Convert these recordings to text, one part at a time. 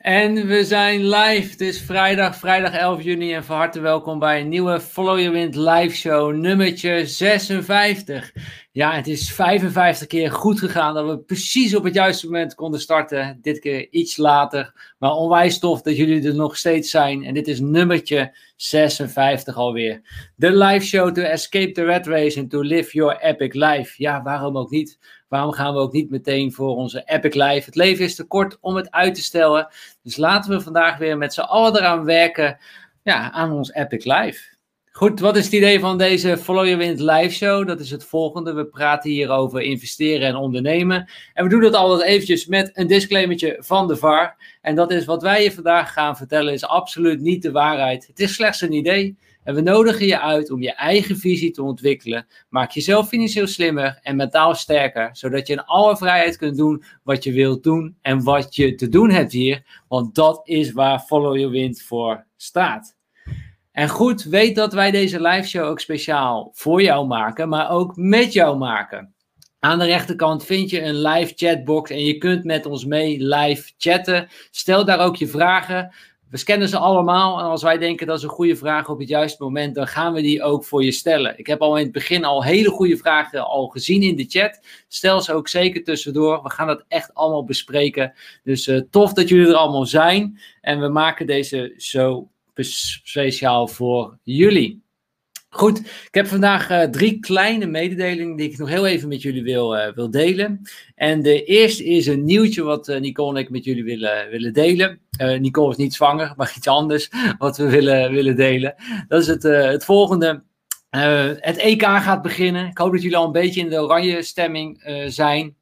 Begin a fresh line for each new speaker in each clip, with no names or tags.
En we zijn live. Het is vrijdag, vrijdag 11 juni. En van harte welkom bij een nieuwe Follow Your Wind live show, nummertje 56. Ja, het is 55 keer goed gegaan dat we precies op het juiste moment konden starten. Dit keer iets later. Maar onwijs tof dat jullie er nog steeds zijn. En dit is nummertje 56 alweer. De live show to escape the red race and to live your epic life. Ja, waarom ook niet? Waarom gaan we ook niet meteen voor onze epic life? Het leven is te kort om het uit te stellen. Dus laten we vandaag weer met z'n allen eraan werken ja, aan ons epic life. Goed, wat is het idee van deze Follow Your Wind live show? Dat is het volgende. We praten hier over investeren en ondernemen. En we doen dat altijd eventjes met een disclaimertje van de VAR. En dat is wat wij je vandaag gaan vertellen is absoluut niet de waarheid. Het is slechts een idee. En we nodigen je uit om je eigen visie te ontwikkelen. Maak jezelf financieel slimmer en mentaal sterker, zodat je in alle vrijheid kunt doen wat je wilt doen en wat je te doen hebt hier. Want dat is waar Follow Your Wind voor staat. En goed, weet dat wij deze live show ook speciaal voor jou maken, maar ook met jou maken. Aan de rechterkant vind je een live chatbox en je kunt met ons mee live chatten. Stel daar ook je vragen. We scannen ze allemaal en als wij denken dat is een goede vraag op het juiste moment, dan gaan we die ook voor je stellen. Ik heb al in het begin al hele goede vragen al gezien in de chat. Stel ze ook zeker tussendoor. We gaan dat echt allemaal bespreken. Dus uh, tof dat jullie er allemaal zijn. En we maken deze zo speciaal voor jullie. Goed, ik heb vandaag uh, drie kleine mededelingen die ik nog heel even met jullie wil, uh, wil delen. En de eerste is een nieuwtje wat uh, Nicole en ik met jullie willen, willen delen. Nicole is niet zwanger, maar iets anders wat we willen, willen delen. Dat is het, het volgende. het EK gaat beginnen. Ik hoop dat jullie al een beetje in de oranje stemming zijn.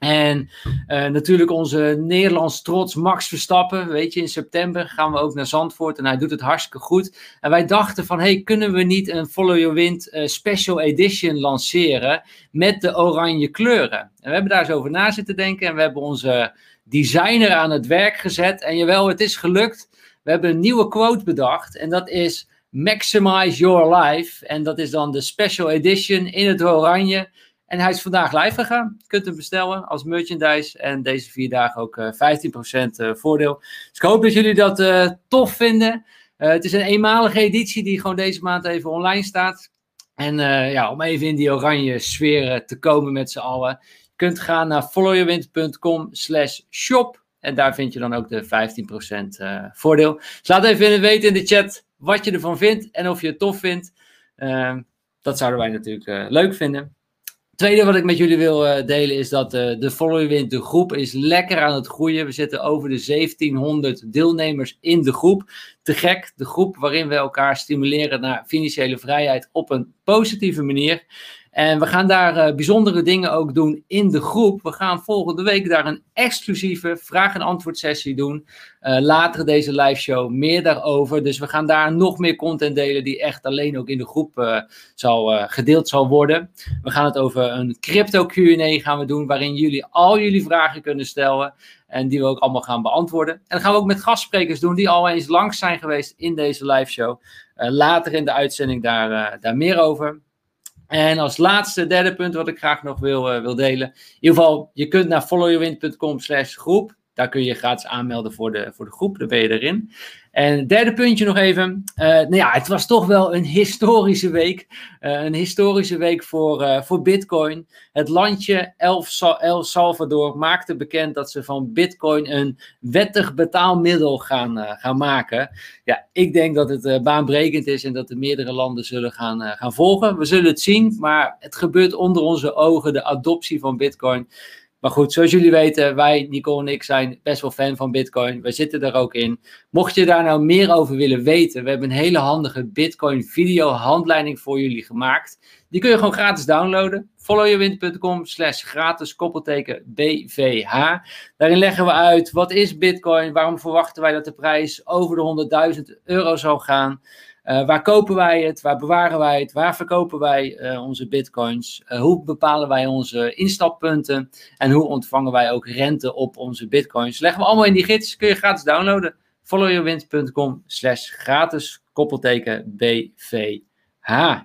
En uh, natuurlijk onze Nederlands trots Max Verstappen. Weet je, in september gaan we ook naar Zandvoort en hij doet het hartstikke goed. En wij dachten van, hey, kunnen we niet een Follow Your Wind uh, Special Edition lanceren met de oranje kleuren? En we hebben daar eens over na zitten denken en we hebben onze designer aan het werk gezet. En jawel, het is gelukt. We hebben een nieuwe quote bedacht en dat is Maximize Your Life. En dat is dan de Special Edition in het oranje en hij is vandaag live gegaan. Je kunt hem bestellen als merchandise. En deze vier dagen ook uh, eh, 15% uh, voordeel. Dus ik hoop dat jullie dat uh, tof vinden. Het is een eenmalige editie die gewoon deze maand even online staat. En ja, om even in die oranje sfeer te komen met z'n allen. Je kunt gaan naar followyourwind.com slash shop. En daar vind je dan ook de 15% voordeel. Dus laat even weten in de chat wat je ervan vindt. En of je het tof vindt. Ehm, dat zouden wij natuurlijk leuk vinden tweede wat ik met jullie wil uh, delen is dat uh, de Follow Wind, de groep, is lekker aan het groeien. We zitten over de 1700 deelnemers in de groep. Te gek, de groep waarin we elkaar stimuleren naar financiële vrijheid op een positieve manier. En we gaan daar uh, bijzondere dingen ook doen in de groep. We gaan volgende week daar een exclusieve vraag- en antwoord sessie doen. Uh, later deze live show meer daarover. Dus we gaan daar nog meer content delen die echt alleen ook in de groep uh, zal, gedeeld zal worden. We gaan het over een crypto Q&A gaan we doen, waarin jullie al jullie vragen kunnen stellen. En die we ook allemaal gaan beantwoorden. En dan gaan we ook met gastsprekers doen die al eens langs zijn geweest in deze live show. later in de uitzending daar, daar meer over. En als laatste, derde punt wat ik graag nog wil, uh, wil delen. In ieder geval, je kunt naar followyourwind.com slash groep. Daar kun je je gratis aanmelden voor de, voor de groep. Dan ben je erin. En derde puntje nog even. Uh, nou ja, het was toch wel een historische week. Uh, een historische week voor, uh, voor Bitcoin. Het landje El, Salvador maakte bekend dat ze van Bitcoin een wettig betaalmiddel gaan, gaan maken. Ja, ik denk dat het baanbrekend is en dat de meerdere landen zullen gaan, gaan volgen. We zullen het zien, maar het gebeurt onder onze ogen, de adoptie van Bitcoin. Maar goed, zoals jullie weten, wij, Nicole en ik, zijn best wel fan van Bitcoin. We zitten er ook in. Mocht je daar nou meer over willen weten, we hebben een hele handige Bitcoin video handleiding voor jullie gemaakt. Die kun je gewoon gratis downloaden. followyourwind.com slash gratis koppelteken BVH. Daarin leggen we uit, wat is Bitcoin? Waarom verwachten wij dat de prijs over de 100.000 euro zal gaan? Uh, waar kopen wij het? Waar bewaren wij het? Waar verkopen wij uh, onze bitcoins? Uh, hoe bepalen wij onze instappunten? En hoe ontvangen wij ook rente op onze bitcoins? Leggen we allemaal in die gids. Kun je gratis downloaden. followyourwind.com slash gratis koppelteken BVH.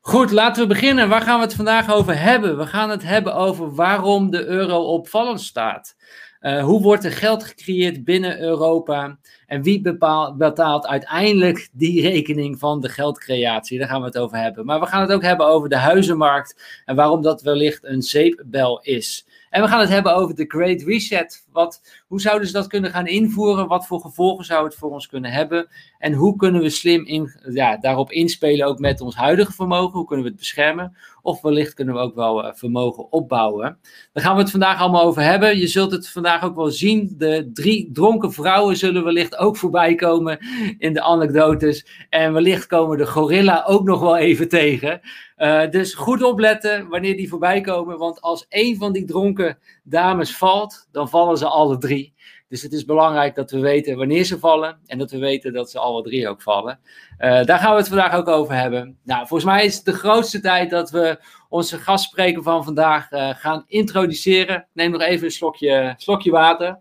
Goed, laten we beginnen. Waar gaan we het vandaag over hebben? We gaan het hebben over waarom de euro opvallend staat. Uh, hoe wordt er geld gecreëerd binnen Europa? En wie bepaalt, betaalt uiteindelijk die rekening van de geldcreatie? Daar gaan we het over hebben. Maar we gaan het ook hebben over de huizenmarkt en waarom dat wellicht een zeepbel is. En we gaan het hebben over de Great Reset. Wat, hoe zouden ze dat kunnen gaan invoeren? Wat voor gevolgen zou het voor ons kunnen hebben? En hoe kunnen we slim ja, daarop inspelen, ook met ons huidige vermogen? Hoe kunnen we het beschermen? Of wellicht kunnen we ook wel uh, vermogen opbouwen. Daar gaan we het vandaag allemaal over hebben. Je zult het vandaag ook wel zien. De drie dronken vrouwen zullen wellicht ook voorbij komen in de anekdotes. En wellicht komen de gorilla ook nog wel even tegen. Uh, dus goed opletten wanneer die voorbij komen. Want als één van die dronken dames valt, dan vallen ze alle drie. Dus het is belangrijk dat we weten wanneer ze vallen en dat we weten dat ze alle drie ook vallen. Uh, daar gaan we het vandaag ook over hebben. Nou, volgens mij is het de grootste tijd dat we onze gastspreker van vandaag uh, gaan introduceren. Neem nog even een slokje, slokje water.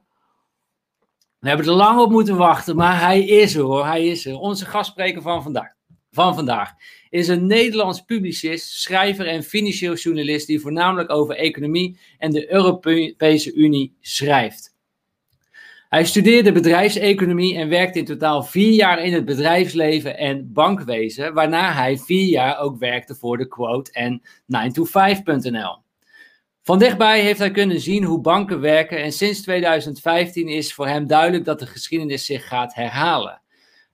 We hebben er lang op moeten wachten, maar hij is er hoor, hij is. Onze gastspreker van vandaag, van vandaag is een Nederlands publicist, schrijver en financieel journalist die voornamelijk over economie en de Europese Unie schrijft. Hij studeerde bedrijfseconomie en werkte in totaal vier jaar in het bedrijfsleven en bankwezen, waarna hij vier jaar ook werkte voor de Quote en 9to5.nl. Van dichtbij heeft hij kunnen zien hoe banken werken en sinds 2015 is voor hem duidelijk dat de geschiedenis zich gaat herhalen.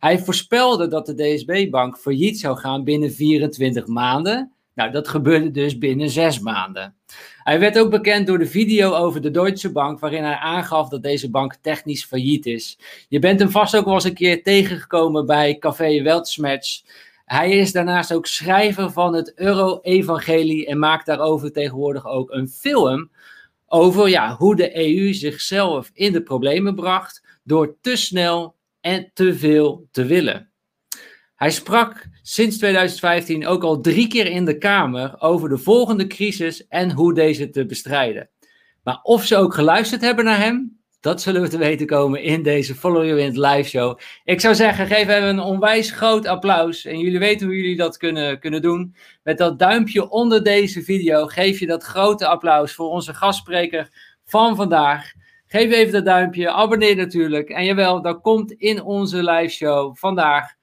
Hij voorspelde dat de DSB-bank failliet zou gaan binnen 24 maanden. Nou, dat gebeurde dus binnen zes maanden. Hij werd ook bekend door de video over de Deutsche Bank, waarin hij aangaf dat deze bank technisch failliet is. Je bent hem vast ook wel eens een keer tegengekomen bij Café Weltschmerz. Hij is daarnaast ook schrijver van het Euro-evangelie en maakt daarover tegenwoordig ook een film over ja, hoe de EU zichzelf in de problemen bracht door te snel en te veel te willen. Hij sprak sinds 2015 ook al drie keer in de Kamer over de volgende crisis en hoe deze te bestrijden. Maar of ze ook geluisterd hebben naar hem, dat zullen we te weten komen in deze Follow Your Wind live show. Ik zou zeggen, geef hem een onwijs groot applaus. En jullie weten hoe jullie dat kunnen, kunnen doen. Met dat duimpje onder deze video geef je dat grote applaus voor onze gastspreker van vandaag. Geef even dat duimpje, abonneer natuurlijk. En jawel, dat komt in onze live show vandaag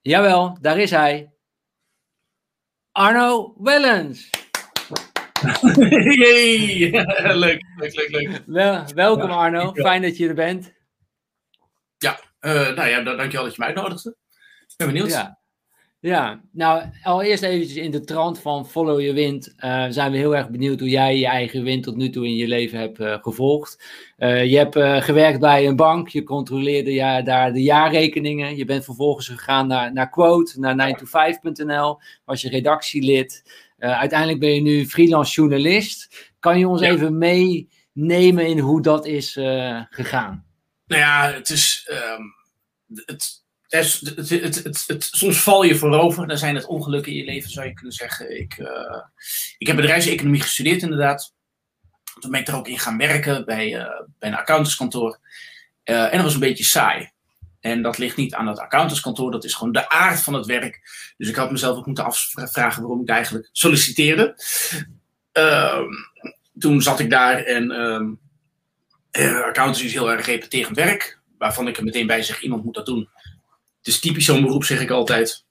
Jawel, daar is hij. Arno Wellens.
Yay. leuk, leuk, leuk, leuk.
Wel, welkom Arno, fijn dat je er bent.
Ja, uh, nou ja, dankjewel dat je mij uitnodigde. Ik ben benieuwd.
Ja. Ja, nou allereerst eventjes in de trant van Follow Your Wind uh, zijn we heel erg benieuwd hoe jij je eigen wind tot nu toe in je leven hebt uh, gevolgd. Uh, je hebt gewerkt bij een bank, je controleerde ja, daar de jaarrekeningen. Je bent vervolgens gegaan naar, naar Quote, naar 9to5.nl, was je redactielid. uiteindelijk ben je nu freelance journalist. Kan je ons ja. even meenemen in hoe dat is gegaan?
Nou ja, het is... Um, het, het, het, het, soms val je voorover. Dan zijn het ongelukken in je leven, zou je kunnen zeggen. Ik, uh, ik heb bedrijfseconomie gestudeerd, inderdaad. Toen ben ik er ook in gaan werken bij, uh, bij een accountantskantoor. Uh, en dat was een beetje saai. En dat ligt niet aan het accountantskantoor, dat is gewoon de aard van het werk. Dus ik had mezelf ook moeten afvragen waarom ik eigenlijk solliciteerde. Ehm, toen zat ik daar en um, accountancy is heel erg repeterend werk. Waarvan ik er meteen bij zeg, iemand moet dat doen is typisch zo'n beroep, zeg ik altijd.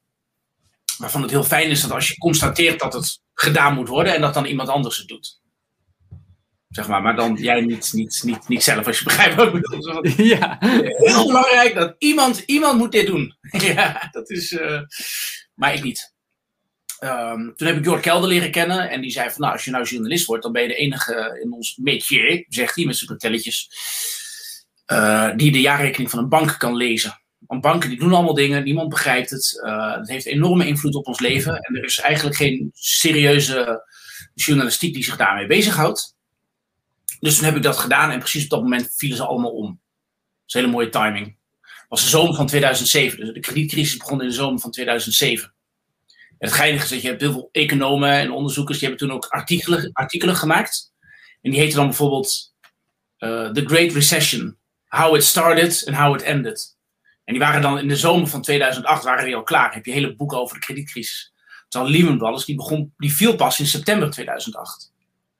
Waarvan het heel fijn is dat als je constateert dat het gedaan moet worden en dat dan iemand anders het doet. Zeg maar, maar dan jij niet, niet, niet, niet zelf, als je begrijpt wat ik bedoel. Ja. Heel belangrijk dat iemand, iemand moet dit doen. ja, dat is. Uh, maar ik niet. Um, toen heb ik Jord Kelder leren kennen en die zei van nou, als je nou journalist wordt, dan ben je de enige in ons métier, zegt hij met zijn vertelletjes, uh, die de jaarrekening van een bank kan lezen. Want banken die doen allemaal dingen, niemand begrijpt het. Uh, het heeft enorme invloed op ons leven. En er is eigenlijk geen serieuze journalistiek die zich daarmee bezighoudt. Dus toen heb ik dat gedaan en precies op dat moment vielen ze allemaal om. Dat is een hele mooie timing. Het was de zomer van 2007. Dus de kredietcrisis begon in de zomer van 2007. En het geinige is dat je hebt heel veel economen en onderzoekers, die hebben toen ook artikelen, artikelen gemaakt. En die heten dan bijvoorbeeld uh, The Great Recession. How it started and how it ended. En die waren dan in de zomer van 2008 waren die al klaar. Heb je hele boeken over de kredietcrisis. Terwijl Lehman Brothers, die, begon, die viel pas in september 2008.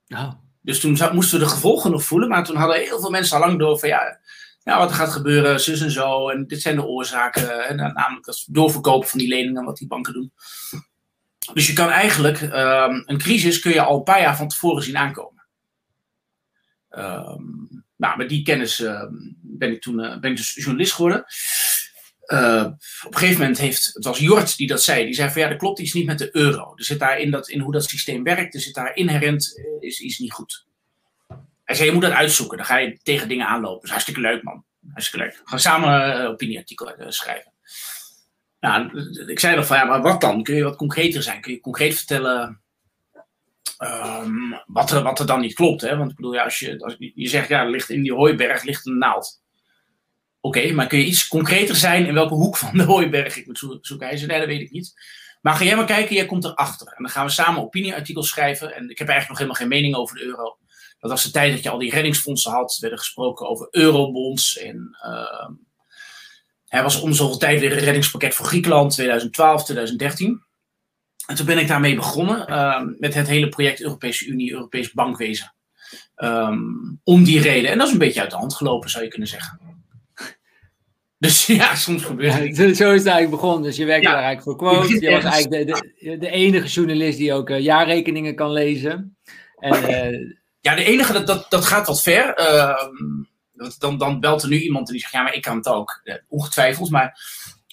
Oh. Dus toen moesten we de gevolgen nog voelen. Maar toen hadden heel veel mensen al lang door van ja, ja, wat er gaat gebeuren, zus en zo. En dit zijn de oorzaken. En namelijk dat doorverkopen van die leningen, wat die banken doen. Dus je kan eigenlijk, um, een crisis kun je al een paar jaar van tevoren zien aankomen. Um, nou, met die kennis uh, ben ik toen uh, ben ik dus journalist geworden. Uh, op een gegeven moment heeft, het was Jort die dat zei, die zei van ja, er klopt iets niet met de euro. Er zit daar in, dat, in hoe dat systeem werkt, er zit daar inherent, is iets niet goed. Hij zei, je moet dat uitzoeken, dan ga je tegen dingen aanlopen. Is hartstikke leuk man, hartstikke leuk. We gaan samen uh, opinieartikel schrijven. Nou, ik zei dan van ja, maar wat dan? Kun je wat concreter zijn? Kun je concreet vertellen um, wat, er, wat er dan niet klopt? Hè? Want ik bedoel, ja, als, je, als je zegt ja, ligt in die hooiberg ligt een naald. Oké, maar kun je iets concreter zijn in welke hoek van de hooiberg ik moet zoeken? Hij zei nee, dat weet ik niet. Maar ga jij maar kijken, jij komt erachter. En dan gaan we samen opinieartikels schrijven. En ik heb eigenlijk nog helemaal geen mening over de euro. Dat was de tijd dat je al die reddingsfondsen had. Er werden gesproken over eurobonds en... Uh, hij was om zoveel tijd weer een reddingspakket voor Griekenland, 2012, 2013. En toen ben ik daarmee begonnen uh, met het hele project Europese Unie, Europees bankwezen. Um, om die reden. En dat is een beetje uit de hand gelopen, zou je kunnen zeggen. Dus ja, soms gebeurt het.
Ja, zo is het eigenlijk begonnen. Dus je werkte daar eigenlijk voor Quote. Je was eigenlijk de, de, de, enige journalist die ook uh, jaarrekeningen kan lezen. En, uh,
ja, de enige, dat, dat, dat gaat wat ver. Uh, dan, dan belt er nu iemand en die zegt, ja, maar ik kan het ook. Eh, ongetwijfeld, maar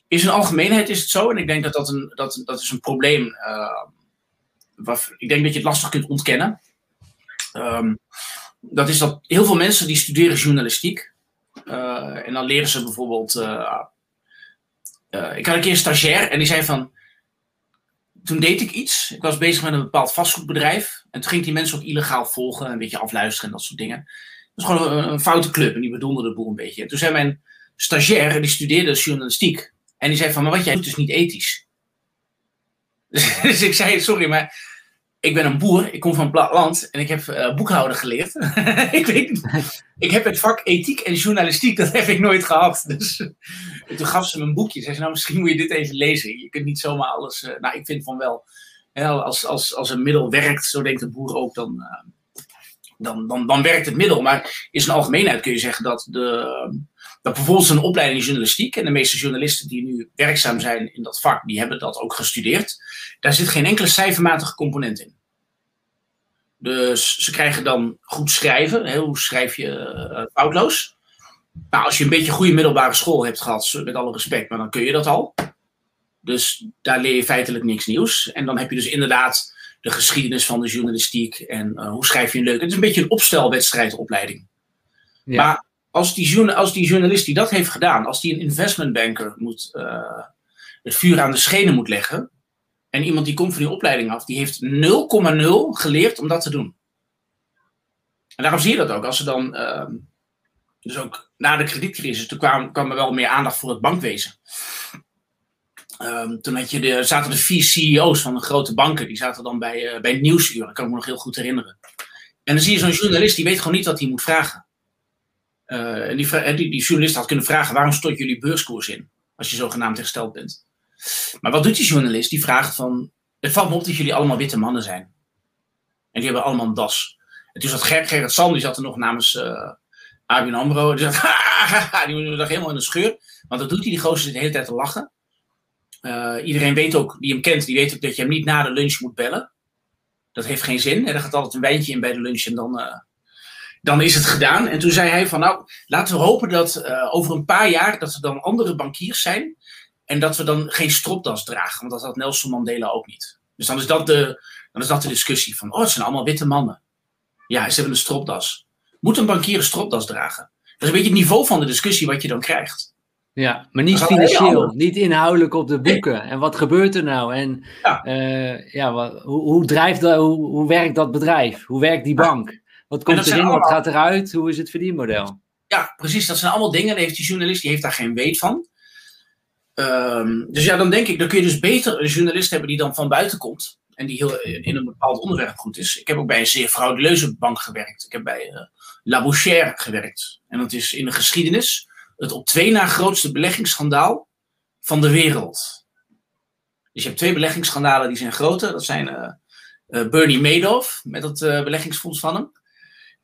in zijn algemeenheid is het zo. En ik denk dat dat een, dat, dat is een probleem uh, waar, ik denk dat je het lastig kunt ontkennen. Um, dat is dat heel veel mensen die studeren journalistiek. Uh, en dan leren ze bijvoorbeeld... Uh, ik had een keer een stagiair en die zei van... Toen deed ik iets. Ik was bezig met een bepaald vastgoedbedrijf. En toen ging die mensen ook illegaal volgen. Een beetje afluisteren en dat soort dingen. Dat is gewoon een, foute club en die bedoelde de boel een beetje. En toen zei mijn stagiair, die studeerde journalistiek. En die zei van, maar wat jij doet is niet ethisch. Dus, ik zei, sorry, maar ik ben een boer, ik kom van het platteland en ik heb uh, boekhouden geleerd. ik, weet, ik heb het vak ethiek en journalistiek, dat heb ik nooit gehad. Dus toen gaf ze me een boekje. Zei ze, nou misschien moet je dit even lezen. Je kunt niet zomaar alles, uh, nou ik vind van wel. als, als, als een middel werkt, zo denkt de boer ook, dan, dan, dan, dan werkt het middel. Maar in zijn algemeenheid kun je zeggen dat, de, dat bijvoorbeeld een opleiding journalistiek, en de meeste journalisten die nu werkzaam zijn in dat vak, die hebben dat ook gestudeerd. Daar zit geen enkele cijfermatige component in. Dus ze krijgen dan goed schrijven. Hoe schrijf je uh, foutloos? Nou, als je een beetje goede middelbare school hebt gehad, met alle respect, maar dan kun je dat al. Dus daar leer je feitelijk niks nieuws. En dan heb je dus inderdaad de geschiedenis van de journalistiek en uh, hoe schrijf je een leuk. Het is een beetje een opstelwedstrijdopleiding. Ja. Maar als die, als die journalist die dat heeft gedaan, als die een investmentbanker moet, uh, het vuur aan de schenen moet leggen, en iemand die komt van die opleiding af, die heeft 0,0 geleerd om dat te doen. En daarom zie je dat ook. Als ze dan, uh, dus ook na de kredietcrisis, toen kwam, kwam er wel meer aandacht voor het bankwezen. Um, toen de, zaten de vier CEO's van de grote banken, die zaten dan bij, uh, bij nieuwsuur. Dat kan ik me nog heel goed herinneren. En dan zie je zo'n journalist, die weet gewoon niet wat hij moet vragen. Uh, en die, die, journalist had kunnen vragen, waarom stort jullie beurskoers in? Als je zogenaamd hersteld bent. Maar wat doet die journalist? Die vraagt van, het valt me op dat jullie allemaal witte mannen zijn. En die hebben allemaal een das. En toen zat Ger Gerrit Sand, die zat er nog namens uh, ABN AMRO. Die zat, die lag helemaal in de scheur. Want dat doet hij, die gozer zit de hele tijd te lachen. Uh, iedereen weet ook, die hem kent, die weet ook dat je hem niet na de lunch moet bellen. Dat heeft geen zin. Er gaat altijd een wijntje in bij de lunch en dan, dan is het gedaan. En toen zei hij van nou, laten we hopen dat uh, over een paar jaar dat er dan andere bankiers zijn. En dat we dan geen stropdas dragen. Want dat had Nelson Mandela ook niet. Dus dan is dat de, dan is dat de discussie van, oh het zijn allemaal witte mannen. Ja, ze hebben een stropdas. Moet een bankier een stropdas dragen? Dat is een beetje het niveau van de discussie wat je dan krijgt.
Ja, maar niet financieel, niet inhoudelijk op de boeken. En wat gebeurt er nou? En ja, uh, ja wat, hoe, hoe, drijft dat, hoe, hoe werkt dat bedrijf? Hoe werkt die bank? Wat komt erin, allemaal... wat gaat eruit? Hoe is het verdienmodel?
Ja, precies. Dat zijn allemaal dingen. heeft die journalist die heeft daar geen weet van. Um, dus ja, dan denk ik, dan kun je dus beter een journalist hebben die dan van buiten komt. En die heel in een bepaald onderwerp goed is. Ik heb ook bij een zeer frauduleuze bank gewerkt. Ik heb bij uh, La Bouchère gewerkt. En dat is in de geschiedenis het op twee na grootste beleggingsschandaal van de wereld. Dus je hebt twee beleggingsschandalen die zijn groter. Dat zijn uh, uh, Bernie Madoff met het beleggingsfonds van hem.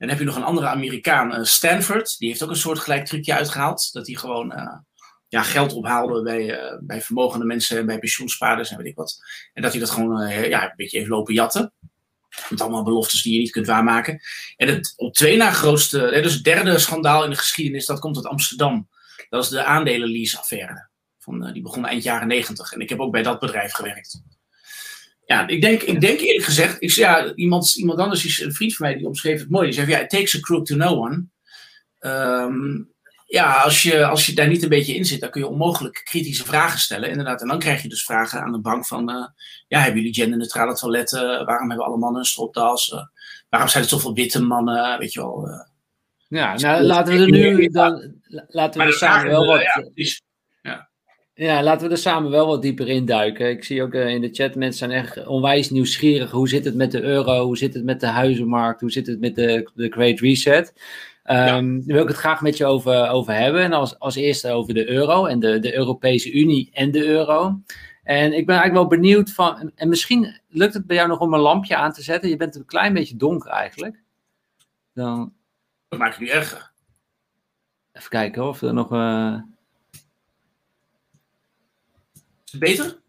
Dan heb je nog een andere Amerikaan, Stanford. Die heeft ook een soort gelijk trucje uitgehaald. Dat hij gewoon ja, geld ophaalde bij, bij vermogende mensen, bij pensioenspaarders en weet ik wat. En dat hij dat gewoon ja, een beetje heeft lopen jatten. Met allemaal beloftes die je niet kunt waarmaken. En het op twee na grootste, dus het derde schandaal in de geschiedenis, dat komt uit Amsterdam. Dat is de aandelenlease-affaire. Die begon eind jaren negentig. En ik heb ook bij dat bedrijf gewerkt. Ja, ik denk, ik denk eerlijk gezegd, ik, ja, iemand, iemand anders, een vriend van mij, die omschreef het mooi. Die zei, ja, it takes a crook to know one. Um, ja, als je, als je daar niet een beetje in zit, dan kun je onmogelijk kritische vragen stellen. Inderdaad, en dan krijg je dus vragen aan de bank van, uh, ja, hebben jullie genderneutrale toiletten? Waarom hebben alle mannen een stropdas? Uh, waarom zijn er zoveel witte mannen? Weet je wel. Uh,
ja, nou, laten we er nu dan, laten we er samen wel wat...
Ja,
ja, laten we er samen wel wat dieper in duiken. Ik zie ook in de chat, mensen zijn echt onwijs nieuwsgierig. Hoe zit het met de euro? Hoe zit het met de huizenmarkt? Hoe zit het met de, de Great Reset? Um, Daar wil ik het graag met je over, over hebben. En als, als eerste over de euro en de, de Europese Unie en de euro. En ik ben eigenlijk wel benieuwd van. En misschien lukt het bij jou nog om een lampje aan te zetten. Je bent een klein beetje donker eigenlijk. Dan...
Dat maakt het niet erger.
Even kijken of er nog. Uh...
Is het beter?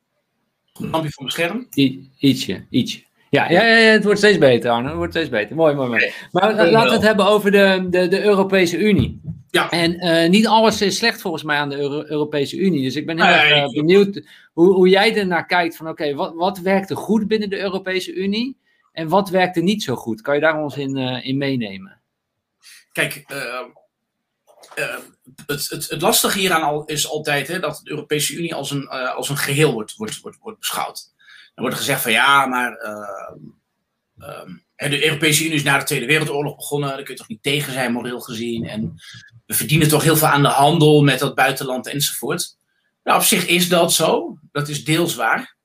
Een lampje voor mijn scherm?
I ietsje, ietsje. Ja, ja, ja, het wordt steeds beter, Arno. Het wordt steeds beter. Mooi, mooi, mooi. Maar laten we het hebben over de, de, de Europese Unie.
Ja.
En uh, niet alles is slecht volgens mij aan de Euro Europese Unie. Dus ik ben heel erg uh, benieuwd hoe, hoe jij ernaar kijkt. Van oké, wat, wat werkte goed binnen de Europese Unie? En wat werkte niet zo goed? Kan je daar ons in, uh, in meenemen?
Kijk, het, het, het lastige hieraan al, is altijd hè, dat de Europese Unie als een, als een geheel wordt, wordt, wordt, wordt beschouwd. Dan wordt er gezegd van ja, maar ehm, ehm, de Europese Unie is na de Tweede Wereldoorlog begonnen. Daar kun je toch niet tegen zijn, moreel gezien. En we verdienen toch heel veel aan de handel met dat buitenland enzovoort. Nou, op zich is dat zo. Dat is deels waar.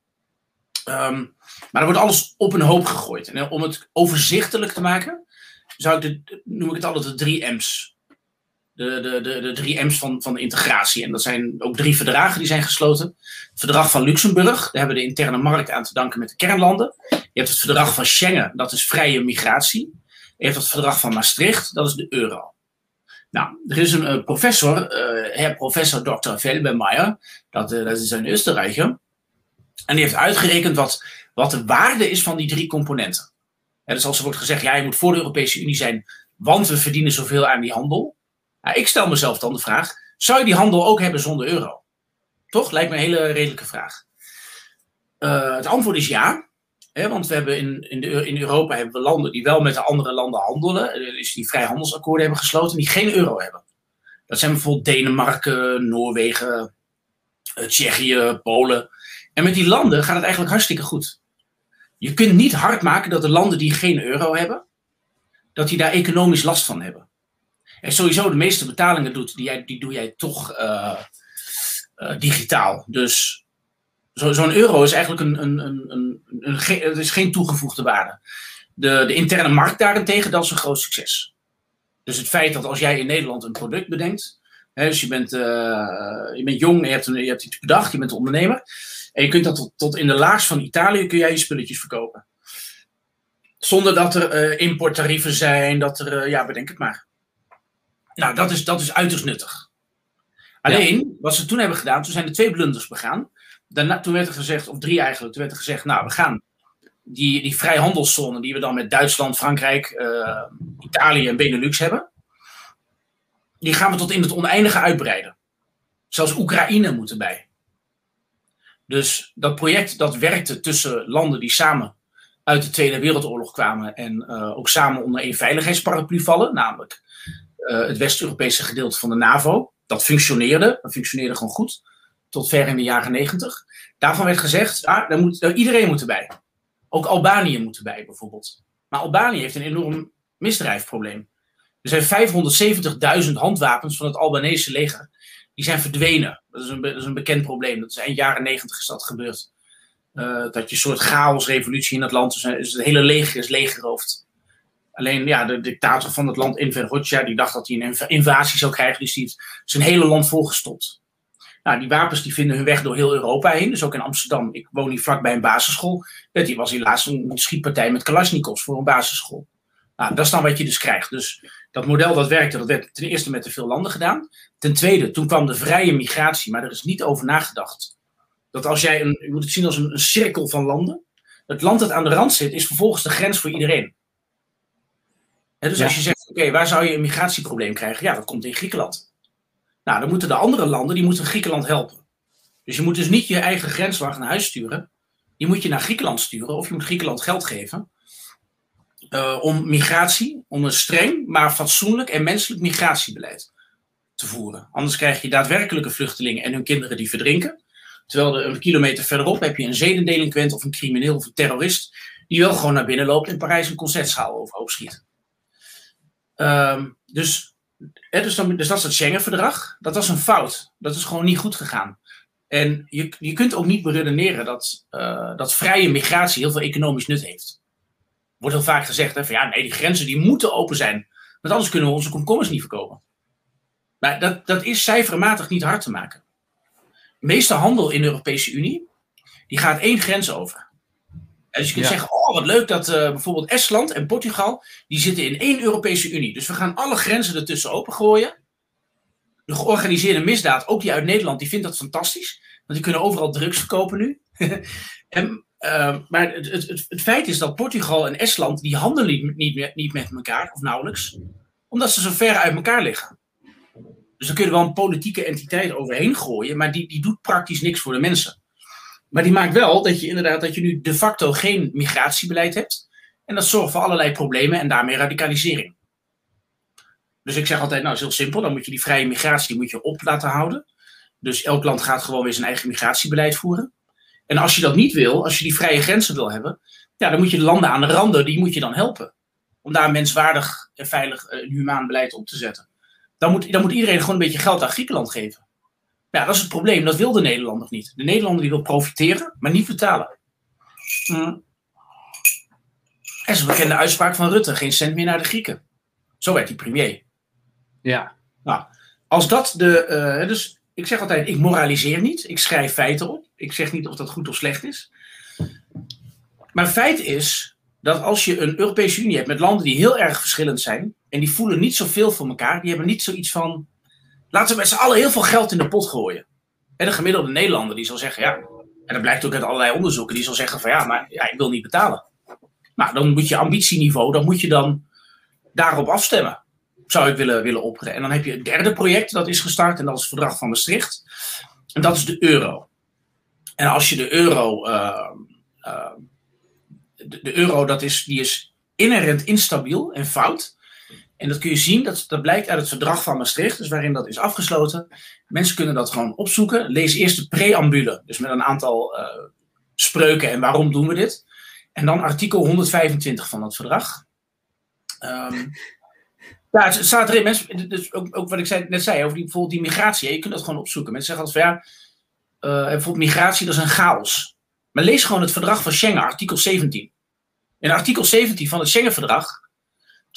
Um, maar er wordt alles op een hoop gegooid. En om het overzichtelijk te maken, zou ik noem ik het altijd de drie M's de, de, de, de drie M's van, van de integratie. En dat zijn ook drie verdragen die zijn gesloten. Het verdrag van Luxemburg, daar hebben we de interne markt aan te danken met de kernlanden. Je hebt het verdrag van Schengen, dat is vrije migratie. Je hebt het verdrag van Maastricht, dat is de euro. Nou, er is een professor, uh, Professor Dr. Velbemeyer, dat, uh, dat is een Oostenrijker. En die heeft uitgerekend wat, wat de waarde is van die drie componenten. dus als er wordt gezegd, ja, je moet voor de Europese Unie zijn, want we verdienen zoveel aan die handel. Ik stel mezelf dan de vraag: zou je die handel ook hebben zonder euro? Toch? Lijkt me een hele redelijke vraag. Uh, het antwoord is ja. Hè, want we hebben in, in, de, in Europa hebben we landen die wel met de andere landen handelen. Dus die vrijhandelsakkoorden hebben gesloten die geen euro hebben. Dat zijn bijvoorbeeld Denemarken, Noorwegen, eh, Tsjechië, Polen. En met die landen gaat het eigenlijk hartstikke goed. Je kunt niet hard maken dat de landen die geen euro hebben, dat die daar economisch last van hebben. En sowieso de meeste betalingen doet, die, jij, die doe jij toch uh, uh, digitaal. Dus zo'n zo euro is eigenlijk een, een, een, een, het is geen toegevoegde waarde. De, de interne markt daarentegen, dat is een groot succes. Dus het feit dat als jij in Nederland een product bedenkt, hè, dus je bent, uh, je bent jong, je hebt, je hebt iets bedacht, je bent een ondernemer, en je kunt dat tot, tot in de laars van Italië kun jij je spulletjes verkopen. Zonder dat er importtarieven zijn, dat er, ja, bedenk het maar. Nou, dat is, dat is uiterst nuttig. Alleen, wat ze toen hebben gedaan, toen zijn er twee blunders begaan. Daarna, toen werd er gezegd, of drie eigenlijk, toen werd er gezegd, nou, we gaan die, die vrijhandelszone die we dan met Duitsland, Frankrijk, uh, Italië en Benelux hebben, die gaan we tot in het oneindige uitbreiden. Zelfs Oekraïne moet erbij. Dus dat project dat werkte tussen landen die samen uit de Tweede Wereldoorlog kwamen en uh, ook samen onder één veiligheidsparaplu vallen, namelijk het West-Europese gedeelte van de NAVO. Dat functioneerde, dat functioneerde gewoon goed, tot ver in de jaren negentig. Daarvan werd gezegd, ah, daar moet, iedereen moet erbij. Ook Albanië moet erbij bijvoorbeeld. Maar Albanië heeft een enorm misdrijfprobleem. Er zijn 570.000 handwapens van het Albanese leger. Die zijn verdwenen. Dat is een, dat is een bekend probleem. Dat is eind jaren negentig is dat gebeurd. Uh, dat je een soort chaosrevolutie in het land. Dus het hele leger is leeggeroofd. Alleen ja, de dictator van het land, Enver Hoxha, die dacht dat hij een invasie zou krijgen. Dus die heeft zijn hele land volgestopt. Nou, die wapens die vinden hun weg door heel Europa heen. Dus ook in Amsterdam. Ik woon hier vlakbij een basisschool. Die was helaas een schietpartij met Kalashnikovs voor een basisschool. Nou, dat is dan wat je dus krijgt. Dus dat model dat werkte, dat werd ten eerste met te veel landen gedaan. Ten tweede, toen kwam de vrije migratie, maar er is niet over nagedacht. Dat als jij een, je moet het zien als een cirkel van landen. Het land dat aan de rand zit, is vervolgens de grens voor iedereen. Dus als je zegt, oké, waar zou je een migratieprobleem krijgen? Ja, dat komt in Griekenland. Nou, dan moeten de andere landen, die moeten Griekenland helpen. Dus je moet dus niet je eigen grenswacht naar huis sturen. Die moet je naar Griekenland sturen of je moet Griekenland geld geven. Uh, om migratie, om een streng, maar fatsoenlijk en menselijk migratiebeleid te voeren. Anders krijg je daadwerkelijke vluchtelingen en hun kinderen die verdrinken. Terwijl er een kilometer verderop heb je een zedendelinquent of een crimineel of een terrorist die wel gewoon naar binnen loopt en Parijs een concertzaal overhoop schiet. Um, dus, dus, dan, dus dat is het Schengen-verdrag. Dat was een fout. Dat is gewoon niet goed gegaan. En je, je kunt ook niet beredeneren dat, uh, dat vrije migratie heel veel economisch nut heeft. Wordt heel vaak gezegd, hè, van ja, nee, die grenzen die moeten open zijn. Want anders kunnen we onze komkommers niet verkopen. Maar dat, dat is cijfermatig niet hard te maken. De meeste handel in de Europese Unie, die gaat één grens over. Dus je kunt zeggen, oh wat leuk dat uh, bijvoorbeeld Estland en Portugal, die zitten in één Europese Unie. Dus we gaan alle grenzen ertussen opengooien de georganiseerde misdaad, ook die uit Nederland, die vindt dat fantastisch. Want die kunnen overal drugs verkopen nu. en, uh, maar het, het, het, feit is dat Portugal en Estland, die handelen niet, niet, niet met elkaar, of nauwelijks. Omdat ze zo ver uit elkaar liggen. Dus dan kun je wel een politieke entiteit overheen gooien, maar die, die doet praktisch niks voor de mensen. Maar die maakt wel dat je inderdaad dat je nu de facto geen migratiebeleid hebt. En dat zorgt voor allerlei problemen en daarmee radicalisering. Dus ik zeg altijd, nou, is heel simpel. Dan moet je die vrije migratie moet je op laten houden. Dus elk land gaat gewoon weer zijn eigen migratiebeleid voeren. En als je dat niet wil, als je die vrije grenzen wil hebben, ja, dan moet je de landen aan de randen, die moet je dan helpen. Om daar een menswaardig en veilig eh, humaan beleid op te zetten. Dan moet, dan moet iedereen gewoon een beetje geld aan Griekenland geven. Ja, dat is het probleem. Dat wil de Nederlander niet. De Nederlander die wil profiteren, maar niet betalen. Hm. En is een bekende uitspraak van Rutte. Geen cent meer naar de Grieken. Zo werd hij premier.
Ja.
Nou, als dat de. Uh, dus ik zeg altijd: ik moraliseer niet. Ik schrijf feiten op. Ik zeg niet of dat goed of slecht is. Maar feit is dat als je een Europese Unie hebt met landen die heel erg verschillend zijn. en die voelen niet zoveel voor elkaar. die hebben niet zoiets van. Laten we met z'n allen heel veel geld in de pot gooien. En de gemiddelde Nederlander die zal zeggen: ja. En dat blijkt ook uit allerlei onderzoeken. die zal zeggen: van ja, maar ja, ik wil niet betalen. Nou, dan moet je ambitieniveau, dan moet je dan daarop afstemmen zou ik willen, willen opperen. En dan heb je het derde project dat is gestart en dat is het Verdrag van Maastricht. En dat is de euro. En als je de euro. Uh, uh, de, de, euro dat is, die is inherent instabiel en fout. En dat kun je zien, dat, dat blijkt uit het Verdrag van Maastricht, dus waarin dat is afgesloten. Mensen kunnen dat gewoon opzoeken. Lees eerst de preambule, dus met een aantal uh, spreuken en waarom doen we dit. En dan artikel 125 van het verdrag. Um, ja, het staat erin. Mensen, dus ook, ook wat ik zei, net zei over die, bijvoorbeeld die migratie. Je kunt dat gewoon opzoeken. Mensen zeggen altijd van ja, uh, bijvoorbeeld migratie, dat is een chaos. Maar lees gewoon het verdrag van Schengen, artikel 17. In artikel 17 van het Schengen-verdrag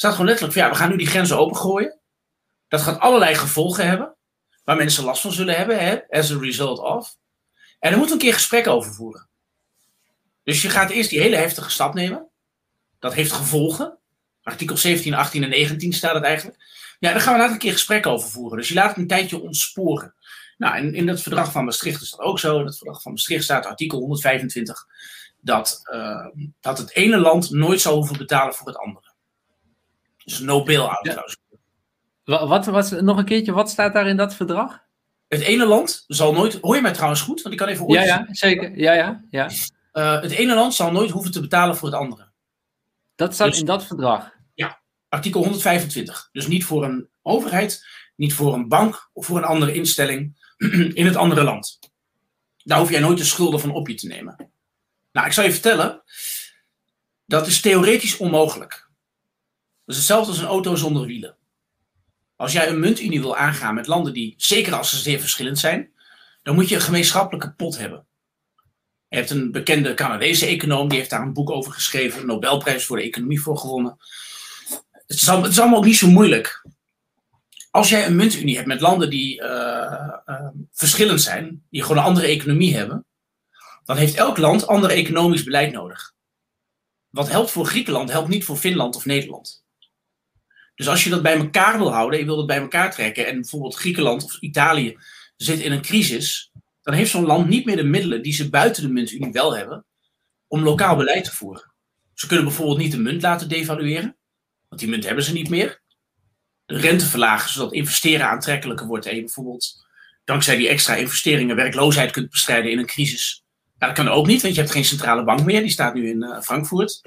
staat gewoon letterlijk van ja, we gaan nu die grenzen opengooien. Dat gaat allerlei gevolgen hebben, waar mensen last van zullen hebben, hè, as a result of. En er moet een keer gesprek over voeren. Dus je gaat eerst die hele heftige stap nemen. Dat heeft gevolgen artikel 17, 18 en 19 staat het eigenlijk. Ja, daar gaan we later een keer gesprek over voeren. Dus je laat het een tijdje ontsporen. Nou, en in dat verdrag van Maastricht is dat ook zo. In het verdrag van Maastricht staat artikel 125 dat, uh, dat het ene land nooit zal hoeven betalen voor het andere. Dus no bail-out ja. trouwens.
Wat, wat, nog een keertje, wat staat daar in dat verdrag?
Het ene land zal nooit. Hoor je mij trouwens goed? Want ik kan even.
Ja, ja, zeker. Ja, ja, ja.
Uh, het ene land zal nooit hoeven te betalen voor het andere.
Dat staat dus, in dat verdrag?
Ja, artikel 125. Dus niet voor een overheid, niet voor een bank of voor een andere instelling in het andere land. Daar hoef jij nooit de schulden van op je te nemen. Nou, ik zal je vertellen, dat is theoretisch onmogelijk. Dat is hetzelfde als een auto zonder wielen. Als jij een muntunie wil aangaan met landen die, zeker als ze zeer verschillend zijn, dan moet je een gemeenschappelijke pot hebben. Je hebt een bekende Canadese econoom, die heeft daar een boek over geschreven, Nobelprijs voor de economie voor gewonnen. Het is, allemaal, ook niet zo moeilijk. Als jij een muntunie hebt met landen die uh, uh, verschillend zijn, die gewoon een andere economie hebben, dan heeft elk land ander economisch beleid nodig. Wat helpt voor Griekenland, helpt niet voor Finland of Nederland. Dus als je dat bij elkaar wil houden, je wil dat bij elkaar trekken, en bijvoorbeeld Griekenland of Italië zit in een crisis, dan heeft zo'n land niet meer de middelen die ze buiten de muntunie wel hebben, om lokaal beleid te voeren. Ze kunnen bijvoorbeeld niet de munt laten devalueren, want die munt hebben ze niet meer. De rente verlagen, zodat investeren aantrekkelijker wordt. En je bijvoorbeeld dankzij die extra investeringen werkloosheid kunt bestrijden in een crisis. Ja, dat kan ook niet, want je hebt geen centrale bank meer. Die staat nu in uh, Frankfurt.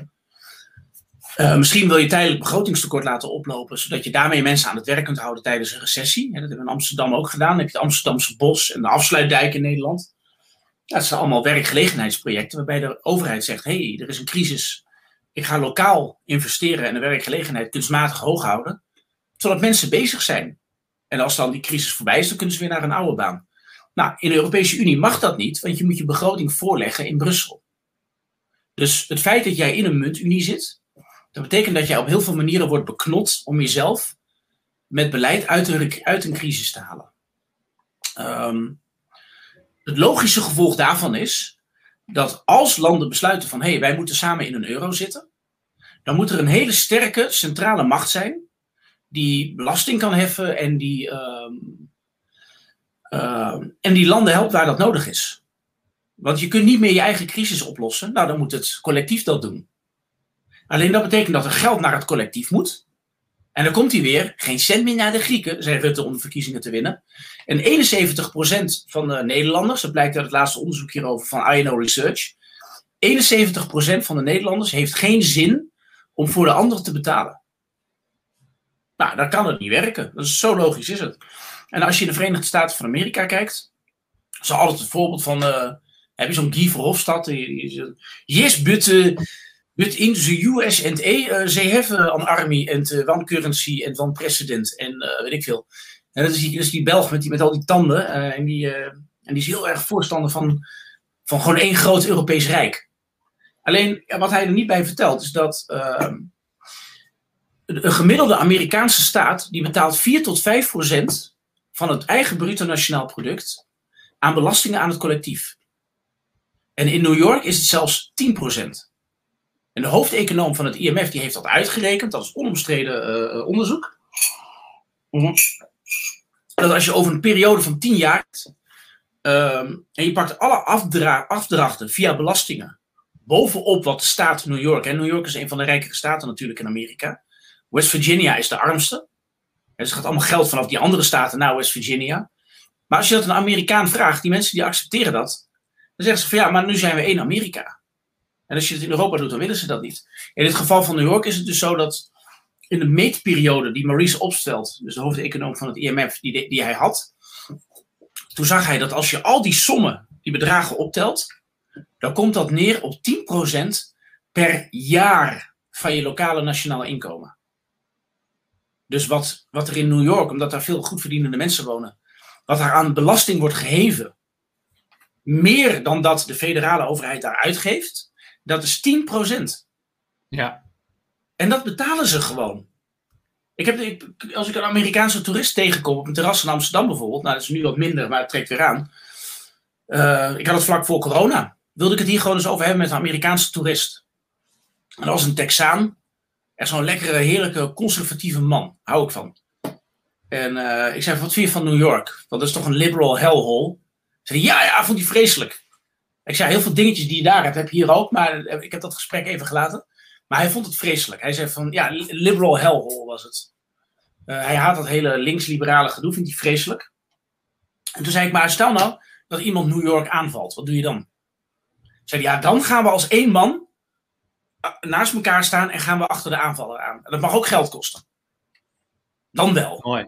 Uh, misschien wil je tijdelijk begrotingstekort laten oplopen, zodat je daarmee mensen aan het werk kunt houden tijdens een recessie. dat hebben we in Amsterdam ook gedaan. Dan heb je het Amsterdamse Bos en de Afsluitdijk in Nederland. Dat zijn allemaal werkgelegenheidsprojecten waarbij de overheid zegt: hé, hey, er is een crisis. Ik ga lokaal investeren en de werkgelegenheid kunstmatig hoog houden, zodat mensen bezig zijn. En als dan die crisis voorbij is, dan kunnen ze weer naar een oude baan. Nou, in de Europese Unie mag dat niet, want je moet je begroting voorleggen in Brussel. Dus het feit dat jij in een muntunie zit, dat betekent dat jij op heel veel manieren wordt beknot om jezelf met beleid uit een, uit een crisis te halen. Um, het logische gevolg daarvan is dat als landen besluiten van hé, hey, wij moeten samen in een euro zitten, dan moet er een hele sterke centrale macht zijn die belasting kan heffen en die, uh, uh, en die landen helpt waar dat nodig is. Want je kunt niet meer je eigen crisis oplossen, nou dan moet het collectief dat doen. Alleen dat betekent dat er geld naar het collectief moet. En dan komt hij weer, geen cent meer naar de Grieken, zei Rutte om de verkiezingen te winnen. En 71% van de Nederlanders, dat blijkt uit het laatste onderzoek hierover van INO Research, 71% van de Nederlanders heeft geen zin om voor de ander te betalen. Nou, dan kan het niet werken. Dat is, zo logisch is het. En als je in de Verenigde Staten van Amerika kijkt, is altijd het voorbeeld van, uh, heb je zo'n Guy Verhofstadt, yes, but, uh, but in the US and A, they have an army and one currency and one president en weet ik veel. En dat is die, die Belg met, die, met al die tanden. En, die, en die is heel erg voorstander van, van gewoon één groot Europees Rijk. Alleen, wat hij er niet bij vertelt, is dat uh, een gemiddelde Amerikaanse staat, die betaalt 4 tot 5 procent van het eigen bruto nationaal product aan belastingen aan het collectief. En in New York is het zelfs 10 procent. En de hoofdeconoom van het IMF die heeft dat uitgerekend, dat is onomstreden onderzoek. Mm dat als je over een periode van 10 jaar. Um, en je pakt alle afdra afdrachten via belastingen. bovenop wat de staat New York. En New York is een van de rijkere staten natuurlijk in Amerika. West Virginia is de armste. Dus er gaat allemaal geld vanaf die andere staten naar West Virginia. Maar als je dat een Amerikaan vraagt, die mensen die accepteren dat. dan zeggen ze van ja, maar nu zijn we één Amerika. En als je het in Europa doet, dan willen ze dat niet. In het geval van New York is het dus zo dat in de meetperiode die Maurice opstelt, dus de hoofdeconoom van het IMF, die, die hij had, toen zag hij dat als je al die sommen, die bedragen optelt, dan komt dat neer op 10% per jaar van je lokale nationale inkomen. Dus wat, wat er in New York, omdat daar veel goed verdienende mensen wonen, wat daar aan belasting wordt geheven, meer dan dat de federale overheid daar uitgeeft, dat is 10%.
Ja.
En dat betalen ze gewoon. Ik heb, ik, als ik een Amerikaanse toerist tegenkom op een terras in Amsterdam bijvoorbeeld, nou dat is nu wat minder, maar het trekt weer aan. Uh, ik had het vlak voor corona. Wilde ik het hier gewoon eens over hebben met een Amerikaanse toerist. En dat was een Texaan. Echt zo'n lekkere, heerlijke, conservatieve man. Hou ik van. En uh, ik zei, wat vind je van New York? Dat is toch een liberal hellhole? Zei ja, ja, vond hij vreselijk. Ik zei, heel veel dingetjes die je daar hebt, heb je hier ook. Maar ik heb dat gesprek even gelaten. Maar hij vond het vreselijk. Hij zei van, ja, liberal hellhole was het. Uh, hij haat dat hele links-liberale gedoe, vindt hij vreselijk. En toen zei ik, maar stel nou dat iemand New York aanvalt. Wat doe je dan? Zei hij, ja, dan gaan we als één man eh, naast elkaar staan en gaan we achter de aanvaller aan. En dat mag ook geld kosten. Dan wel.
Mooi.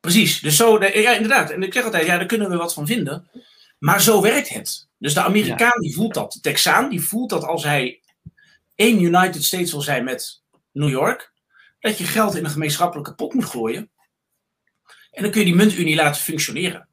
Precies. Dus zo, ja, inderdaad. En ik zeg altijd, ja, daar kunnen we wat van vinden. Maar zo werkt het. Dus de Amerikaan die voelt dat. De Texaan die voelt dat als hij één United States wil zijn met New York, dat je geld in een gemeenschappelijke pot moet gooien. En dan kun je die muntunie laten functioneren.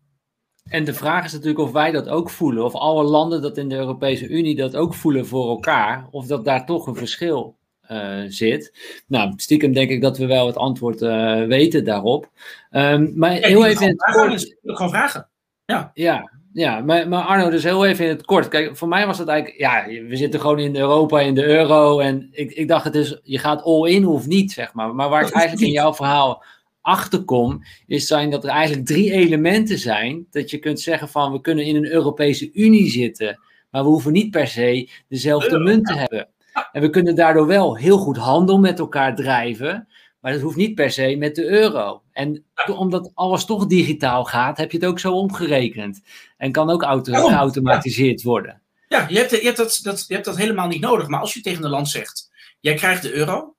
En de vraag is natuurlijk of wij dat ook voelen, of alle landen dat in de Europese Unie dat ook voelen voor elkaar, of dat daar toch een verschil uh, zit. Nou, stiekem denk ik dat we wel het antwoord uh, weten daarop. Um, maar heel even
kort... Gewoon vragen. Ja.
ja, ja, maar, maar Arno, dus heel even in het kort. Kijk, voor mij was het eigenlijk, ja, we zitten gewoon in Europa, in de euro. En ik, ik dacht, het is, je gaat all in of niet, zeg maar. Maar waar ik eigenlijk in jouw verhaal achter kom, is zijn dat er eigenlijk drie elementen zijn. Dat je kunt zeggen van, we kunnen in een Europese Unie zitten. Maar we hoeven niet per se dezelfde munt te hebben. En we kunnen daardoor wel heel goed handel met elkaar drijven. Maar dat hoeft niet per se met de euro. En omdat alles toch digitaal gaat, heb je het ook zo omgerekend. En kan ook auto geautomatiseerd worden.
Ja, je hebt, je, hebt dat, dat, je hebt dat helemaal niet nodig. Maar als je tegen een land zegt, jij krijgt de euro,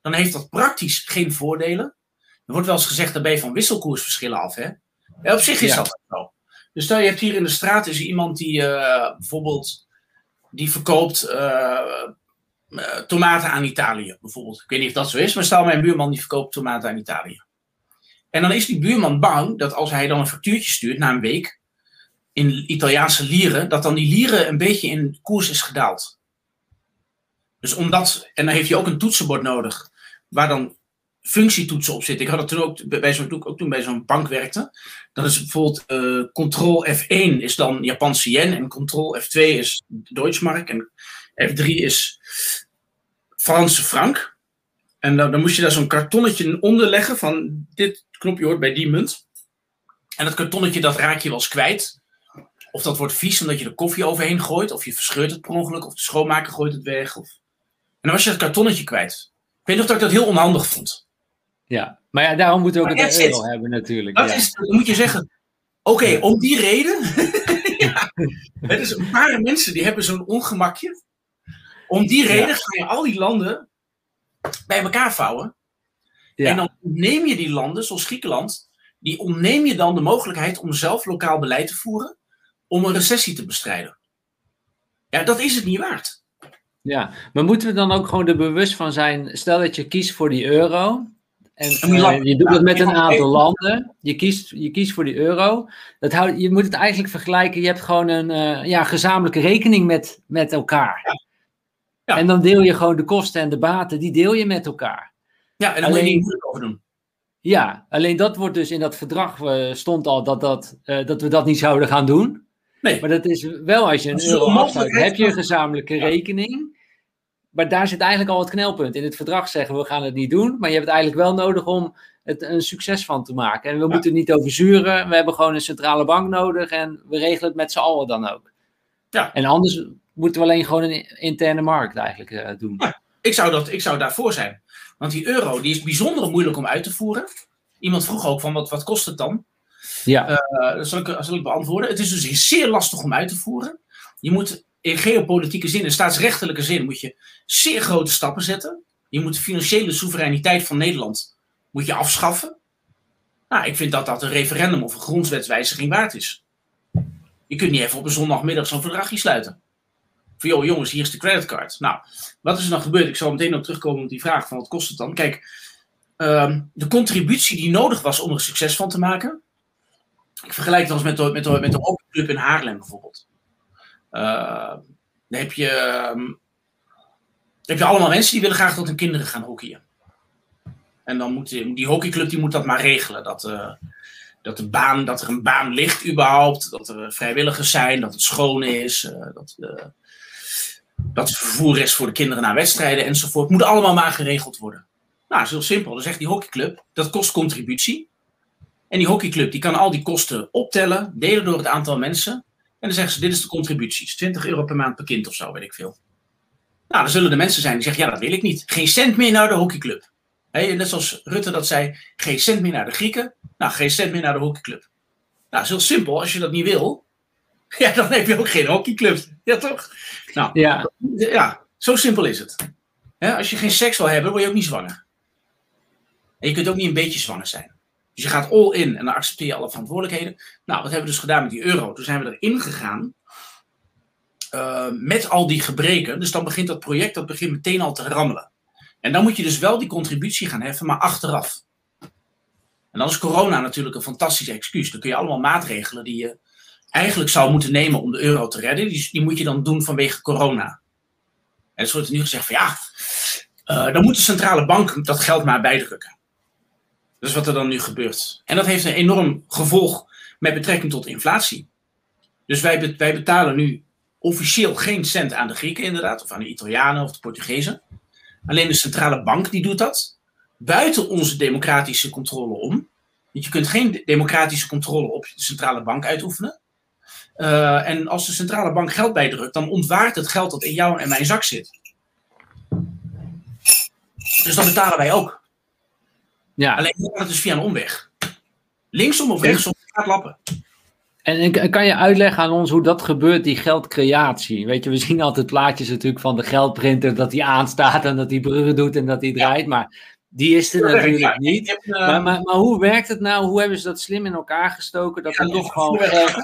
dan heeft dat praktisch geen voordelen. Er wordt wel eens gezegd, daarbij van wisselkoersverschillen af. Hè? Ja, op zich is dat zo. Dus stel je hebt hier in de straat is iemand die uh, bijvoorbeeld die verkoopt uh, uh, tomaten aan Italië, bijvoorbeeld. Ik weet niet of dat zo is, maar stel mijn buurman die verkoopt tomaten aan Italië. En dan is die buurman bang dat als hij dan een factuurtje stuurt na een week in Italiaanse lieren, dat dan die lieren een beetje in koers is gedaald. Dus omdat, en dan heeft hij ook een toetsenbord nodig, waar dan functietoetsen op zitten. Ik had het toen ook bij zo'n ook toen bij zo'n bank werkte. Dan is bijvoorbeeld uh, Ctrl F1 is dan Japanse yen en Ctrl F2 is Deutschmark en F3 is Franse frank. En dan, dan moest je daar zo'n kartonnetje onder leggen van dit knopje hoort bij die munt. En dat kartonnetje dat raak je wel eens kwijt. Of dat wordt vies omdat je de koffie overheen gooit. Of je verscheurt het per ongeluk. Of de schoonmaker gooit het weg. Of... En dan was je dat kartonnetje kwijt. Ik weet nog dat ik dat heel onhandig vond.
Ja, maar ja, daarom moeten we ook het euro hebben natuurlijk.
Dat
ja.
is, dan moet je zeggen, oké, okay, om die reden. ja, het is een paar mensen die hebben zo'n ongemakje. Om die reden ja. ga je al die landen bij elkaar vouwen. Ja. En dan neem je die landen, zoals Griekenland, die ontneem je dan de mogelijkheid om zelf lokaal beleid te voeren om een recessie te bestrijden. Ja, dat is het niet waard.
Ja, maar moeten we dan ook gewoon er bewust van zijn, stel dat je kiest voor die euro, en uh, je doet dat met een aantal landen. Je kiest, je kiest voor die euro. Dat houd, je moet het eigenlijk vergelijken. Je hebt gewoon een uh, ja, gezamenlijke rekening met, met elkaar. Ja. En dan deel je gewoon de kosten en de baten, die deel je met elkaar.
Ja, en dan alleen, moet je niet moeilijk over doen.
Ja, alleen dat wordt dus in dat verdrag uh, stond al dat, dat, dat we dat niet zouden gaan doen. Nee. Maar dat is wel als je een euro afsluit, heb je een gezamenlijke ja. rekening maar daar zit eigenlijk al het knelpunt. In het verdrag zeggen we gaan het niet doen, maar je hebt het eigenlijk wel nodig om het een succes van te maken. En we ja. moeten het niet over zuren. We hebben gewoon een centrale bank nodig en we regelen het met z'n allen dan ook. Ja. En anders moeten we alleen gewoon een interne markt eigenlijk uh, doen.
Ja, ik, zou dat, ik zou daarvoor zijn. Want die euro die is bijzonder moeilijk om uit te voeren. Iemand vroeg ook van wat, wat kost het dan? Ja. Uh, dat zal ik, zal ik beantwoorden. Het is dus zeer lastig om uit te voeren. Je moet in geopolitieke zin, in staatsrechtelijke zin, moet je zeer grote stappen zetten. Je moet de financiële soevereiniteit van Nederland moet je afschaffen. Nou, ik vind dat dat een referendum of een grondwetswijziging waard is. Je kunt niet even op een zondagmiddag zo'n verdragje sluiten. Van, joh jongens, hier is de creditcard. Nou, wat is er dan gebeurd? Ik zal meteen op terugkomen op die vraag van wat kost het dan? Kijk, uh, de contributie die nodig was om er succes van te maken. Ik vergelijk als met de, met de, met de Open in Haarlem bijvoorbeeld. Uh, dan heb je, um, heb je allemaal mensen die willen graag dat hun kinderen gaan hockeyen. En dan moet die, hockeyclub die moet dat maar regelen. Dat, uh, dat, de baan, dat er een baan ligt überhaupt. Dat er vrijwilligers zijn. Dat het schoon is. Uh, dat, dat er vervoer is voor de kinderen naar wedstrijden enzovoort. Moet allemaal maar geregeld worden. Nou, dat is heel simpel. Dan zegt die hockeyclub, dat kost contributie. En die hockeyclub die kan al die kosten optellen, delen door het aantal mensen. En dan zeggen ze, dit is de contributies. 20 euro per maand per kind of zo, weet ik veel. Nou, dan zullen er mensen zijn die zeggen, ja, dat wil ik niet. Geen cent meer naar de hockeyclub. Net zoals Rutte dat zei, geen cent meer naar de Grieken. Nou, geen cent meer naar de hockeyclub. Nou, dat is heel simpel. Als je dat niet wil, ja, dan heb je ook geen hockeyclub. Ja, toch? Nou, ja, ja zo simpel is het. als je geen seks wil hebben, word je ook niet zwanger. En je kunt ook niet een beetje zwanger zijn. Dus je gaat all in en dan accepteer je alle verantwoordelijkheden. Nou, wat hebben we dus gedaan met die euro? Toen zijn we erin gegaan uh, met al die gebreken. Dus dan begint dat project, dat begint meteen al te rammelen. En dan moet je dus wel die contributie gaan heffen, maar achteraf. En dan is corona natuurlijk een fantastisch excuus. Dan kun je allemaal maatregelen die je eigenlijk zou moeten nemen om de euro te redden, die, die moet je dan doen vanwege corona. En dus wordt er nu gezegd van ja, uh, dan moet de centrale bank dat geld maar bijdrukken. Dat is wat er dan nu gebeurt. En dat heeft een enorm gevolg met betrekking tot inflatie. Dus wij, wij betalen nu officieel geen cent aan de Grieken inderdaad, of aan de Italianen of de Portugezen. Alleen de centrale bank die doet dat, buiten onze democratische controle om. Want je kunt geen democratische controle op de centrale bank uitoefenen. Uh, en als de centrale bank geld bijdrukt, dan ontwaart het geld dat in jou en mijn zak zit. Dus dat betalen wij ook. Ja. Alleen gaat het dus via een omweg. Linksom of rechtsom gaat lappen.
En kan je uitleggen aan ons hoe dat gebeurt, die geldcreatie? Weet je, we zien altijd plaatjes natuurlijk van de geldprinter, dat die aanstaat en dat die bruggen doet en dat die draait. Maar die is er natuurlijk niet. Eh, maar, maar, maar, hoe werkt het nou? Hoe hebben ze dat slim in elkaar gestoken dat er toch gewoon geld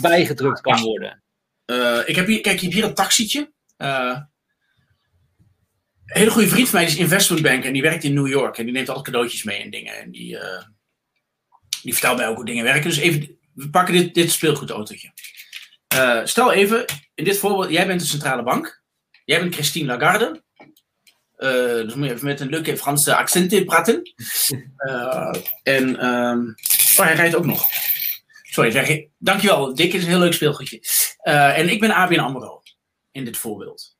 bijgedrukt kan worden?
Uh, ik heb hier, kijk, je hebt hier een taxietje. Uh, een hele goede vriend van mij is investmentbank en die werkt in New York. En die neemt altijd cadeautjes mee en dingen. En die, die vertelt mij ook hoe dingen werken. Dus even, we pakken dit, dit speelgoedautootje. Stel even, in dit voorbeeld, jij bent de centrale bank. Jij bent Christine Lagarde. Uh, dus moet je even met een leuke Franse accent praten. en um, oh, hij rijdt ook nog. Sorry, zeg je. Dankjewel, Dick is een heel leuk speelgoedje. en ik ben ABN AMRO in dit voorbeeld.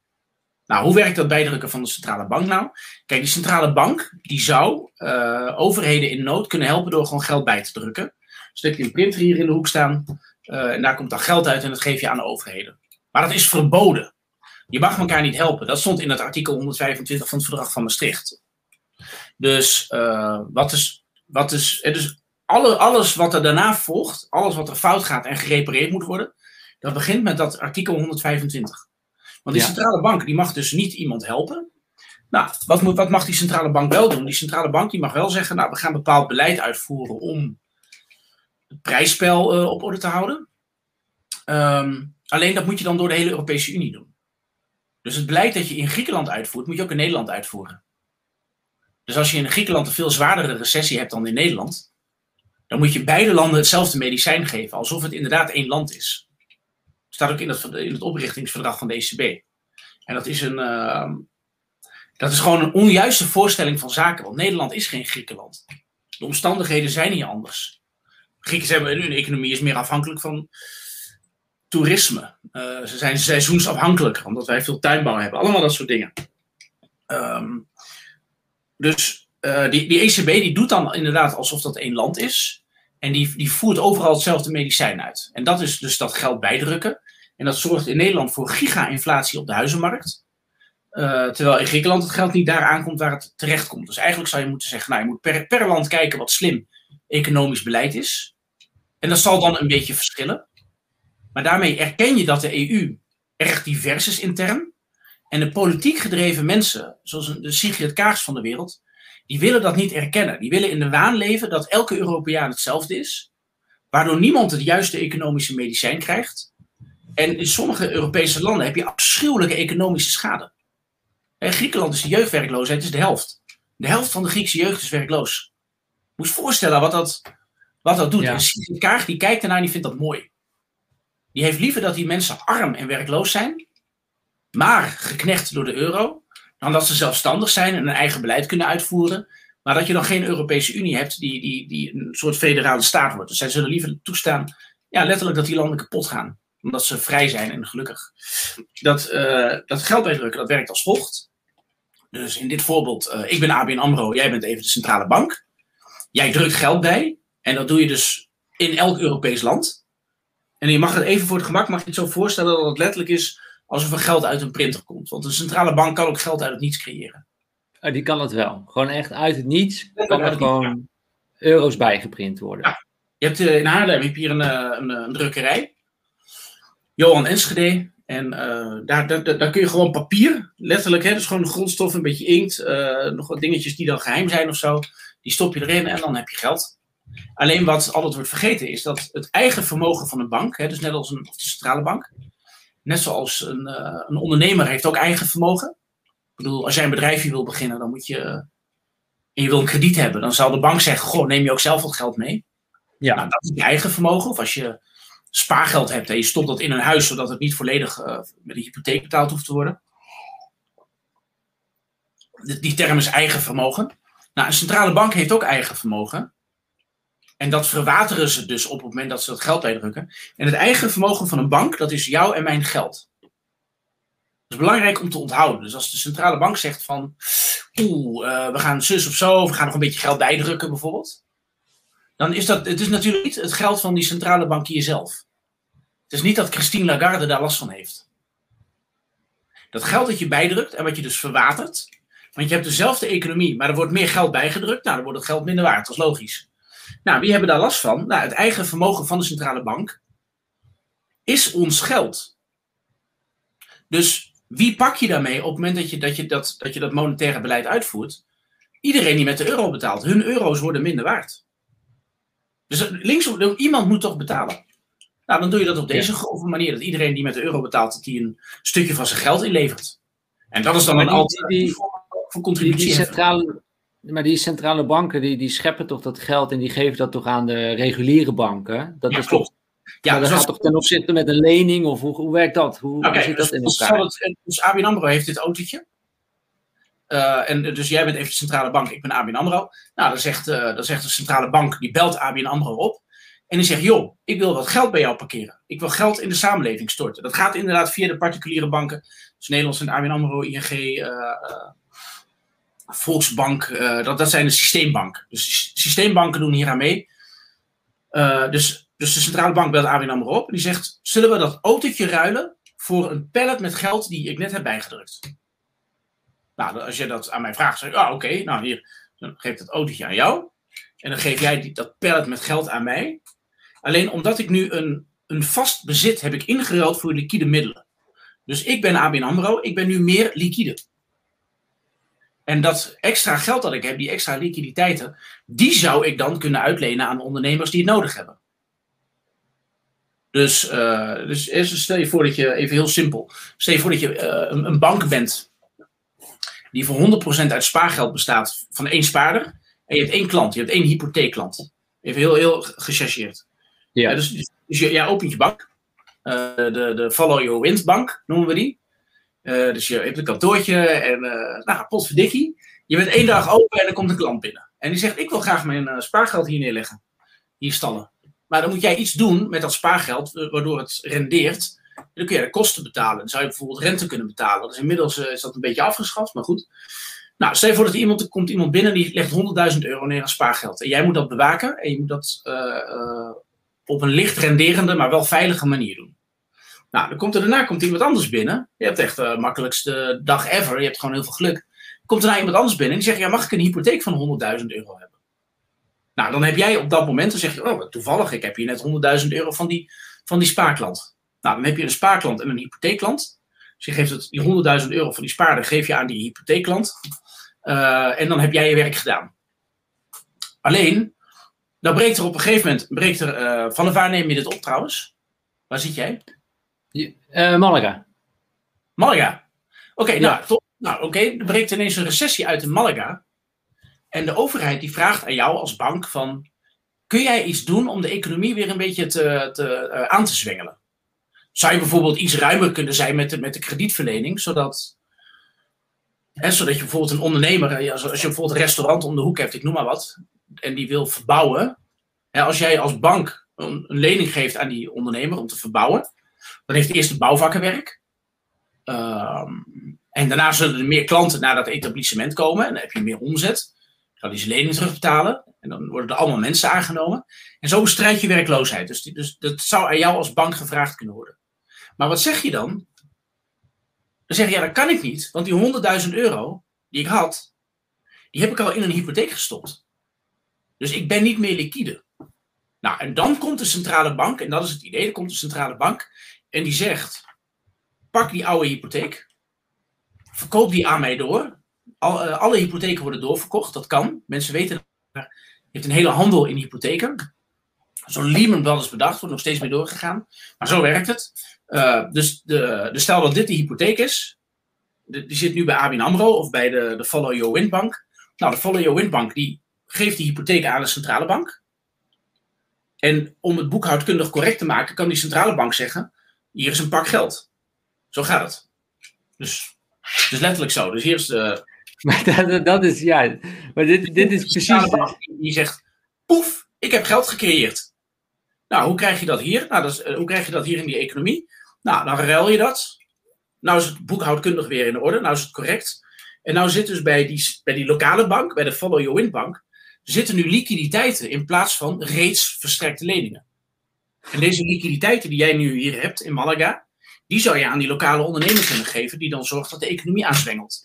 Nou, hoe werkt dat bijdrukken van de centrale bank nou? Kijk, die centrale bank die zou uh, overheden in nood kunnen helpen door gewoon geld bij te drukken. Dus dan heb je een printer hier in de hoek staan uh, en daar komt dan geld uit en dat geef je aan de overheden. Maar dat is verboden. Je mag elkaar niet helpen. Dat stond in het artikel 125 van het verdrag van Maastricht. Dus uh, wat is, wat is dus alle, alles wat er daarna volgt, alles wat er fout gaat en gerepareerd moet worden, dat begint met dat artikel 125. Want die centrale bank die mag dus niet iemand helpen. Nou, wat, moet, wat mag die centrale bank wel doen? Die centrale bank die mag wel zeggen, nou, we gaan bepaald beleid uitvoeren om het prijsspel uh, op orde te houden. Um, alleen dat moet je dan door de hele Europese Unie doen. Dus het beleid dat je in Griekenland uitvoert, moet je ook in Nederland uitvoeren. Dus als je in Griekenland een veel zwaardere recessie hebt dan in Nederland, dan moet je beide landen hetzelfde medicijn geven, alsof het inderdaad één land is staat ook in het, in het oprichtingsverdrag van de ECB. En dat is, een, uh, dat is gewoon een onjuiste voorstelling van zaken, want Nederland is geen Griekenland. De omstandigheden zijn hier anders. Grieken hebben hun economie is meer afhankelijk van toerisme. Uh, ze zijn seizoensafhankelijker, omdat wij veel tuinbouw hebben. Allemaal dat soort dingen. Um, dus uh, die, die ECB die doet dan inderdaad alsof dat één land is. En die, die voert overal hetzelfde medicijn uit. En dat is dus dat geld bijdrukken. En dat zorgt in Nederland voor giga-inflatie op de huizenmarkt. Uh, terwijl in Griekenland het geld niet daar aankomt waar het terecht komt. Dus eigenlijk zou je moeten zeggen, nou, je moet per, per land kijken wat slim economisch beleid is. En dat zal dan een beetje verschillen. Maar daarmee erken je dat de EU erg divers is intern. En de politiek gedreven mensen, zoals de Sigrid Kaars van de wereld, die willen dat niet erkennen. Die willen in de waan leven dat elke Europeaan hetzelfde is, waardoor niemand het juiste economische medicijn krijgt. En in sommige Europese landen heb je afschuwelijke economische schade. In Griekenland is de jeugdwerkloosheid is de helft. De helft van de Griekse jeugd is werkloos. Moet je voorstellen wat dat, wat dat doet. Ja. En Kaag die kijkt ernaar en die vindt dat mooi. Die heeft liever dat die mensen arm en werkloos zijn, maar geknecht door de euro, dan dat ze zelfstandig zijn en een eigen beleid kunnen uitvoeren. Maar dat je dan geen Europese Unie hebt die, die, die een soort federale staat wordt. Dus zij zullen liever toestaan, ja, letterlijk dat die landen kapot gaan. Omdat ze vrij zijn en gelukkig. Dat, uh, dat geld bijdrukken, dat werkt als volgt. Dus in dit voorbeeld, uh, ik ben ABN AMRO, jij bent even de centrale bank. Jij drukt geld bij. En dat doe je dus in elk Europees land. En je mag het even voor het gemak, mag je het zo voorstellen dat het letterlijk is alsof er geld uit een printer komt. Want een centrale bank kan ook geld uit het niets creëren.
Oh, die kan het wel. Gewoon echt uit het niets kan er gewoon euro's bijgeprint worden. Ja.
Je hebt, uh, in Haarlem heb je hier een, uh, een, een, drukkerij. Johan Enschede. En uh, daar, daar, daar, kun je gewoon papier, letterlijk, hè, dus gewoon grondstof, een beetje inkt, nog wat dingetjes die dan geheim zijn of zo. Die stop je erin en dan heb je geld. Alleen wat altijd wordt vergeten is dat het eigen vermogen van een bank, hè, dus net als een, de centrale bank, net zoals een, uh, een ondernemer heeft ook eigen vermogen. Ik bedoel, als jij een bedrijfje wil beginnen, dan moet je. En je wil een krediet hebben, dan zal de bank zeggen: Goh, neem je ook zelf wat geld mee? Ja. Nou, dat is je eigen vermogen. Of als je spaargeld hebt en je stopt dat in een huis, zodat het niet volledig uh, met een hypotheek betaald hoeft te worden. Die term is eigen vermogen. Nou, een centrale bank heeft ook eigen vermogen. En dat verwateren ze dus op het moment dat ze dat geld bijdrukken. En het eigen vermogen van een bank, dat is jouw en mijn geld. Dat is belangrijk om te onthouden. Dus als de centrale bank zegt van, oeh, uh, we gaan zus of zo, we gaan nog een beetje geld bijdrukken bijvoorbeeld. Dan is dat, het is natuurlijk niet het geld van die centrale bankier zelf. Het is niet dat Christine Lagarde daar last van heeft. Dat geld dat je bijdrukt en wat je dus verwatert, want je hebt dezelfde economie, maar er wordt meer geld bijgedrukt, nou dan wordt het geld minder waard, dat is logisch. Nou, wie hebben daar last van? Nou, het eigen vermogen van de centrale bank is ons geld. Dus wie pak je daarmee op het moment dat je dat, je dat, dat, je dat monetaire beleid uitvoert? Iedereen die met de euro betaalt. Hun euro's worden minder waard. Dus links, iemand moet toch betalen. Nou, dan doe je dat op deze ja. manier. Dat iedereen die met de euro betaalt, die een stukje van zijn geld inlevert. En dat is dan een alternatief voor contributie.
Die centrale, maar die centrale banken, die, die scheppen toch dat geld en die geven dat toch aan de reguliere banken? Dat
ja,
is
klopt.
Ja, maar dat gaat toch ten opzichte met een lening of hoe, hoe werkt dat? Hoe, hoe zit dat in elkaar?
Het, dus ABN AMRO heeft dit autootje. Uh, en dus jij bent even de centrale bank, ik ben ABN AMRO. Nou, dan zegt, uh, dan zegt de centrale bank, die belt ABN AMRO op. En die zegt, joh, ik wil wat geld bij jou parkeren. Ik wil geld in de samenleving storten. Dat gaat inderdaad via de particuliere banken. Dus Nederlands en ABN AMRO, ING, uh, Volksbank. dat, dat zijn de systeembanken. Dus systeembanken doen hier aan mee. dus, dus de centrale bank belt ABN AMRO op. En die zegt, zullen we dat autootje ruilen voor een pallet met geld die ik net heb bijgedrukt? Nou, als je dat aan mij vraagt, zeg ik, ah, oké, nou hier, dan geef ik dat autootje aan jou. En dan geef jij die, dat pallet met geld aan mij. Alleen omdat ik nu een, een vast bezit heb ik ingeruild voor liquide middelen. Dus ik ben ABN AMRO, ik ben nu meer liquide. En dat extra geld dat ik heb, die extra liquiditeiten, die zou ik dan kunnen uitlenen aan ondernemers die het nodig hebben. Dus, uh, dus stel je voor dat je, even heel simpel, stel je voor dat je uh, een, een, bank bent die voor 100% uit spaargeld bestaat van één spaarder. En je hebt één klant, je hebt één hypotheekklant. Even heel, heel gechargeerd. Ja. dus, dus jij opent je bank. Uh, de, de Follow Your Wind bank noemen we die. Uh, dus je hebt een kantoortje en uh, nou, potverdikkie. Je bent één dag open en er komt een klant binnen. En die zegt, ik wil graag mijn spaargeld hier neerleggen. Hier stallen. Maar dan moet jij iets doen met dat spaargeld, waardoor het rendeert. En dan kun je de kosten betalen. Dan zou je bijvoorbeeld rente kunnen betalen. Dus inmiddels is dat een beetje afgeschaft, maar goed. Nou, stel je voor dat er, iemand, er komt iemand binnen die legt 100.000 euro neer aan spaargeld. En jij moet dat bewaken en je moet dat op een licht renderende, maar wel veilige manier doen. Nou, dan komt er daarna komt iemand anders binnen. Je hebt echt de uh, makkelijkste dag ever. Je hebt gewoon heel veel geluk. Komt er nou iemand anders binnen en die zegt: Ja, mag ik een hypotheek van 100.000 euro hebben? Nou, dan heb jij op dat moment, dan zeg je: Oh, toevallig, ik heb hier net 100.000 euro van die, van die spaarklant. Nou, dan heb je een spaarklant en een hypotheekklant. Dus je geeft het, die 100.000 euro van die spaarder geef je aan die hypotheekklant. Uh, en dan heb jij je werk gedaan. Alleen, dan breekt er op een gegeven moment, breekt er, uh, van de neem je dit op trouwens? Waar zit jij?
Uh, Malaga.
Malaga. Oké, okay, nou. Nou, oké, okay. er breekt ineens een recessie uit in Malaga. En de overheid die vraagt aan jou als bank van, kun jij iets doen om de economie weer een beetje te, te, uh, aan te zwengelen? Zou je bijvoorbeeld iets ruimer kunnen zijn met de, met de kredietverlening, zodat, hè, zodat je bijvoorbeeld een ondernemer, als je bijvoorbeeld een restaurant om de hoek hebt, ik noem maar wat, en die wil verbouwen. Hè, als jij als bank een, een, lening geeft aan die ondernemer om te verbouwen, dan heeft eerst het bouwvakkenwerk. Um, en daarna zullen er meer klanten naar dat etablissement komen en dan heb je meer omzet. Dan die ze lening terugbetalen en dan worden er allemaal mensen aangenomen. En zo bestrijd je werkloosheid. Dus, dus dat zou aan jou als bank gevraagd kunnen worden. Maar wat zeg je dan? Dan zeg je, ja, dat kan ik niet, want die 100.000 euro die ik had, die heb ik al in een hypotheek gestopt. Dus ik ben niet meer liquide. Nou, en dan komt de centrale bank, en dat is het idee, dan komt de centrale bank en die zegt: pak die oude hypotheek, verkoop die aan mij door. Al, uh, alle hypotheken worden doorverkocht, dat kan. Mensen weten, er heeft een hele handel in hypotheken. Zo'n Lehman Brothers bedacht, wordt nog steeds mee doorgegaan. Maar zo werkt het. Uh, dus de, de, stel dat dit de hypotheek is, die zit nu bij ABN AMRO of bij de, de Follow Your Wind Bank. Nou, de Follow Your Wind Bank die geeft die hypotheek aan de centrale bank. En om het boekhoudkundig correct te maken, kan die centrale bank zeggen: hier is een pak geld. Zo gaat het. Dus, dus letterlijk zo. Dus hier is
Maar dat, dat is, ja. Maar dit, dit is precies.
Die zegt: poef, Ik heb geld gecreëerd. Nou, hoe krijg je dat hier? Nou, dat is, hoe krijg je dat hier in die economie? Nou, dan ruil je dat. Nou is het boekhoudkundig weer in orde. Nou is het correct. En nou zit dus bij die, bij die lokale bank, bij de Follow Your Win bank, zitten nu liquiditeiten in plaats van reeds verstrekte leningen. En deze liquiditeiten die jij nu hier hebt in Malaga, die zou je aan die lokale ondernemers kunnen geven, die dan zorgt dat de economie aanzwengelt.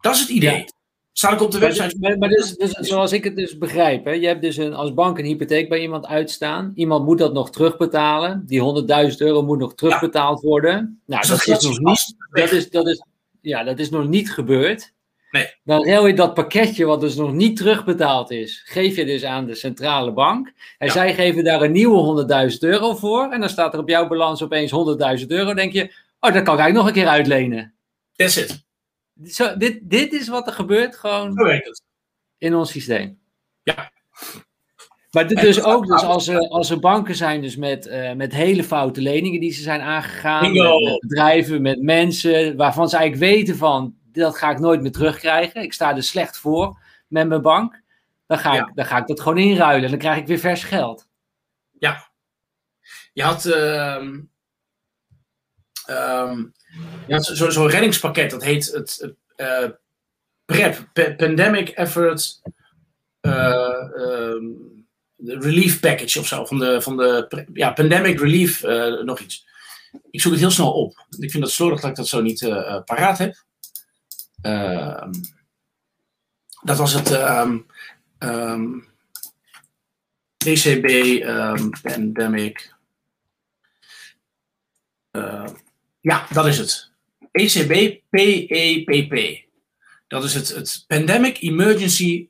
Dat is het idee. Ja. Staat ik op de website.
Maar, maar dus, dus, zoals ik het dus begrijp, hè, je hebt dus een, als bank een hypotheek bij iemand uitstaan. Iemand moet dat nog terugbetalen. Die 100.000 euro moet nog terugbetaald worden. Nou, dat, is nog niet. Dat is, dat is, ja, dat is nog niet gebeurd.
Nee.
Dan ruil je dat pakketje, wat dus nog niet terugbetaald is, geef je dus aan de centrale bank. En zij geven daar een nieuwe 100.000 euro voor. En dan staat er op jouw balans opeens 100.000 euro. denk je, oh, dat kan ik nog een keer uitlenen.
That's it.
Zo, dit, dit is wat er gebeurt gewoon in ons systeem.
Ja.
Maar dit dus ook dus als, er, als er banken zijn dus met, uh, met hele foute leningen die ze zijn aangegaan. Met, met, bedrijven, met mensen waarvan ze eigenlijk weten van dat ga ik nooit meer terugkrijgen. Ik sta er slecht voor met mijn bank. Dan ga, ik, dan ga ik dat gewoon inruilen en dan krijg ik weer vers geld.
Ja. Je had, uh, je had zo'n zo reddingspakket, dat heet het uh, PrEP, Pandemic Effort uh, Relief Package of zo. Van de, van de ja, Pandemic Relief, uh, nog iets. Ik zoek het heel snel op. Ik vind het slordig dat ik dat zo niet paraat heb. Ehm, dat was het um, um, ECB Pandemic. Ja, dat is het. ECB PEPP. Dat is het, het Pandemic Emergency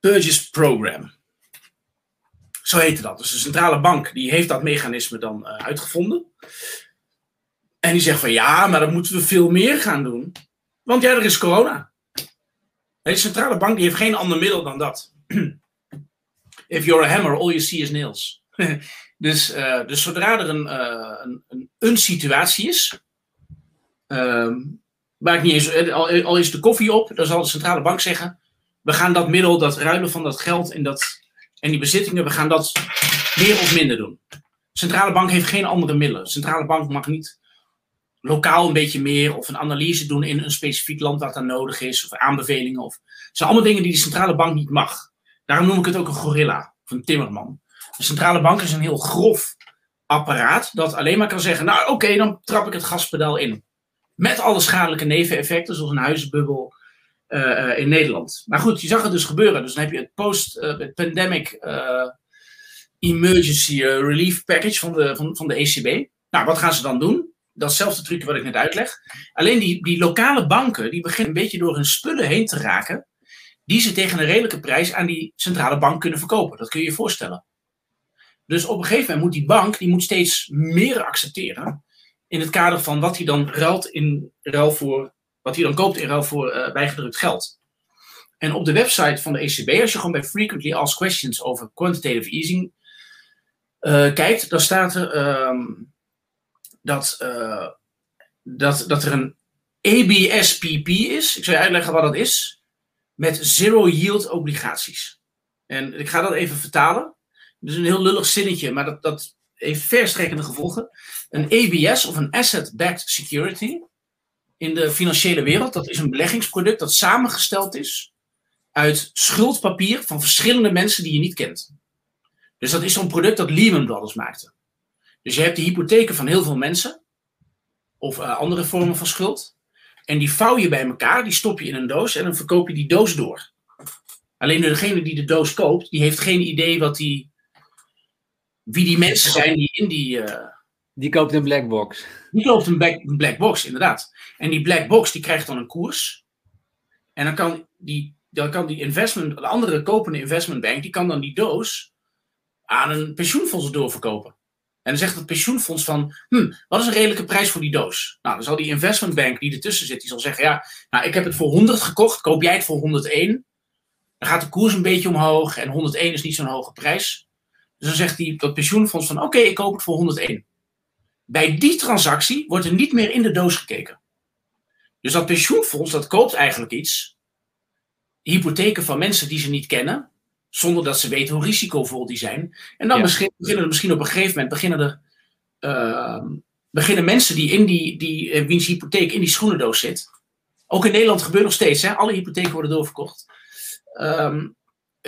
Purchase Program. Zo heette dat. Dus de centrale bank die heeft dat mechanisme dan uh, uitgevonden. En die zegt van ja, maar dan moeten we veel meer gaan doen. Want ja, er is corona. De centrale bank die heeft geen ander middel dan dat. If you're a hammer, all you see is nails. dus, uh, dus zodra er een, uh, een, een, een, situatie is, waar ik niet eens, eh, al, al, is de koffie op, dan zal de centrale bank zeggen: we gaan dat middel, dat ruilen van dat geld en, dat, en die bezittingen, we gaan dat meer of minder doen. De centrale bank heeft geen andere middelen. De centrale bank mag niet lokaal een beetje meer of een analyse doen in een specifiek land wat dan nodig is, of aanbevelingen. Of, het zijn allemaal dingen die de centrale bank niet mag. Daarom noem ik het ook een gorilla of een timmerman. De centrale bank is een heel grof apparaat dat alleen maar kan zeggen: Nou, oké, dan trap ik het gaspedaal in. Met alle schadelijke neveneffecten, zoals een huizenbubbel uh, in Nederland. Maar goed, je zag het dus gebeuren. Dus dan heb je het post-pandemic uh, emergency relief package van de, van, van de ECB. Nou, wat gaan ze dan doen? Datzelfde trucje wat ik net uitleg. Alleen die, die lokale banken, die beginnen een beetje door hun spullen heen te raken, die ze tegen een redelijke prijs aan die centrale bank kunnen verkopen. Dat kun je je voorstellen. Dus op een gegeven moment moet die bank, die moet steeds meer accepteren in het kader van wat hij dan ruilt in ruil voor, wat hij dan koopt in ruil voor uh, bijgedrukt geld. En op de website van de ECB, als je gewoon bij Frequently Asked Questions over quantitative easing uh, kijkt, dan staat er ehm, dat, uh, dat, dat er een ABSPP is. Ik zal je uitleggen wat dat is. Met zero yield obligaties. En ik ga dat even vertalen. Het is een heel lullig zinnetje, maar dat, dat heeft verstrekkende gevolgen. Een ABS of een Asset-Backed Security in de financiële wereld, dat is een beleggingsproduct dat samengesteld is uit schuldpapier van verschillende mensen die je niet kent. Dus dat is zo'n product dat Lehman Brothers maakte. Dus je hebt de hypotheken van heel veel mensen. Of uh, andere vormen van schuld. En die vouw je bij elkaar, die stop je in een doos en dan verkoop je die doos door. Alleen degene die de doos koopt, die heeft geen idee wat die, wie die mensen zijn die in die... Uh,
die koopt een black box.
Die koopt een black, een black box, inderdaad. En die black box die krijgt dan een koers. En dan kan die, dan kan die investment, de andere kopende investmentbank, die kan dan die doos aan een pensioenfonds doorverkopen. En dan zegt het pensioenfonds van, hm, wat is een redelijke prijs voor die doos? Nou, dan zal die investmentbank die ertussen zit, die zal zeggen, ja, nou, ik heb het voor 100 gekocht, koop jij het voor 101? Dan gaat de koers een beetje omhoog en 101 is niet zo'n hoge prijs. Dus dan zegt die, dat pensioenfonds van, oké, ik koop het voor 101. Bij die transactie wordt er niet meer in de doos gekeken. Dus dat pensioenfonds, dat koopt eigenlijk iets, hypotheken van mensen die ze niet kennen, Zonder dat ze weten hoe risicovol die zijn. En dan ja. beginnen er misschien op een gegeven moment beginnen er, uh, beginnen mensen die in die, die uh, wiens hypotheek in die schoenendoos zit. Ook in Nederland gebeurt nog steeds, hè? alle hypotheken worden doorverkocht. Um,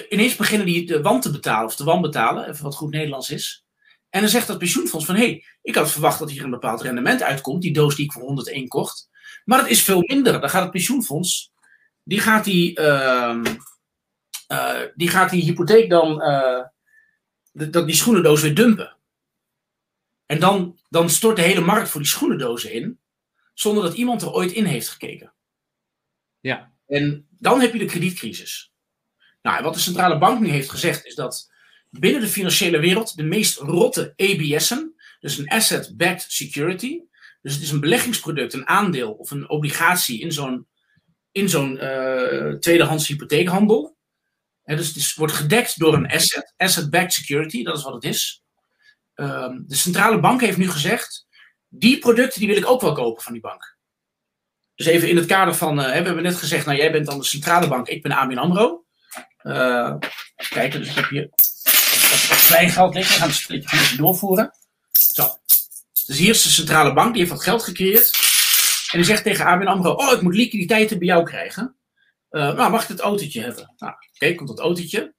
ineens beginnen die de wand te betalen, of de wand betalen, even wat goed Nederlands is. En dan zegt dat pensioenfonds van, hé, hey, ik had verwacht dat hier een bepaald rendement uitkomt, die doos die ik voor 101 kocht. Maar het is veel minder. Dan gaat het pensioenfonds, die gaat die, uh, uh, die, gaat die hypotheek dan, uh, de, die schoenendoos weer dumpen. En dan, dan stort de hele markt voor die schoenendozen in, zonder dat iemand er ooit in heeft gekeken.
Ja.
En dan heb je de kredietcrisis. Nou, wat de centrale bank nu heeft gezegd is dat binnen de financiële wereld de meest rotte ABS'en, dus een asset-backed security, dus het is een beleggingsproduct, een aandeel of een obligatie in zo'n in zo'n uh, tweedehands hypotheekhandel. Dus het wordt gedekt door een asset, asset-backed security, dat is wat het is. Um, de centrale bank heeft nu gezegd, die producten die wil ik ook wel kopen van die bank. Dus even in het kader van, uh, we hebben net gezegd, nou jij bent dan de centrale bank, ik ben ABN AMRO. Uh, kijken, dus ik heb hier wat klein geld liggen. We gaan het splitje even doorvoeren. Zo. Dus hier is de centrale bank, die heeft wat geld gecreëerd. En die zegt tegen ABN AMRO, oh, ik moet liquiditeiten bij jou krijgen. Uh, nou, mag ik het autootje hebben? Nou, okay, komt dat autootje.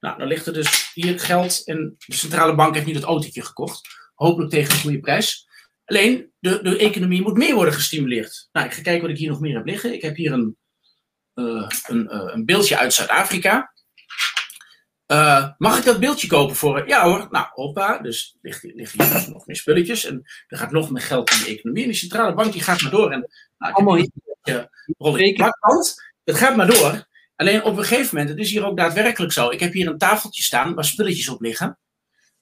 Nou, dan ligt er dus hier geld en de centrale bank heeft nu dat autootje gekocht. Hopelijk tegen een goede prijs. Alleen, de, de economie moet meer worden gestimuleerd. Nou, ik ga kijken wat ik hier nog meer heb liggen. Ik heb hier een, uh, een, uh, een beeldje uit Zuid-Afrika. Uh, mag ik dat beeldje kopen voor. Ja hoor, nou, hoppa. Dus liggen liggen hier nog meer spulletjes. En er gaat nog meer geld in de economie. En die centrale bank die gaat maar door. En, nou,
Allemaal hier.
Uh, het gaat maar door. Alleen op een gegeven moment, het is hier ook daadwerkelijk zo. Ik heb hier een tafeltje staan waar spulletjes op liggen.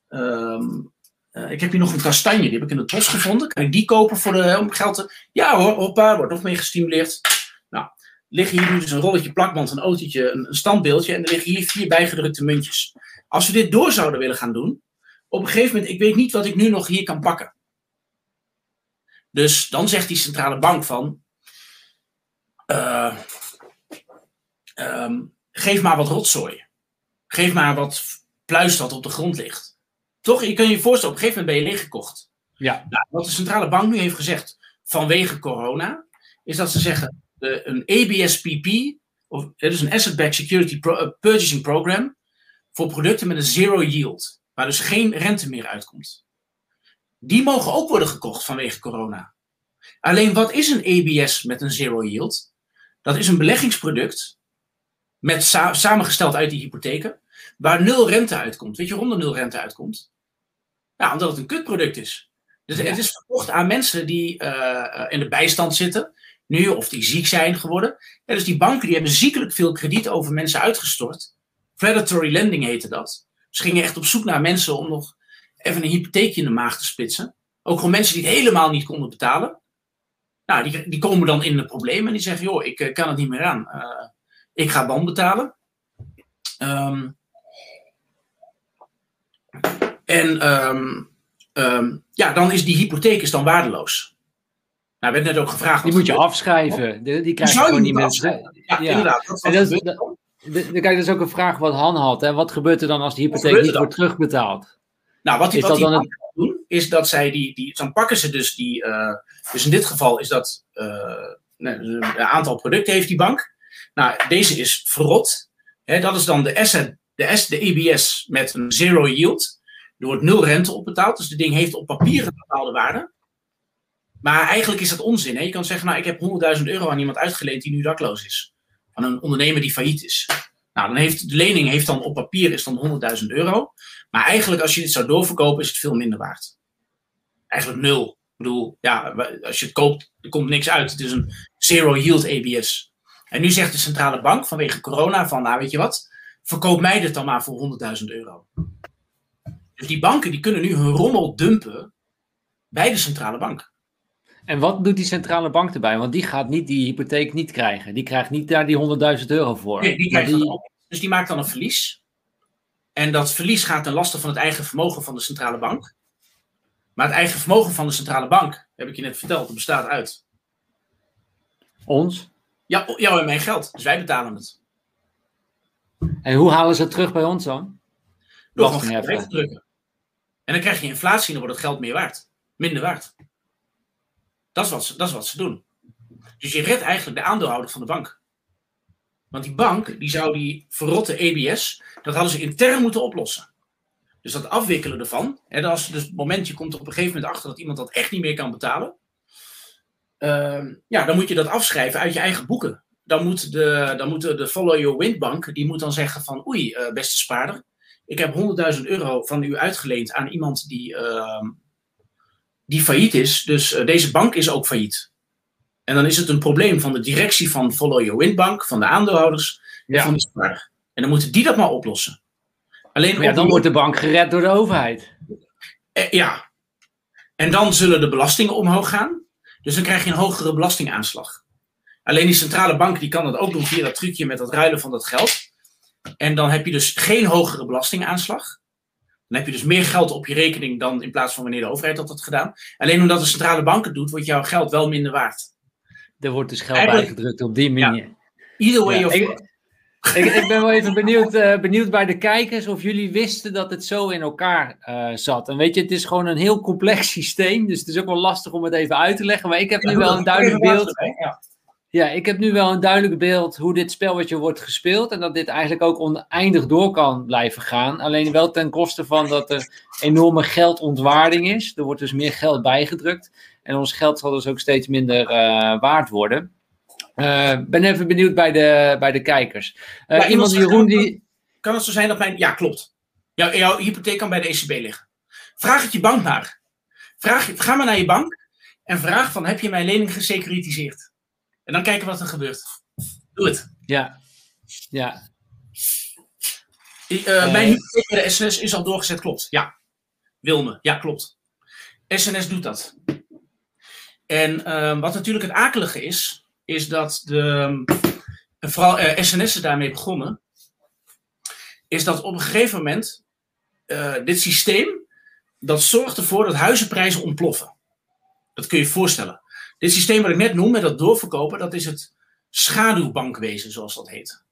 Um, uh, ik heb hier nog een kastanje, die heb ik in het bos gevonden. Kan ik die kopen voor de, om geld te... Ja hoor, hoppa, wordt nog meer gestimuleerd. Nou, liggen hier nu dus een rolletje plakband, een autootje, een, standbeeldje. En er liggen hier vier bijgedrukte muntjes. Als we dit door zouden willen gaan doen, op een gegeven moment, ik weet niet wat ik nu nog hier kan pakken. Dus dan zegt die centrale bank van, uh, um, geef maar wat rotzooi. Geef maar wat pluis dat op de grond ligt. Toch? Je kunt je voorstellen, op een gegeven moment ben je leeggekocht.
Ja.
Nou, wat de centrale bank nu heeft gezegd vanwege corona, is dat ze zeggen, de, een ABSPP, of, dus een Asset Backed Security Pro, uh, Purchasing Program, voor producten met een zero yield, waar dus geen rente meer uitkomt. Die mogen ook worden gekocht vanwege corona. Alleen wat is een ABS met een zero yield? Dat is een beleggingsproduct met sa samengesteld uit die hypotheken, waar nul rente uitkomt. Weet je waarom er nul rente uitkomt? Ja, omdat het een kutproduct is. Dus ja. het is verkocht aan mensen die uh, in de bijstand zitten, nu, of die ziek zijn geworden. Ja, dus die banken die hebben ziekelijk veel krediet over mensen uitgestort. Predatory lending heette dat. Ze gingen echt op zoek naar mensen om nog even een hypotheekje in de maag te splitsen. Ook gewoon mensen die het helemaal niet konden betalen. Nou, die, die komen dan in de problemen en die zeggen, joh, ik uh, kan het niet meer aan. Uh, ik ga band betalen. Um, en um, um, ja, dan is die hypotheek is dan waardeloos. Nou, werd net ook gevraagd.
Die moet je afschrijven. Die, die krijg je gewoon niet meer.
Ja, ja, inderdaad. Dat
en dat, dat, dat, kijk, dat is ook een vraag wat Han had. Hè. Wat gebeurt er dan als de hypotheek niet wordt terugbetaald?
Nou, wat die, is wat die dan een... doen, is dat zij die, die. Dan pakken ze dus die. Uh, dus in dit geval is dat. Uh, een aantal producten heeft die bank. Nou, deze is verrot. Dat is dan de asset, de, de EBS met een zero yield. Er wordt nul rente opbetaald, dus het ding heeft op papier een bepaalde waarde. Maar eigenlijk is dat onzin. Je kan zeggen, nou, ik heb 100.000 euro aan iemand uitgeleend die nu dakloos is. Van een ondernemer die failliet is. Nou, dan heeft de lening heeft dan op papier is dan 100.000 euro. Maar eigenlijk, als je dit zou doorverkopen, is het veel minder waard. Eigenlijk nul. Ik bedoel, ja, als je het koopt, er komt niks uit. Het is een zero yield ABS. En nu zegt de centrale bank vanwege corona van, nou weet je wat, verkoop mij dit dan maar voor 100.000 euro. Dus die banken die kunnen nu hun rommel dumpen bij de centrale bank.
En wat doet die centrale bank erbij? Want die gaat niet die hypotheek niet krijgen. Die krijgt niet daar die 100.000 euro voor.
Nee, die krijgt die... Dus die maakt dan een verlies. En dat verlies gaat ten laste van het eigen vermogen van de centrale bank. Maar het eigen vermogen van de centrale bank, heb ik je net verteld, bestaat uit.
Ons?
Ja, jou en mijn geld. Dus wij betalen het.
En hoe halen ze het terug bij ons dan?
Door gewoon geld te drukken. En dan krijg je inflatie en dan wordt het geld meer waard. Minder waard. Dat is wat ze, dat is wat ze doen. Dus je redt eigenlijk de aandeelhouder van de bank. Want die bank, die zou die verrotte EBS, dat hadden ze intern moeten oplossen. Dus dat afwikkelen ervan. En als dus het momentje komt op een gegeven moment achter dat iemand dat echt niet meer kan betalen. Ehm, ja, dan moet je dat afschrijven uit je eigen boeken. Dan moet de, dan moet de, Follow Your Wind bank, die moet dan zeggen van oei, uh, beste spaarder. Ik heb 100.000 euro van u uitgeleend aan iemand die, uh, die failliet is. Dus uh, deze bank is ook failliet. En dan is het een probleem van de directie van Follow Your Wind bank, van de aandeelhouders en van de spaarder. En dan moeten die dat maar oplossen.
Alleen ja, dan wordt de bank gered door de overheid.
Eh, ja. En dan zullen de belastingen omhoog gaan. Dus dan krijg je een hogere belastingaanslag. Alleen die centrale bank die kan dat ook doen via dat trucje met dat ruilen van dat geld. En dan heb je dus geen hogere belastingaanslag. Dan heb je dus meer geld op je rekening dan in plaats van wanneer de overheid dat had gedaan. Alleen omdat de centrale bank het doet, wordt jouw geld wel minder waard.
Er wordt dus geld bijgedrukt op die manier. Ja.
Either way of ik,
ik, ik, ben wel even benieuwd, uh, benieuwd bij de kijkers of jullie wisten dat het zo in elkaar uh, zat. En weet je, het is gewoon een heel complex systeem, dus het is ook wel lastig om het even uit te leggen. Maar ik heb nu wel een duidelijk beeld. Ja. ja, ik heb nu wel een duidelijk beeld hoe dit spelletje wordt gespeeld. En dat dit eigenlijk ook oneindig door kan blijven gaan. Alleen wel ten koste van dat er enorme geldontwaarding is. Er wordt dus meer geld bijgedrukt. En ons geld zal dus ook steeds minder uh, waard worden. Uh, ben even benieuwd bij de, bij de kijkers. Uh, iemand Jeroen die.
Kan het zo zijn dat mijn. Ja, klopt. Jouw, jouw hypotheek kan bij de ECB liggen. Vraag het je bank maar. Vraag, ga maar naar je bank en vraag van heb je mijn lening gesecuritiseerd? En dan kijken wat er gebeurt. Doe het.
Ja. Ja.
Uh, mijn hypotheek bij de SNS is al doorgezet, klopt. Ja. Wilme, ja, klopt. SNS doet dat. En ehm, wat natuurlijk het akelige is, is dat de, vooral uh, SNS is daarmee begonnen, is dat op een gegeven moment uh, dit systeem, dat zorgt ervoor dat huizenprijzen ontploffen. Dat kun je je voorstellen. Dit systeem wat ik net noem, met dat doorverkopen, dat is het schaduwbankwezen, zoals dat heet.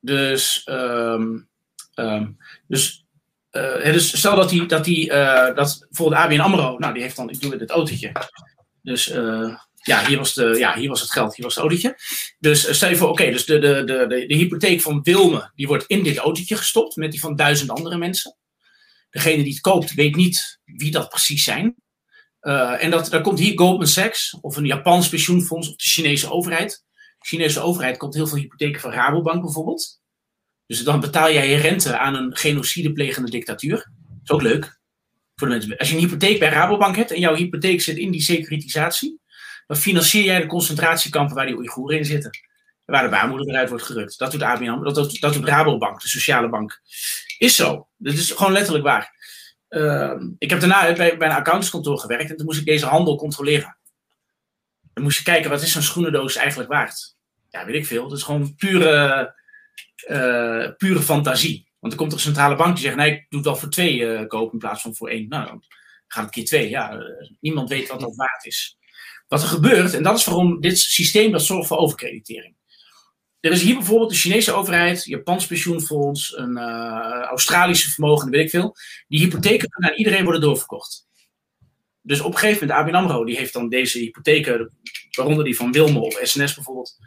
Dus, um, um, dus, dus stel dat die, dat die, uh, dat bijvoorbeeld ABN AMRO, nou die heeft dan, ik doe dit autootje. Dus ja, hier was, de, ja, hier was het geld, hier was het autootje. Dus uh, stel je voor, oké, dus de, de, de, de, de hypotheek van Wilme, die wordt in dit autootje gestopt met die van duizend andere mensen. Degene die het koopt, weet niet wie dat precies zijn. Uh, en dat, dan komt hier Goldman Sachs, of een Japans pensioenfonds, of de Chinese overheid. De Chinese overheid komt heel veel hypotheken van Rabobank bijvoorbeeld. Dus dan betaal jij je rente aan een genocideplegende dictatuur. Dat is ook leuk. Voor de mensen. Als je een hypotheek bij Rabobank hebt en jouw hypotheek zit in die securitisatie, dan financier jij de concentratiekampen waar die Oeigoeren in zitten. Waar de baarmoeder eruit wordt gerukt. Dat doet ABN, dat doet, dat doet Rabobank, de sociale bank. Is zo. Dat is gewoon letterlijk waar. Uh, ik heb daarna bij, bij een accountantskantoor gewerkt en toen moest ik deze handel controleren. Dan moest je kijken, wat is zo'n schoenendoos eigenlijk waard? Ja, weet ik veel. Dat is gewoon pure, uh, pure fantasie. Want er komt een centrale bank die zegt, nee, ik doe het al voor twee uh, kopen in plaats van voor één. Nou, dan gaat het keer twee. Ja, uh, niemand weet wat dat waard is. Wat er gebeurt, en dat is waarom dit systeem dat zorgt voor overkreditering. Er is hier bijvoorbeeld de Chinese overheid, Japans pensioenfonds, een uh, Australische vermogen, weet ik veel. Die hypotheken kunnen aan iedereen worden doorverkocht. Dus op een gegeven moment, ABN AMRO, die heeft dan deze hypotheken, waaronder die van Wilmo of SNS bijvoorbeeld,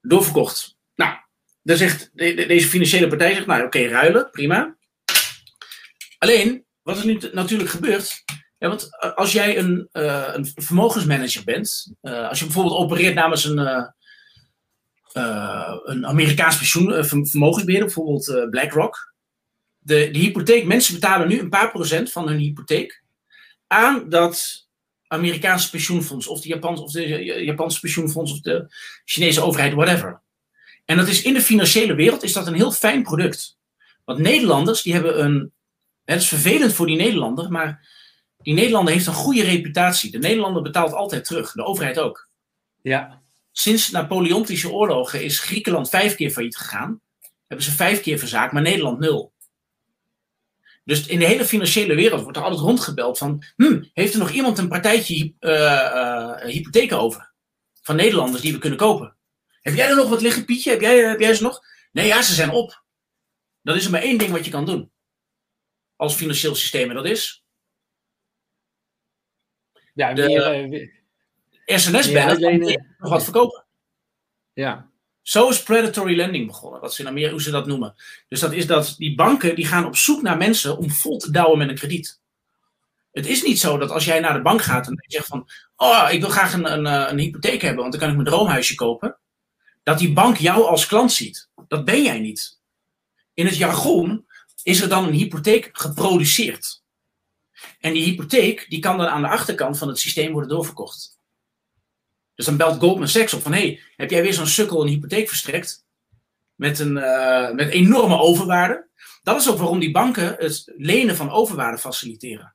doorverkocht. Nou, zegt deze financiële partij, zegt, nou oké, ruilen, prima. Alleen, wat er nu natuurlijk gebeurt, ja, want eh, als jij een, uh, een vermogensmanager bent, uh, als je bijvoorbeeld opereert namens een, een Amerikaans pensioen, vermogensbeheerder, bijvoorbeeld BlackRock, de, hypotheek, mensen betalen nu een paar procent van hun hypotheek aan dat Amerikaanse pensioenfonds, of de, Japans, of de Japanse pensioenfonds, of de Chinese overheid, whatever. En dat is in de financiële wereld is dat een heel fijn product. Want Nederlanders, die hebben een. Het is vervelend voor die Nederlander, maar die Nederlander heeft een goede reputatie. De Nederlander betaalt altijd terug, de overheid ook.
Ja.
Sinds Napoleontische oorlogen is Griekenland vijf keer failliet gegaan. Hebben ze vijf keer verzaakt, maar Nederland nul. Dus in de hele financiële wereld wordt er altijd rondgebeld van... Hm, heeft er nog iemand een partijtje uh, uh, hypotheken over? Van Nederlanders die we kunnen kopen. Heb jij er nog wat liggen, Pietje? Heb jij, heb jij ze nog? Nee, ja, ze zijn op. Dan is er maar één ding wat je kan doen. Als financieel systeem, en dat is.
Ja,
de,
weer, uh,
SNS-bellen nog wat verkopen.
Ja.
Zo is predatory lending begonnen, wat ze in Amerika, hoe ze dat noemen. Dus dat is dat die banken die gaan op zoek naar mensen om vol te douwen met een krediet. Het is niet zo dat als jij naar de bank gaat en je zegt van, oh, ik wil graag een, een, een hypotheek hebben, want dan kan ik mijn droomhuisje kopen. Dat die bank jou als klant ziet. Dat ben jij niet. In het jargon is er dan een hypotheek geproduceerd. En die hypotheek die kan dan aan de achterkant van het systeem worden doorverkocht. Dus dan belt Goldman Sachs op van, hey, heb jij weer zo'n sukkel een hypotheek verstrekt? Met een uh, met enorme overwaarde. Dat is ook waarom die banken het lenen van overwaarde faciliteren.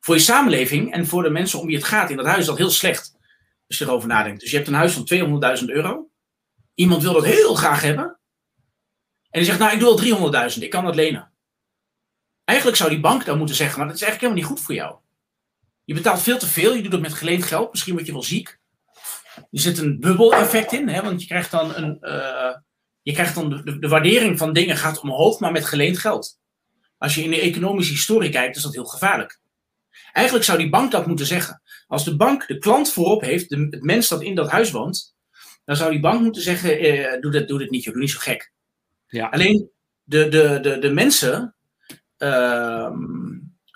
Voor je samenleving en voor de mensen om wie het gaat in dat huis is dat heel slecht. Als je erover nadenkt. Dus je hebt een huis van 200.000 euro. Iemand wil dat heel graag hebben. En die zegt, nou ik doe al 300.000, ik kan dat lenen. Eigenlijk zou die bank dan moeten zeggen, maar dat is eigenlijk helemaal niet goed voor jou. Je betaalt veel te veel, je doet het met geleend geld, misschien word je wel ziek. Er zit een bubbel-effect in, hè, want je krijgt dan, een, uh, je krijgt dan de, de, waardering van dingen gaat omhoog, maar met geleend geld. Als je in de economische historie kijkt, is dat heel gevaarlijk. Eigenlijk zou die bank dat moeten zeggen. Als de bank de klant voorop heeft, de, het mens dat in dat huis woont, dan zou die bank moeten zeggen: eh, doe, dit, doe dit niet, doe niet zo gek.
Ja.
Alleen de, de, de, de mensen,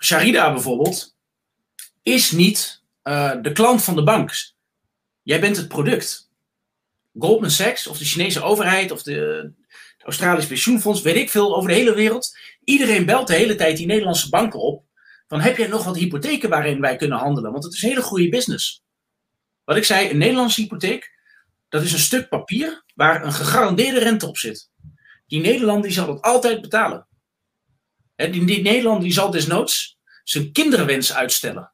Sharida bijvoorbeeld, is niet uh, de klant van de bank. Jij bent het product. Goldman Sachs of de Chinese overheid of de, de Australische pensioenfonds, weet ik veel, over de hele wereld. Iedereen belt de hele tijd die Nederlandse banken op. Van heb jij nog wat hypotheken waarin wij kunnen handelen? Want het is een hele goede business. Wat ik zei, een Nederlandse hypotheek, dat is een stuk papier waar een gegarandeerde rente op zit. Die Nederlander die zal het altijd betalen. Die, die Nederlander die zal desnoods zijn kinderwens uitstellen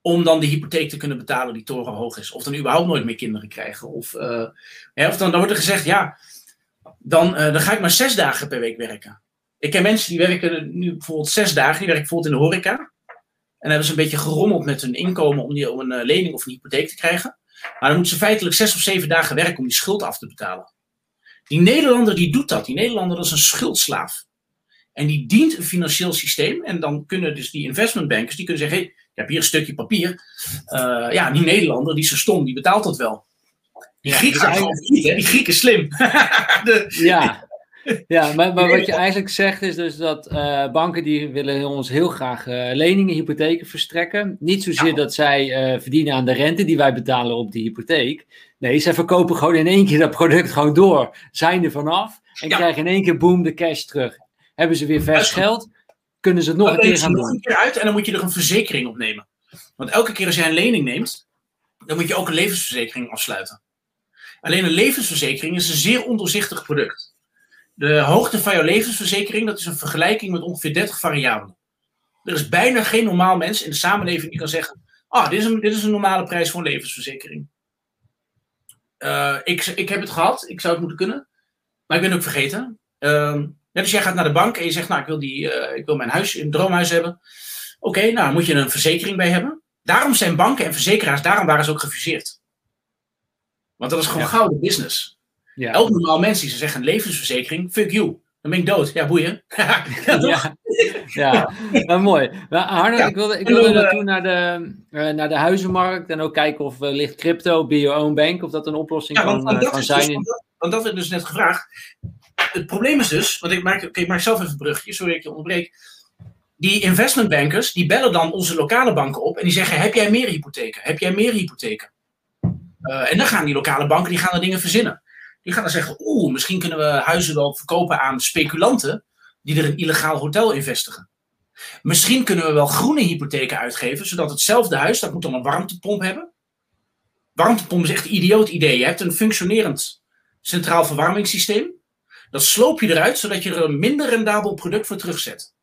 om dan de hypotheek te kunnen betalen die torenhoog is. Of dan überhaupt nooit meer kinderen krijgen. Of, uh, of dan, dan, wordt er gezegd, ja, dan, uh, dan ga ik maar zes dagen per week werken. Ik ken mensen die werken nu bijvoorbeeld zes dagen, die werken bijvoorbeeld in de horeca. En hebben ze een beetje gerommeld met hun inkomen om, die, om een uh, lening of een hypotheek te krijgen. Maar dan moeten ze feitelijk zes of zeven dagen werken om die schuld af te betalen. Die Nederlander die doet dat. Die Nederlander is een schuldslaaf. En die dient een financieel systeem. En dan kunnen dus die investmentbankers, die kunnen zeggen, hey, je hebt hier een stukje papier. Uh, ja, die Nederlander, die is zo stom, die betaalt dat wel. Die Griek ja, dus niet, hè? Die Griek is slim.
de, ja. Ja, maar, maar, wat je eigenlijk zegt is dus dat uh, banken die willen ons heel graag uh, leningen, hypotheken verstrekken. Niet zozeer ja. dat zij uh, verdienen aan de rente die wij betalen op die hypotheek. Nee, zij verkopen gewoon in één keer dat product gewoon door. Zijn er vanaf en ja. krijgen in één keer boom de cash terug. Hebben ze weer vers geld, kunnen ze het nog
dan
een keer gaan
nog
doen.
een keer uit en dan moet je er een verzekering op nemen. Want elke keer als jij een lening neemt, dan moet je ook een levensverzekering afsluiten. Alleen een levensverzekering is een zeer ondoorzichtig product. De hoogte van jouw levensverzekering, dat is een vergelijking met ongeveer 30 variabelen. Er is bijna geen normaal mens in de samenleving die kan zeggen: Ah, dit is een, dit is een normale prijs voor een levensverzekering. Uh, ik, ik heb het gehad, ik zou het moeten kunnen, maar ik ben het ook vergeten. Uh, net als jij gaat naar de bank en je zegt: Nou, ik wil, die, uh, ik wil mijn huis, een droomhuis hebben. Oké, okay, nou moet je een verzekering bij hebben. Daarom zijn banken en verzekeraars, daarom waren ze ook gefuseerd. Want dat is gewoon ja. gouden business. Ja. Elk normaal mens die ze zeggen een levensverzekering, fuck you. Dan ben ik dood. Ja, boeien.
ja, ja. Mooi. Maar Arno, ja. ik wilde, ik wilde naartoe naar de, uh, naar de huizenmarkt en ook kijken of uh, ligt crypto, be your own bank, of dat een oplossing
ja,
kan,
want,
uh, kan zijn.
Dus,
in...
want, dat, want dat werd dus net gevraagd. Het probleem is dus, want ik maak, zelf even een brugje, sorry ik je onderbreek. Die investmentbankers, die bellen dan onze lokale banken op en die zeggen, heb jij meer hypotheken? Heb jij meer hypotheken? en dan gaan die lokale banken, die gaan er dingen verzinnen. Die gaan dan zeggen, oeh, misschien kunnen we huizen wel verkopen aan speculanten die er een illegaal hotel in vestigen. Misschien kunnen we wel groene hypotheken uitgeven, zodat hetzelfde huis, dat moet dan een warmtepomp hebben. Warmtepomp is echt een idioot idee. Je hebt een functionerend centraal verwarmingssysteem. Dat sloop je eruit, zodat je er een minder rendabel product voor terugzet.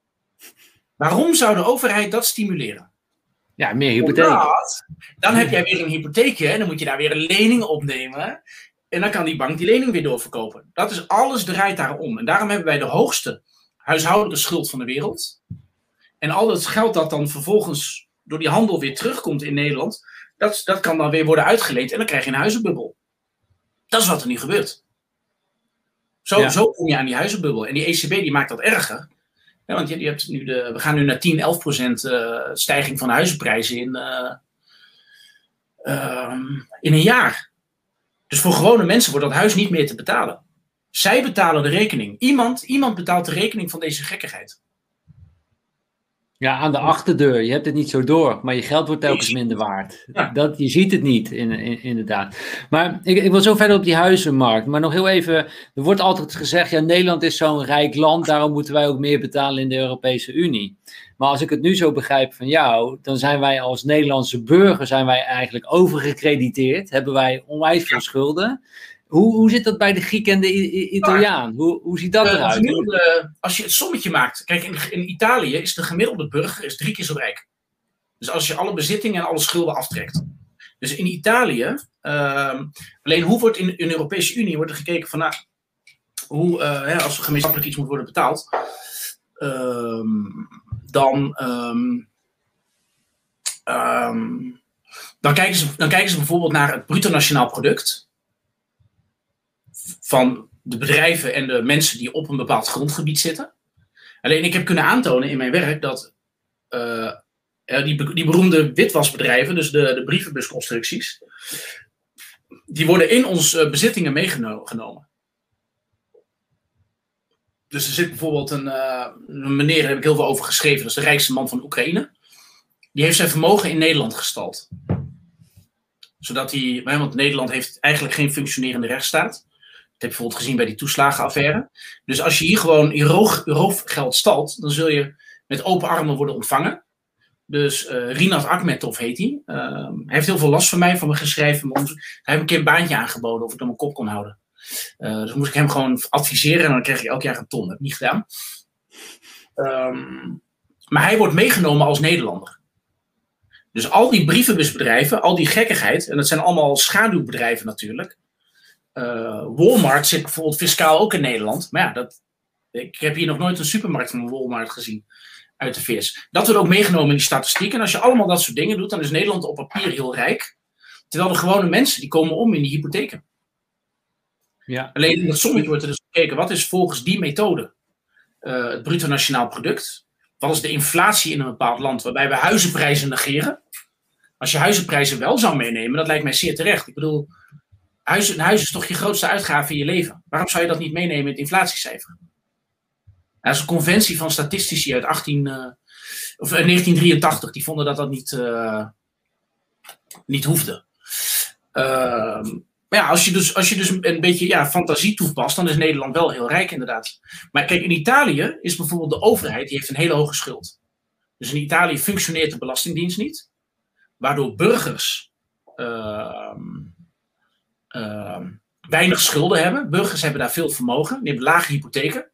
Waarom zou de overheid dat stimuleren?
Ja, meer hypotheek.
Omdat, dan heb jij weer een hypotheekje en dan moet je daar weer een lening opnemen. En dan kan die bank die lening weer doorverkopen. Dat is alles draait daarom. En daarom hebben wij de hoogste huishoudelijke schuld van de wereld. En al dat geld dat dan vervolgens door die handel weer terugkomt in Nederland, dat, dat kan dan weer worden uitgeleend en dan krijg je een huizenbubbel. Dat is wat er nu gebeurt. Zo, ja. zo kom je aan die huizenbubbel. En die ECB die maakt dat erger. Ja, want je, je hebt nu de, we gaan nu naar 10, 11 procent uh, stijging van huizenprijzen in, uh, uh, in een jaar. Dus voor gewone mensen wordt dat huis niet meer te betalen. Zij betalen de rekening. Iemand, iemand betaalt de rekening van deze gekkigheid.
Ja, aan de achterdeur. Je hebt het niet zo door, maar je geld wordt telkens minder waard. Dat, je ziet het niet, in, in, inderdaad. Maar ik, ik wil zo verder op die huizenmarkt. Maar nog heel even, er wordt altijd gezegd, ja, Nederland is zo'n rijk land, daarom moeten wij ook meer betalen in de Europese Unie. Maar als ik het nu zo begrijp van jou, dan zijn wij als Nederlandse burger zijn wij eigenlijk overgecrediteerd. Hebben wij onwijs veel schulden. Hoe, hoe zit dat bij de Griek en de Italiaan? Hoe, hoe ziet dat uh,
eruit? als je het sommetje maakt. Kijk, in, in, Italië is de gemiddelde burger is drie keer zo rijk. Dus als je alle bezittingen en alle schulden aftrekt. Dus in Italië, uh, alleen hoe wordt in, in de Europese Unie wordt er gekeken van, nou, hoe, uh, hè, als er gemeenschappelijk iets moet worden betaald, ehm, dan, ehm, dan, kijken ze, dan kijken ze bijvoorbeeld naar het bruto nationaal product van de bedrijven en de mensen die op een bepaald grondgebied zitten. Alleen ik heb kunnen aantonen in mijn werk dat uh, die, die beroemde witwasbedrijven, dus de, de brievenbusconstructies, die worden in onze uh, bezittingen meegenomen. Dus er zit bijvoorbeeld een, uh, een meneer, daar heb ik heel veel over geschreven, dat is de rijkste man van Oekraïne. Die heeft zijn vermogen in Nederland gestald. Zodat hij, want Nederland heeft eigenlijk geen functionerende rechtsstaat heb je bijvoorbeeld gezien bij die toeslagenaffaire. Dus als je hier gewoon je roofgeld stalt, dan zul je met open armen worden ontvangen. Dus uh, Rinat Akmetov heet hij. Uh, hij heeft heel veel last van mij, van mijn geschreven. Hij heeft een keer een baantje aangeboden of ik dan mijn kop kon houden. Uh, dus moest ik hem gewoon adviseren en dan kreeg je elk jaar een ton. Dat heb ik niet gedaan. Um, maar hij wordt meegenomen als Nederlander. Dus al die brievenbusbedrijven, al die gekkigheid, en dat zijn allemaal schaduwbedrijven natuurlijk, Walmart zit bijvoorbeeld fiscaal ook in Nederland. Maar ja, dat, ik heb hier nog nooit een supermarkt van Walmart gezien uit de VS. Dat wordt ook meegenomen in die statistiek. En als je allemaal dat soort dingen doet, dan is Nederland op papier heel rijk. Terwijl de gewone mensen, die komen om in die hypotheken. Ja. Alleen in dat sommetje wordt er dus gekeken, wat is volgens die methode uh, het bruto nationaal product? Wat is de inflatie in een bepaald land waarbij we huizenprijzen negeren? Als je huizenprijzen wel zou meenemen, dat lijkt mij zeer terecht. Ik bedoel, Huis, een huis is toch je grootste uitgave in je leven? Waarom zou je dat niet meenemen in het inflatiecijfer? Dat is een conventie van statistici uit 18, uh, of, 1983. Die vonden dat dat niet, uh, niet hoefde. Uh, maar ja, als je dus, als je dus een beetje ja, fantasie toepast, dan is Nederland wel heel rijk inderdaad. Maar kijk, in Italië is bijvoorbeeld de overheid, die heeft een hele hoge schuld. Dus in Italië functioneert de Belastingdienst niet. Waardoor burgers ehm, Ehm, weinig schulden hebben. Burgers hebben daar veel vermogen, die hebben lage hypotheken.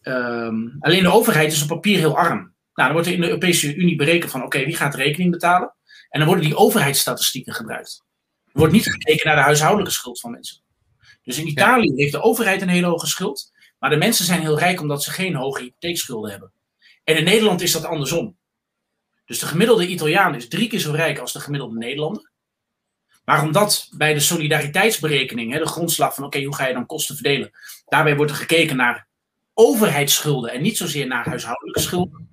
Ehm, alleen de overheid is op papier heel arm. Nou, dan wordt er in de Europese Unie berekend van oké, wie gaat de rekening betalen? En dan worden die overheidsstatistieken gebruikt. Er wordt niet gekeken naar de huishoudelijke schuld van mensen. Dus in Italië heeft de overheid een hele hoge schuld, maar de mensen zijn heel rijk omdat ze geen hoge hypotheekschulden hebben. En in Nederland is dat andersom. Dus de gemiddelde Italiaan is drie keer zo rijk als de gemiddelde Nederlander. Maar omdat bij de solidariteitsberekening, hè, de grondslag van oké, hoe ga je dan kosten verdelen, daarbij wordt er gekeken naar overheidsschulden en niet zozeer naar huishoudelijke schulden.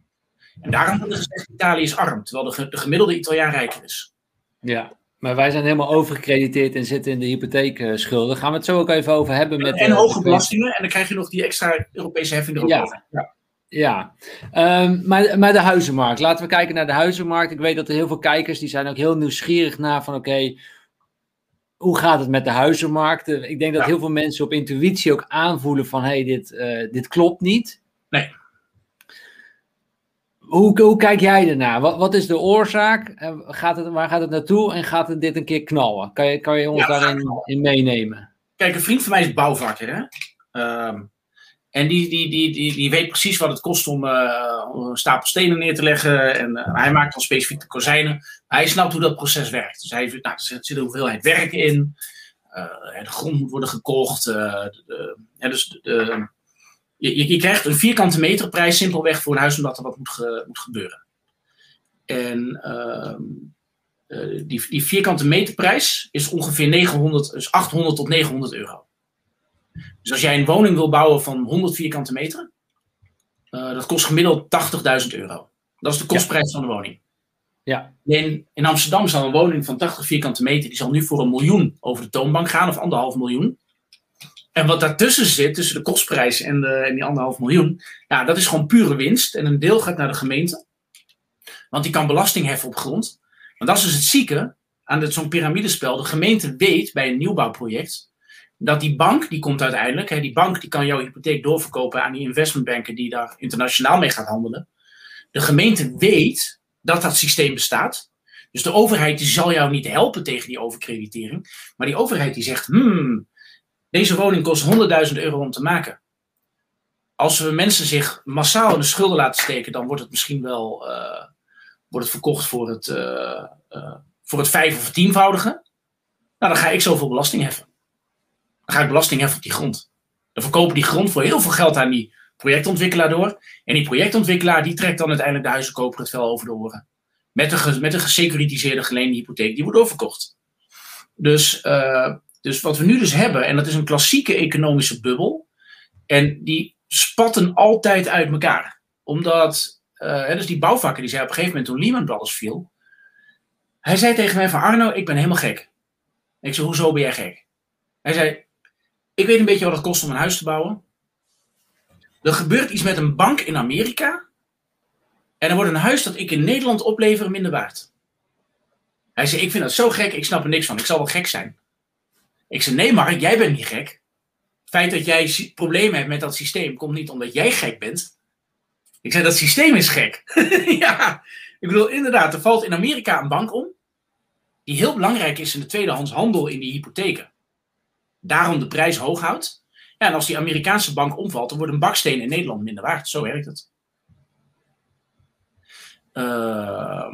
En daarom wordt er gezegd, Italië is arm, terwijl de, de gemiddelde Italiaan rijker is.
Ja, maar wij zijn helemaal overgecrediteerd en zitten in de hypotheekschulden. Gaan we het zo ook even over hebben. Met,
en, hoge belastingen en dan krijg je nog die extra Europese heffing erop.
Ja. ja. Ja, um, maar, maar de huizenmarkt. Laten we kijken naar de huizenmarkt. Ik weet dat er heel veel kijkers die zijn ook heel nieuwsgierig naar van oké, hoe gaat het met de huizenmarkt? Ik denk dat heel veel mensen op intuïtie ook aanvoelen van hé, hey, dit, uh, dit klopt niet.
Nee.
Hoe, hoe kijk jij ernaar? Wat, wat is de oorzaak? Gaat het, waar gaat het naartoe en gaat het dit een keer knallen? Kan je, kan je ons ja, daarin in meenemen?
Kijk, een vriend van mij is bouwvakker. Hè? Uh, en die, die, die, die, weet precies wat het kost om, uh, een stapel stenen neer te leggen. En uh, hij maakt dan specifiek de kozijnen. Hij snapt hoe dat proces werkt. Dus hij heeft, nou, er zit een hoeveelheid werk in. Uh, de grond moet worden gekocht. De, dus de, je, je, krijgt een vierkante meterprijs simpelweg voor een huis omdat er wat moet, ge, moet gebeuren. En ehm, die, die vierkante meterprijs is ongeveer 900, dus 800 tot 900 euro. Dus als jij een woning wil bouwen van 100 vierkante meter, uh, dat kost gemiddeld 80.000 euro. Dat is de kostprijs van de woning.
Ja.
In, in Amsterdam zal een woning van 80 vierkante meter, die zal nu voor een miljoen over de toonbank gaan, of anderhalf miljoen. En wat daartussen zit, tussen de kostprijs en, de, en die anderhalf miljoen, ja, dat is gewoon pure winst. En een deel gaat naar de gemeente, want die kan belasting heffen op grond. Want dat is dus het zieke aan zo'n piramidespel. De gemeente weet bij een nieuwbouwproject dat die bank, die komt uiteindelijk, hè, die bank die kan jouw hypotheek doorverkopen aan die investmentbanken die daar internationaal mee gaat handelen. De gemeente weet dat dat systeem bestaat. Dus de overheid die zal jou niet helpen tegen die overkreditering. Maar die overheid die zegt, hmm, deze woning kost 100.000 euro om te maken. Als we mensen zich massaal in de schulden laten steken, dan wordt het misschien wel uh, wordt het verkocht voor het, uh, uh, voor het vijf of tienvoudige. Nou, dan ga ik zoveel belasting heffen. Dan ga ik belasting heffen op die grond. Dan verkopen die grond voor heel veel geld aan die projectontwikkelaar door. En die projectontwikkelaar die trekt dan uiteindelijk de huizenkoper het vel over de oren. Met een, met een gesecuritiseerde geleende hypotheek die wordt doorverkocht. Dus, uh, dus wat we nu dus hebben, en dat is een klassieke economische bubbel. En die spatten altijd uit elkaar. Omdat, uh, dus die bouwvakker die zei op een gegeven moment toen Lehman Brothers viel. Hij zei tegen mij van Arno, ik ben helemaal gek. Ik zei, hoezo ben jij gek? Hij zei, ik weet een beetje wat het kost om een huis te bouwen. Er gebeurt iets met een bank in Amerika. En er wordt een huis dat ik in Nederland oplever minder waard. Hij zei, ik vind dat zo gek, ik snap er niks van. Ik zal wel gek zijn. Ik zei, nee Mark, jij bent niet gek. Het feit dat jij problemen hebt met dat systeem komt niet omdat jij gek bent. Ik zei, dat systeem is gek. ja, ik bedoel, inderdaad, er valt in Amerika een bank om. Die heel belangrijk is in de tweedehands handel in die hypotheken. Daarom de prijs hoog houdt. Ja, en als die Amerikaanse bank omvalt, dan wordt een baksteen in Nederland minder waard. Zo werkt het.
Uh,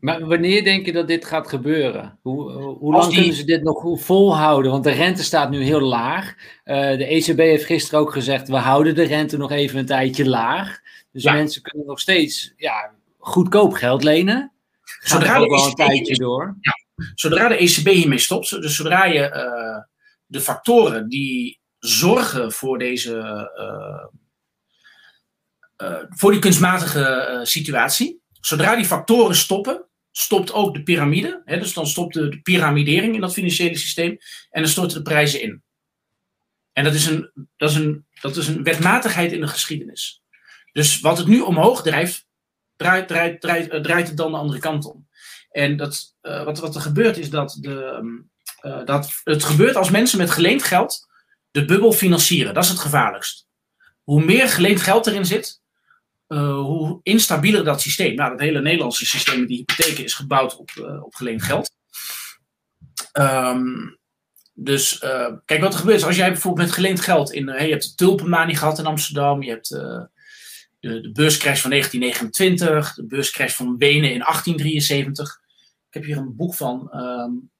maar wanneer denk je dat dit gaat gebeuren? Hoe, hoe lang die... kunnen ze dit nog volhouden? Want de rente staat nu heel laag. Uh, de ECB heeft gisteren ook gezegd: we houden de rente nog even een tijdje laag. Dus ja. mensen kunnen nog steeds ja, goedkoop geld lenen. Gaat zodra ook de wel een e tijdje door.
Ja, zodra de ECB hiermee stopt, dus zodra je uh, de factoren die zorgen voor deze. Uh, uh, voor die kunstmatige situatie. Zodra die factoren stoppen, stopt ook de piramide. Hè, dus dan stopt de, de, piramidering in dat financiële systeem. En dan storten de prijzen in. En dat is, een, dat, is een, dat is een wetmatigheid in de geschiedenis. Dus wat het nu omhoog drijft, draait, draait, draait, draait het dan de andere kant om. En dat, wat, wat er gebeurt is dat, de, dat het gebeurt als mensen met geleend geld de bubbel financieren. Dat is het gevaarlijkst. Hoe meer geleend geld erin zit, uh, hoe instabieler dat systeem. Nou, het hele Nederlandse systeem met die hypotheken is gebouwd op, uh, op geleend geld. Um, dus kijk, wat er gebeurt als jij bijvoorbeeld met geleend geld in. Hey, je hebt de tulpenmanie gehad in Amsterdam, je hebt de, de beurscrash van 1929, de beurscrash van Wenen in 1873. Ik heb hier een boek van. Um,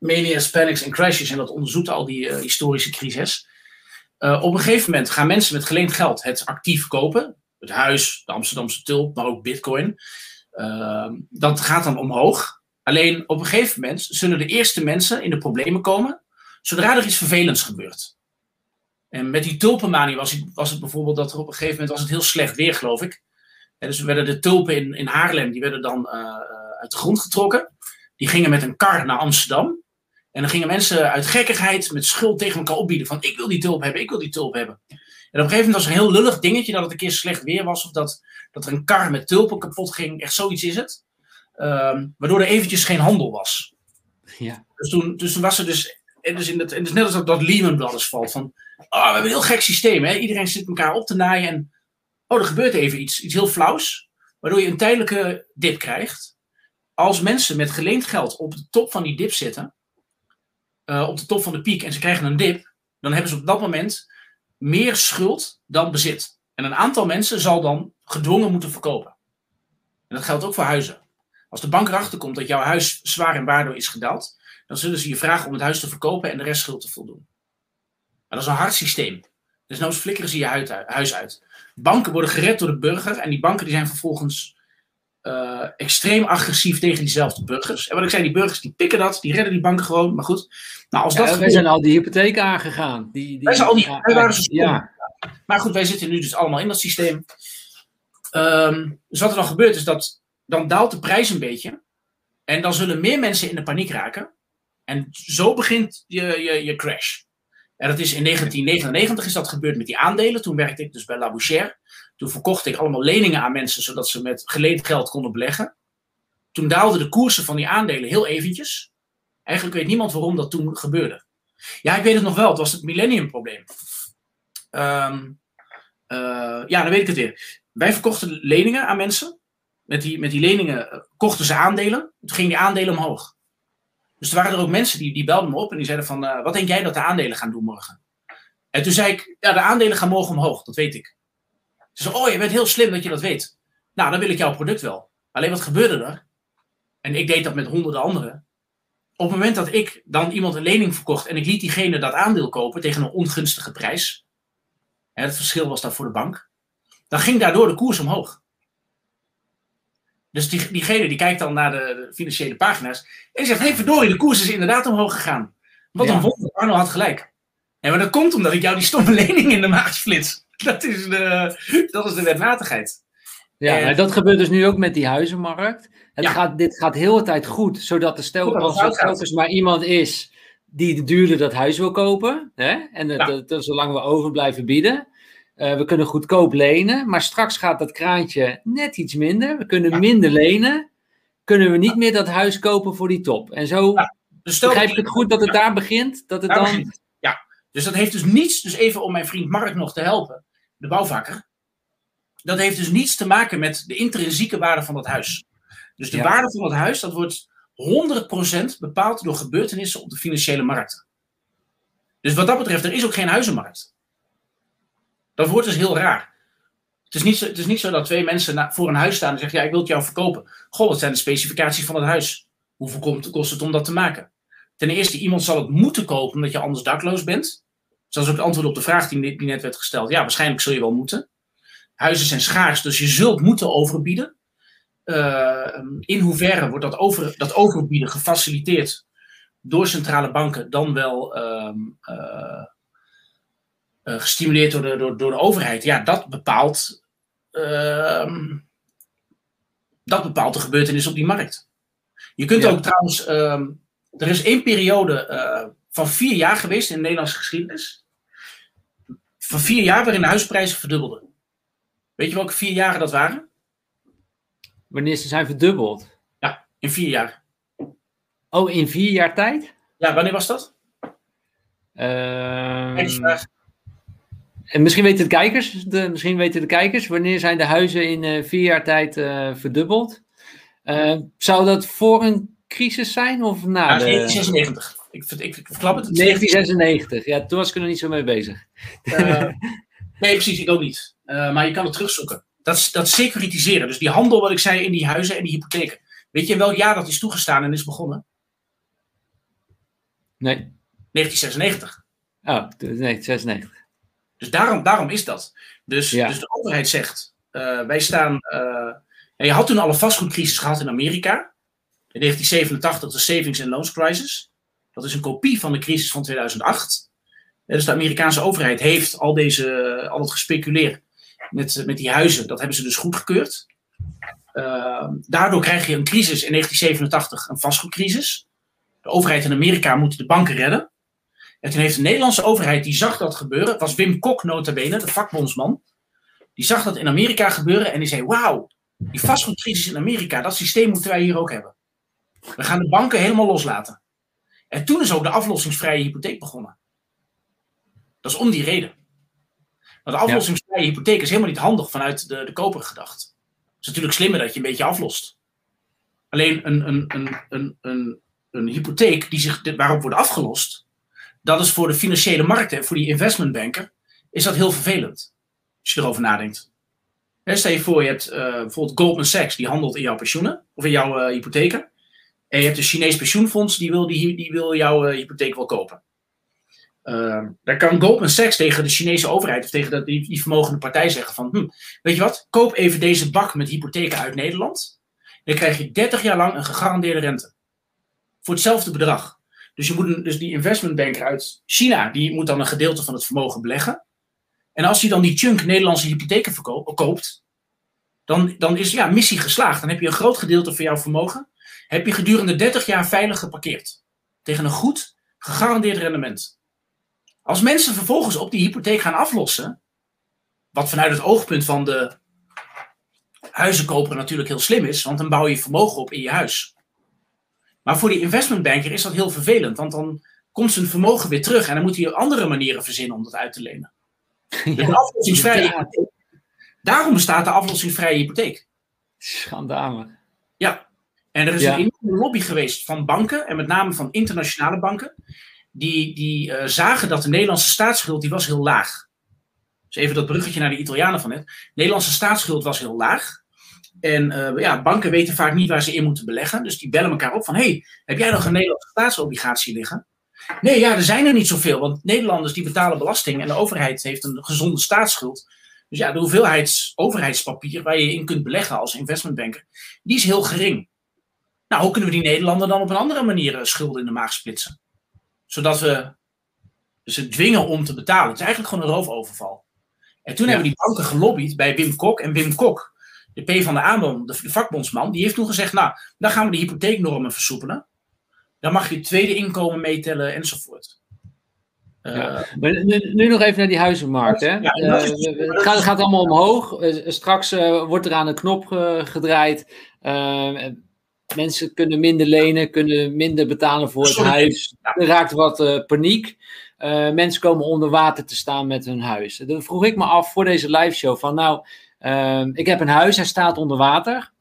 manias, panics en crashes. En dat onderzoekt al die uh, historische crisis. Uh, op een gegeven moment gaan mensen met geleend geld het actief kopen. Het huis, de Amsterdamse tulp, maar ook bitcoin. Uh, dat gaat dan omhoog. Alleen op een gegeven moment zullen de eerste mensen in de problemen komen. Zodra er iets vervelends gebeurt. En met die tulpenmanie was het, was het bijvoorbeeld dat er op een gegeven moment was het heel slecht weer, geloof ik. En dus werden de tulpen in, in Haarlem, die werden dan uh, uit de grond getrokken. Die gingen met een kar naar Amsterdam. En dan gingen mensen uit gekkigheid met schuld tegen elkaar opbieden. Van ik wil die tulp hebben, ik wil die tulp hebben. En op een gegeven moment was er een heel lullig dingetje dat het een keer slecht weer was. Of dat, dat er een kar met tulpen kapot ging. Echt zoiets is het. Um, waardoor er eventjes geen handel was.
Ja.
Dus, toen, dus toen was er dus... En dus, in het, en dus net als dat, dat Lehman Brothers valt. Van, oh, we hebben een heel gek systeem. Hè? Iedereen zit elkaar op te naaien. En oh, er gebeurt even iets. Iets heel flauws. Waardoor je een tijdelijke dip krijgt. Als mensen met geleend geld op de top van die dip zitten uh, op de top van de piek en ze krijgen een dip, dan hebben ze op dat moment meer schuld dan bezit. En een aantal mensen zal dan gedwongen moeten verkopen. En dat geldt ook voor huizen. Als de bank erachter komt dat jouw huis zwaar in waarde is gedaald, dan zullen ze je vragen om het huis te verkopen en de restschuld te voldoen. Maar dat is een hard systeem. Dus nou flikkeren ze je huis uit. Banken worden gered door de burger en die banken die zijn vervolgens eh, extreem agressief tegen diezelfde burgers. En wat ik zei, die burgers die pikken dat, die redden die banken gewoon. Maar goed, nou, als
Ja,
dat
wij zijn al die hypotheken aangegaan. Die, die,
Wij zijn al die-
ja,
wij waren zo
ja,
Maar goed, wij zitten nu dus allemaal in dat systeem. Ehm, dus wat er dan gebeurt is dat dan daalt de prijs een beetje. En dan zullen meer mensen in de paniek raken. En zo begint je, je, je crash. En dat is in 1999 is dat gebeurd met die aandelen. Toen werkte ik dus bij Labouchere. Toen verkocht ik allemaal leningen aan mensen, zodat ze met geleend geld konden beleggen. Toen daalden de koersen van die aandelen heel eventjes. Eigenlijk weet niemand waarom dat toen gebeurde. Ja, ik weet het nog wel. Het was het millenniumprobleem. Ehm eh, ja, dan weet ik het weer. Wij verkochten leningen aan mensen. Met die, met die leningen eh, kochten ze aandelen. Toen gingen die aandelen omhoog. Dus er waren er ook mensen die, die belden me op en die zeiden van... eh, wat denk jij dat de aandelen gaan doen morgen? En toen zei ik, ja, de aandelen gaan morgen omhoog. Dat weet ik. Ze zei, oh, je bent heel slim dat je dat weet. Nou, dan wil ik jouw product wel. Alleen wat gebeurde er? En ik deed dat met honderden anderen. Op het moment dat ik dan iemand een lening verkocht... en ik liet diegene dat aandeel kopen tegen een ongunstige prijs... het verschil was dan voor de bank... dan ging daardoor de koers omhoog. Dus die, diegene die kijkt dan naar de, de financiële pagina's... en zegt, hé hey, verdorie, de koers is inderdaad omhoog gegaan. Wat
Ja.
een wonder, Arno had gelijk. En maar dat komt omdat ik jou die stomme lening in de maag flits. Dat is de, dat is de wetmatigheid.
ja
En-
dat gebeurt dus nu ook met die huizenmarkt. Het
Ja.
gaat, dit gaat heel de tijd goed, zodat er stel als er maar iemand is die duurder dat huis wil kopen. Hè? En dat,
Ja.
dat- dat zolang we over blijven bieden. eh, we kunnen goedkoop lenen, maar straks gaat dat kraantje net iets minder. We kunnen
Ja.
minder lenen. Kunnen we niet meer dat huis kopen voor die top. En zo
Dus
begrijp ik het goed dat het daar begint. Dat het
Daar
dan.
begint. Ja, dus dat heeft dus niets, dus even om mijn vriend Mark nog te helpen, de bouwvakker. Dat heeft dus niets te maken met de intrinsieke waarde van dat huis. Dus de
Ja.
waarde van dat huis, dat wordt 100% bepaald door gebeurtenissen op de financiële markten. Dus wat dat betreft, er is ook geen huizenmarkt. Dat wordt dus heel raar. Het is niet zo, het is niet zo dat twee mensen na- voor een huis staan en zeggen: Ja, ik wil het jou verkopen. Goh, wat zijn de specificaties van het huis? Hoeveel komt, kost het om dat te maken? Ten eerste, iemand zal het moeten kopen omdat je anders dakloos bent. Dus dat is ook het antwoord op de vraag die, die net werd gesteld. Ja, waarschijnlijk zul je wel moeten. Huizen zijn schaars, dus je zult moeten overbieden. Eh, in hoeverre wordt dat, over, dat overbieden gefaciliteerd door centrale banken, dan wel ehm, eh, eh, gestimuleerd door de, door, door de overheid? Ja, dat bepaalt, ehm, dat bepaalt de gebeurtenis op die markt. Je kunt
Ja.
ook trouwens, ehm, er is één periode van vier jaar geweest in de Nederlandse geschiedenis. Van vier jaar waarin de huisprijzen verdubbelden. Weet je welke vier jaren dat waren?
Wanneer ze zijn verdubbeld.
In vier jaar.
Oh, in vier jaar tijd?
Ja, wanneer was dat?
Ehm, en misschien weten de kijkers, de, misschien weten de kijkers, wanneer zijn de huizen in eh, vier jaar tijd eh, verdubbeld? Eh, zou dat voor een crisis zijn of na
Ja,
de...
1996. Ik, ik, ik verklap het.
1996, ja, toen was ik er nog niet zo mee bezig.
Eh, nee, precies, ik ook niet. Eh, maar je kan het terugzoeken. Dat, is- dat securitiseren, dus die handel wat ik zei in die huizen en die hypotheken. Weet je in welk jaar dat is toegestaan en is begonnen?
Nee,
1996.
oh, nee, 96.
Dus daarom, daarom is dat. Dus,
Ja.
dus de overheid zegt, eh, wij staan... je had toen al een vastgoedcrisis gehad in Amerika. In 1987 de Savings and Loans Crisis. Dat is een kopie van de crisis van 2008. Eh, dus de Amerikaanse overheid heeft al, deze, al het gespeculeerd met, met die huizen. Dat hebben ze dus goedgekeurd. Uh, daardoor krijg je een crisis in 1987, een vastgoedcrisis. De overheid in Amerika moet de banken redden. En toen heeft de Nederlandse overheid, die zag dat gebeuren. Was Wim Kok nota bene, de vakbondsman. Die zag dat in Amerika gebeuren en die zei, wauw, die vastgoedcrisis in Amerika, dat systeem moeten wij hier ook hebben. We gaan de banken helemaal loslaten. En toen is ook de aflossingsvrije hypotheek begonnen. Dat is om die reden. Want de aflossingsvrije hypotheek is helemaal niet handig vanuit de, de koper gedacht. Het is natuurlijk slimmer dat je een beetje aflost. Alleen een, een, een, een, een, een hypotheek die zich, waarop wordt afgelost, dat is voor de financiële markten en voor die investmentbanker, is dat heel vervelend. Als je erover nadenkt. He, stel je voor, je hebt uh, bijvoorbeeld Goldman Sachs, die handelt in jouw pensioenen, of in jouw uh, hypotheken. En je hebt een Chinees pensioenfonds, die wil, die, die wil jouw uh, hypotheek wel kopen. Uh, dan kan Goldman Sachs tegen de Chinese overheid of tegen de, die, vermogende partij zeggen van, hm, weet je wat, koop even deze bak met hypotheken uit Nederland. dan krijg je 30 jaar lang een gegarandeerde rente. Voor hetzelfde bedrag. Dus, je moet dus die investmentbanker uit China, die moet dan een gedeelte van het vermogen beleggen. En als hij dan die chunk Nederlandse hypotheken koopt, dan, dan is ja, missie geslaagd. Dan heb je een groot gedeelte van jouw vermogen, heb je gedurende 30 jaar veilig geparkeerd. Tegen een goed, gegarandeerd rendement. Als mensen vervolgens op die hypotheek gaan aflossen, wat vanuit het oogpunt van de huizenkoper natuurlijk heel slim is, want dan bouw je vermogen op in je huis. Maar voor die investmentbanker is dat heel vervelend, want dan komt zijn vermogen weer terug en dan moet hij andere manieren verzinnen om dat uit te lenen. Ja, de aflossingsvrije hypotheek. Daarom bestaat de aflossingsvrije hypotheek.
Schandalig.
Ja, en er is een enorme lobby geweest van banken, en met name van internationale banken, die, die uh, zagen dat de Nederlandse staatsschuld die was heel laag. Dus even dat bruggetje naar de Italianen van net. De Nederlandse staatsschuld was heel laag. En uh, ja, banken weten vaak niet waar ze in moeten beleggen. Dus die bellen elkaar op van... hey, heb jij nog een Nederlandse staatsobligatie liggen? Nee, ja, er zijn er niet zoveel. Want Nederlanders die betalen belasting... en de overheid heeft een gezonde staatsschuld. Dus ja, de hoeveelheid overheidspapier... waar je in kunt beleggen als investmentbanker... die is heel gering. Nou, hoe kunnen we die Nederlander dan op een andere manier eh, schulden in de maag splitsen? Zodat we ze dwingen om te betalen. Het is eigenlijk gewoon een roofoverval. En toen hebben die banken gelobbyd bij Wim Kok. En Wim Kok, de P van de aanbod, de vakbondsman, die heeft toen gezegd: Nou, dan gaan we de hypotheeknormen versoepelen. Dan mag je het tweede inkomen meetellen enzovoort.
Ja. Uh, nu, nog even naar die huizenmarkt. Hè? Ja, uh, het, gaat, gaat, allemaal omhoog. Uh, straks wordt er aan de knop gedraaid. Mensen kunnen minder lenen, kunnen minder betalen voor het huis. Er raakt wat paniek. mensen komen onder water te staan met hun huis. Dan vroeg ik me af voor deze live show van nou, Ehm, ik heb een huis, hij staat onder water.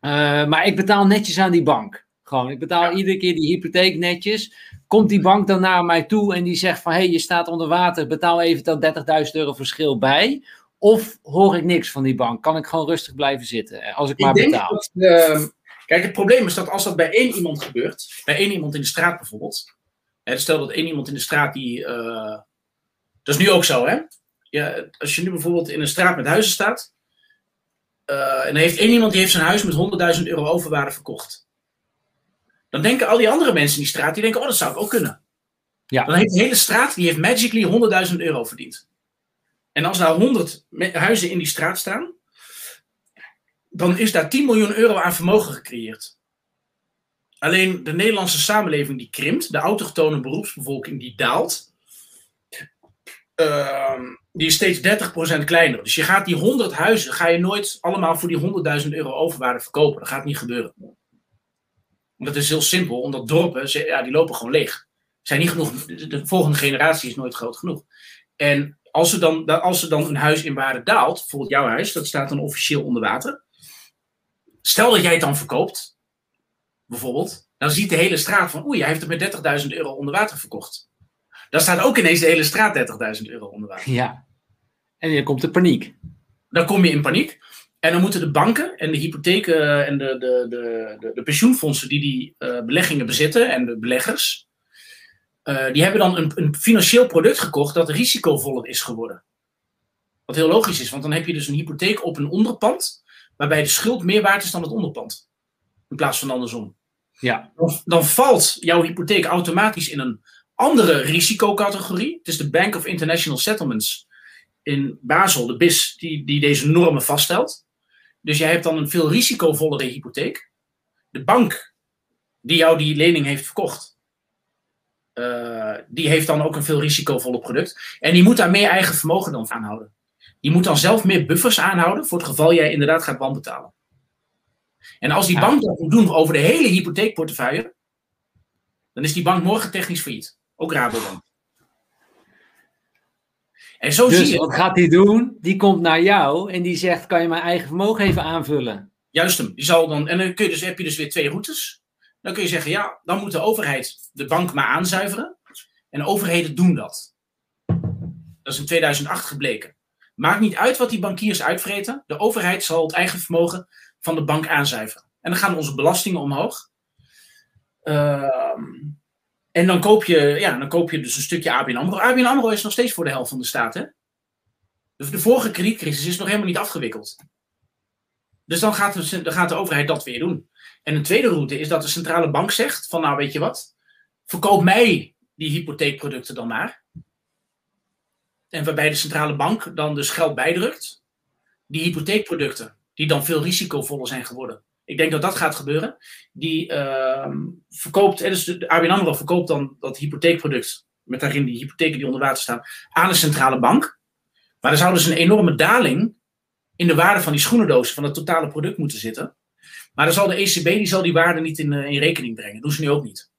Ehm, maar ik betaal netjes aan die bank. Gewoon, ik betaal iedere keer die hypotheek netjes. Komt die bank dan naar mij toe en die zegt van... hé, hey, je staat onder water, betaal even dat 30.000 euro verschil bij. Of hoor ik niks van die bank? Kan ik gewoon rustig blijven zitten eh, als ik, maar betaal? Dat,
uh, kijk, het probleem is dat als dat bij één iemand gebeurt... bij één iemand in de straat bijvoorbeeld... Hè, stel dat één iemand in de straat die... Uh, dat is nu ook zo, hè? ja, als je nu bijvoorbeeld in een straat met huizen staat. Uh, en er heeft één iemand die heeft zijn huis met 100.000 euro overwaarde verkocht. Dan denken al die andere mensen in die straat, die denken, oh dat zou ik ook kunnen. Ja. Dan heeft de hele straat, die heeft magically 100.000 euro verdiend. En als daar 100 huizen in die straat staan, dan is daar 10 miljoen euro aan vermogen gecreëerd. Alleen de Nederlandse samenleving die krimpt, de autochtone beroepsbevolking die daalt. Uh, die is steeds 30% kleiner. Dus je gaat die 100 huizen, ga je nooit allemaal voor die 100.000 euro overwaarde verkopen. Dat gaat niet gebeuren. Dat is heel simpel, omdat dorpen, ja, die lopen gewoon leeg. Zijn niet genoeg, de volgende generatie is nooit groot genoeg. En als er dan, als er dan een huis in waarde daalt, bijvoorbeeld jouw huis, dat staat dan officieel onder water. Stel dat jij het dan verkoopt, bijvoorbeeld, dan ziet de hele straat van, oei, hij heeft het met 30.000 euro onder water verkocht. Dan staat ook ineens de hele straat 30.000 euro onder water.
Ja. En dan komt de paniek.
Dan kom je in paniek. En dan moeten de banken en de hypotheken en de, de, de, de, pensioenfondsen die die uh, beleggingen bezitten en de beleggers, uh, die hebben dan een, een financieel product gekocht dat risicovoller is geworden. Wat heel logisch is, want dan heb je dus een hypotheek op een onderpand, waarbij de schuld meer waard is dan het onderpand. In plaats van andersom.
Ja.
Dan, valt jouw hypotheek automatisch in een andere risicocategorie. Het is de Bank of International Settlements in Basel, de BIS, die, die deze normen vaststelt. Dus jij hebt dan een veel risicovollere hypotheek. De bank die jou die lening heeft verkocht, uh, die heeft dan ook een veel risicovoller product. En die moet daar meer eigen vermogen dan aanhouden. Die moet dan zelf meer buffers aanhouden voor het geval jij inderdaad gaat wanbetalen. En als die bank dat moet doen over de hele hypotheekportefeuille, dan is die bank morgen technisch failliet. Ook Rabobank.
En zo dus zie je. Wat gaat hij doen? Die komt naar jou en die zegt: Kan je mijn eigen vermogen even aanvullen?
Juist hem. Die zal dan, en dan kun je dus, heb je dus weer twee routes. Dan kun je zeggen: Ja, dan moet de overheid de bank maar aanzuiveren. En overheden doen dat. Dat is in 2008 gebleken. Maakt niet uit wat die bankiers uitvreten. De overheid zal het eigen vermogen van de bank aanzuiveren. En dan gaan onze belastingen omhoog. Ehm en dan koop, je, ja, dan koop je dus een stukje ABN AMRO. ABN AMRO is nog steeds voor de helft van de staat. Hè? De, de vorige kredietcrisis is nog helemaal niet afgewikkeld. Dus dan gaat, de, dan gaat de overheid dat weer doen. En een tweede route is dat de centrale bank zegt: van nou weet je wat, verkoop mij die hypotheekproducten dan maar. En waarbij de centrale bank dan dus geld bijdrukt. Die hypotheekproducten, die dan veel risicovoller zijn geworden. Ik denk dat dat gaat gebeuren. Die uh, verkoopt, dus de ABN AMRO verkoopt dan dat hypotheekproduct, met daarin die hypotheken die onder water staan, aan de centrale bank. Maar er zou dus een enorme daling in de waarde van die schoenendozen, van het totale product moeten zitten. Maar dan zal de ECB die, zal die waarde niet in, in rekening brengen. Dat doen ze nu ook niet.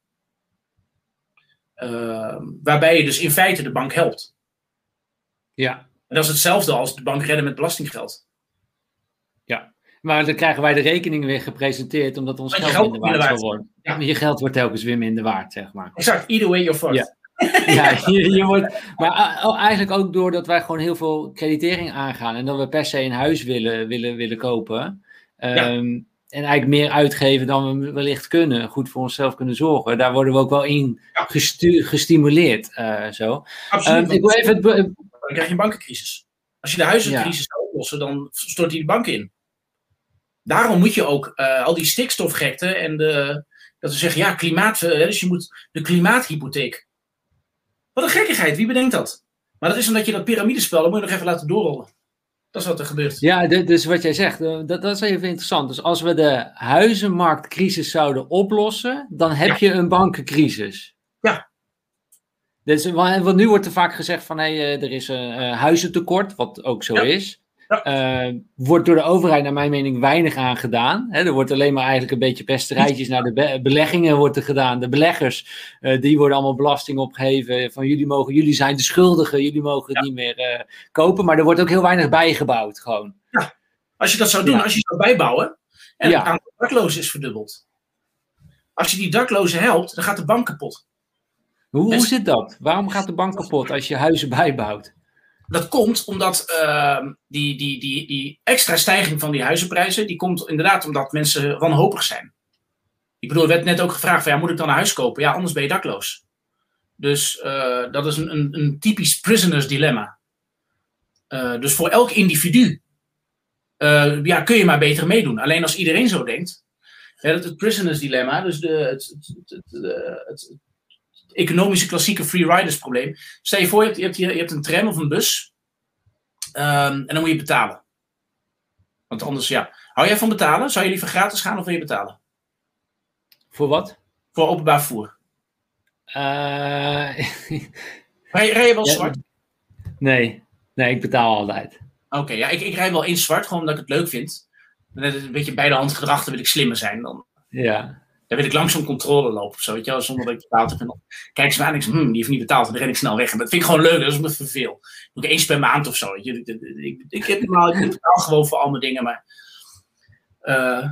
Uh, waarbij je dus in feite de bank helpt.
Ja.
En dat is hetzelfde als de bank redden met belastinggeld.
Ja, maar dan krijgen wij de rekening weer gepresenteerd omdat ons geld, geld, minder waard, wordt. Ja. Je geld wordt telkens weer minder waard, zeg maar.
Exact, either way you're fucked.
Ja. ja, je, je wordt, maar eigenlijk ook doordat wij gewoon heel veel creditering aangaan en dat we per se een huis willen, willen, willen kopen. Um, en eigenlijk meer uitgeven dan we wellicht kunnen, goed voor onszelf kunnen zorgen. Daar worden we ook wel in gestu- gestimuleerd. Uh, zo.
Absoluut. Um, ik wil even dan krijg je een bankencrisis. Als je de huizencrisis ja. zou oplossen, dan stort die de bank in. Daarom moet je ook uh, al die stikstofgekte en de, dat we zeggen, ja, klimaat, uh, dus je moet de klimaathypotheek. Wat een gekkigheid, wie bedenkt dat? Maar dat is omdat je dat piramidespel, dat moet je nog even laten doorrollen. Dat is wat er gebeurt.
Ja, dus wat jij zegt, eh, dat, dat is even interessant. Dus als we de huizenmarktcrisis zouden oplossen, dan heb ja. je een bankencrisis. Dus, want nu wordt er vaak gezegd van hé, hey, er is een uh, huizentekort, wat ook zo ja. is. Ja. Uh, wordt door de overheid naar mijn mening weinig aan gedaan. Er wordt alleen maar eigenlijk een beetje pesterijtjes naar de be beleggingen wordt er gedaan. De beleggers, uh, die worden allemaal belasting opgeheven. Van jullie, mogen, jullie zijn de schuldigen, jullie mogen ja. niet meer uh, kopen. Maar er wordt ook heel weinig bijgebouwd gewoon.
Ja, als je dat zou doen, als je zou bijbouwen en het aantal daklozen is verdubbeld. Als je die daklozen helpt, dan gaat de bank kapot.
Hoe, hoe zit dat? Waarom gaat de bank kapot als je huizen bijbouwt?
Dat komt omdat uh, die, die, die, die extra stijging van die huizenprijzen, die komt inderdaad omdat mensen wanhopig zijn. Ik bedoel, er werd net ook gevraagd van, ja, moet ik dan een huis kopen? Ja, anders ben je dakloos. Dus uh, dat is een, een, een, typisch prisoners dilemma. Uh, dus voor elk individu uh, ja, kun je maar beter meedoen. Alleen als iedereen zo denkt, ja, het, het prisoners dilemma, dus de, het, het, het economische klassieke free riders probleem. Stel je voor, je hebt, je hebt, je hebt een tram of een bus. Um, en dan moet je betalen. Want anders, ja. Hou jij van betalen? Zou je liever gratis gaan of wil je betalen?
Voor wat?
Voor openbaar vervoer.
Uh...
rij, rij je wel ja, zwart?
Nee. Nee, ik betaal altijd.
Oké, okay, ja, ik, ik rij wel in zwart, gewoon omdat ik het leuk vind. Net een beetje bij de hand gedrag, dan wil ik slimmer zijn. Dan.
Ja.
Dan wil ik langzaam controle lopen of zo, weet je wel, zonder dat ik betaald heb. En kijk ze me aan en ik zeg, hm, die heeft niet betaald. En dan ren ik snel weg. En dat vind ik gewoon leuk, dat is me verveel. Doe ik eens per maand of zo, weet je. Ik, ik, ik, ik, heb normaal, ik betaal gewoon voor al mijn dingen, maar... Uh,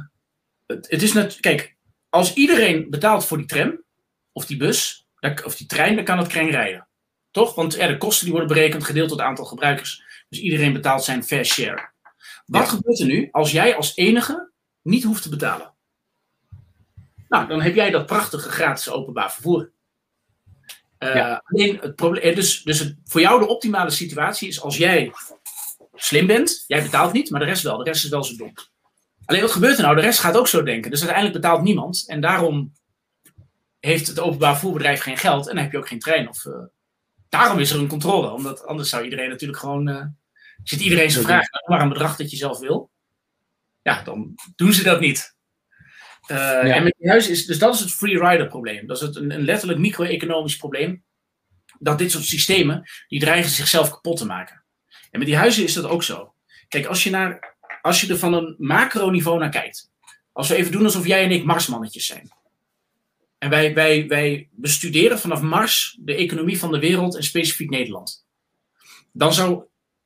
het, het, is net, kijk, als iedereen betaalt voor die tram, of die bus, of die trein, dan kan het kring rijden. Toch? Want ja, de kosten die worden berekend, gedeeld door het aantal gebruikers. Dus iedereen betaalt zijn fair share. Wat ja. gebeurt er nu als jij als enige niet hoeft te betalen? Nou, dan heb jij dat prachtige gratis openbaar vervoer. Uh, ja. Alleen het probleem, dus, dus het, voor jou de optimale situatie is als jij slim bent, jij betaalt niet, maar de rest wel. De rest is wel zo dom. Alleen wat gebeurt er nou? De rest gaat ook zo denken. Dus uiteindelijk betaalt niemand. En daarom heeft het openbaar vervoerbedrijf geen geld en dan heb je ook geen trein. Of, uh, daarom is er een controle. Omdat anders zou iedereen natuurlijk gewoon. Uh, zit iedereen zijn vraag, maar een bedrag dat je zelf wil. Ja, dan doen ze dat niet. Uh, ja. En met is, dus dat is het free rider probleem. Dat is het, een, een letterlijk micro-economisch probleem. Dat dit soort systemen, die dreigen zichzelf kapot te maken. En met die huizen is dat ook zo. Kijk, als je, naar, als je er van een macroniveau naar kijkt. Als we even doen alsof jij en ik Marsmannetjes zijn. En wij, wij, wij bestuderen vanaf Mars de economie van de wereld en specifiek Nederland. Dan zou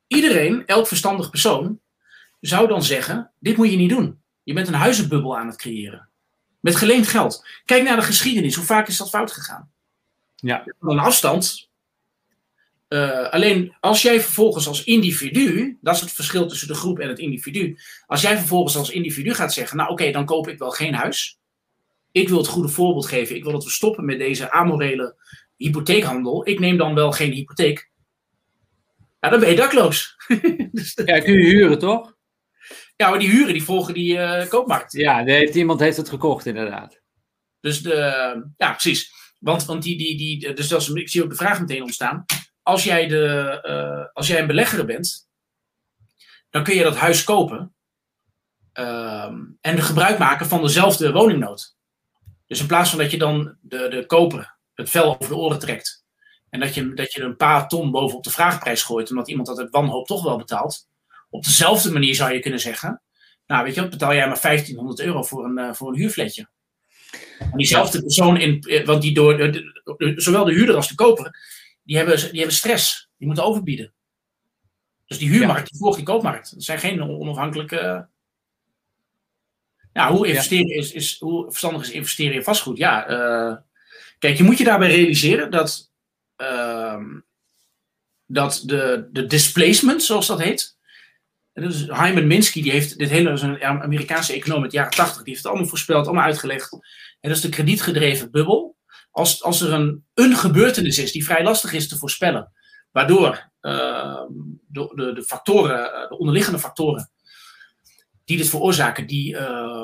iedereen, elk verstandig persoon, zou dan zeggen, dit moet je niet doen. Je bent een huizenbubbel aan het creëren. Met geleend geld. Kijk naar de geschiedenis. Hoe vaak is dat fout gegaan?
Ja.
Van een afstand. Uh, alleen als jij vervolgens als individu, dat is het verschil tussen de groep en het individu. Als jij vervolgens als individu gaat zeggen, nou oké, okay, dan koop ik wel geen huis. Ik wil het goede voorbeeld geven. Ik wil dat we stoppen met deze amorele hypotheekhandel. Ik neem dan wel geen hypotheek. Ja, dan ben je dakloos.
dus ja, kun je huren toch?
Ja, maar die huren die volgen die uh, koopmarkt.
Ja, heeft, iemand heeft het gekocht inderdaad.
Dus de, ja, precies. Want, want die, die, die, dus dat is, ik zie ook de vraag meteen ontstaan. Als jij, de, uh, als jij een belegger bent, dan kun je dat huis kopen uh, en gebruik maken van dezelfde woningnood. Dus in plaats van dat je dan de, de koper het vel over de oren trekt en dat je, dat je een paar ton bovenop de vraagprijs gooit, omdat iemand dat uit wanhoop toch wel betaalt, op dezelfde manier zou je kunnen zeggen, nou weet je wat, betaal jij maar 1500 euro voor een, uh, voor een huurfletje. En diezelfde persoon, in, eh, want die door, de, zowel de huurder als de koper, die hebben, die hebben stress. Die moeten overbieden. Dus die huurmarkt, ja. die volgt die koopmarkt. Dat zijn geen onafhankelijke. Ja, hoe investeren is, is, hoe verstandig is investeren in vastgoed? Ja, uh, kijk, je moet je daarbij realiseren dat, uh, dat de, de displacement, zoals dat heet. Dus Hyman Minsky, die heeft dit hele, een Amerikaanse econoom uit de jaren 80, die heeft het allemaal voorspeld, allemaal uitgelegd. En dat is de kredietgedreven bubbel. Als, als er een, een gebeurtenis is die vrij lastig is te voorspellen, waardoor uh, de, de, de, factoren, de onderliggende factoren die dit veroorzaken, die, uh,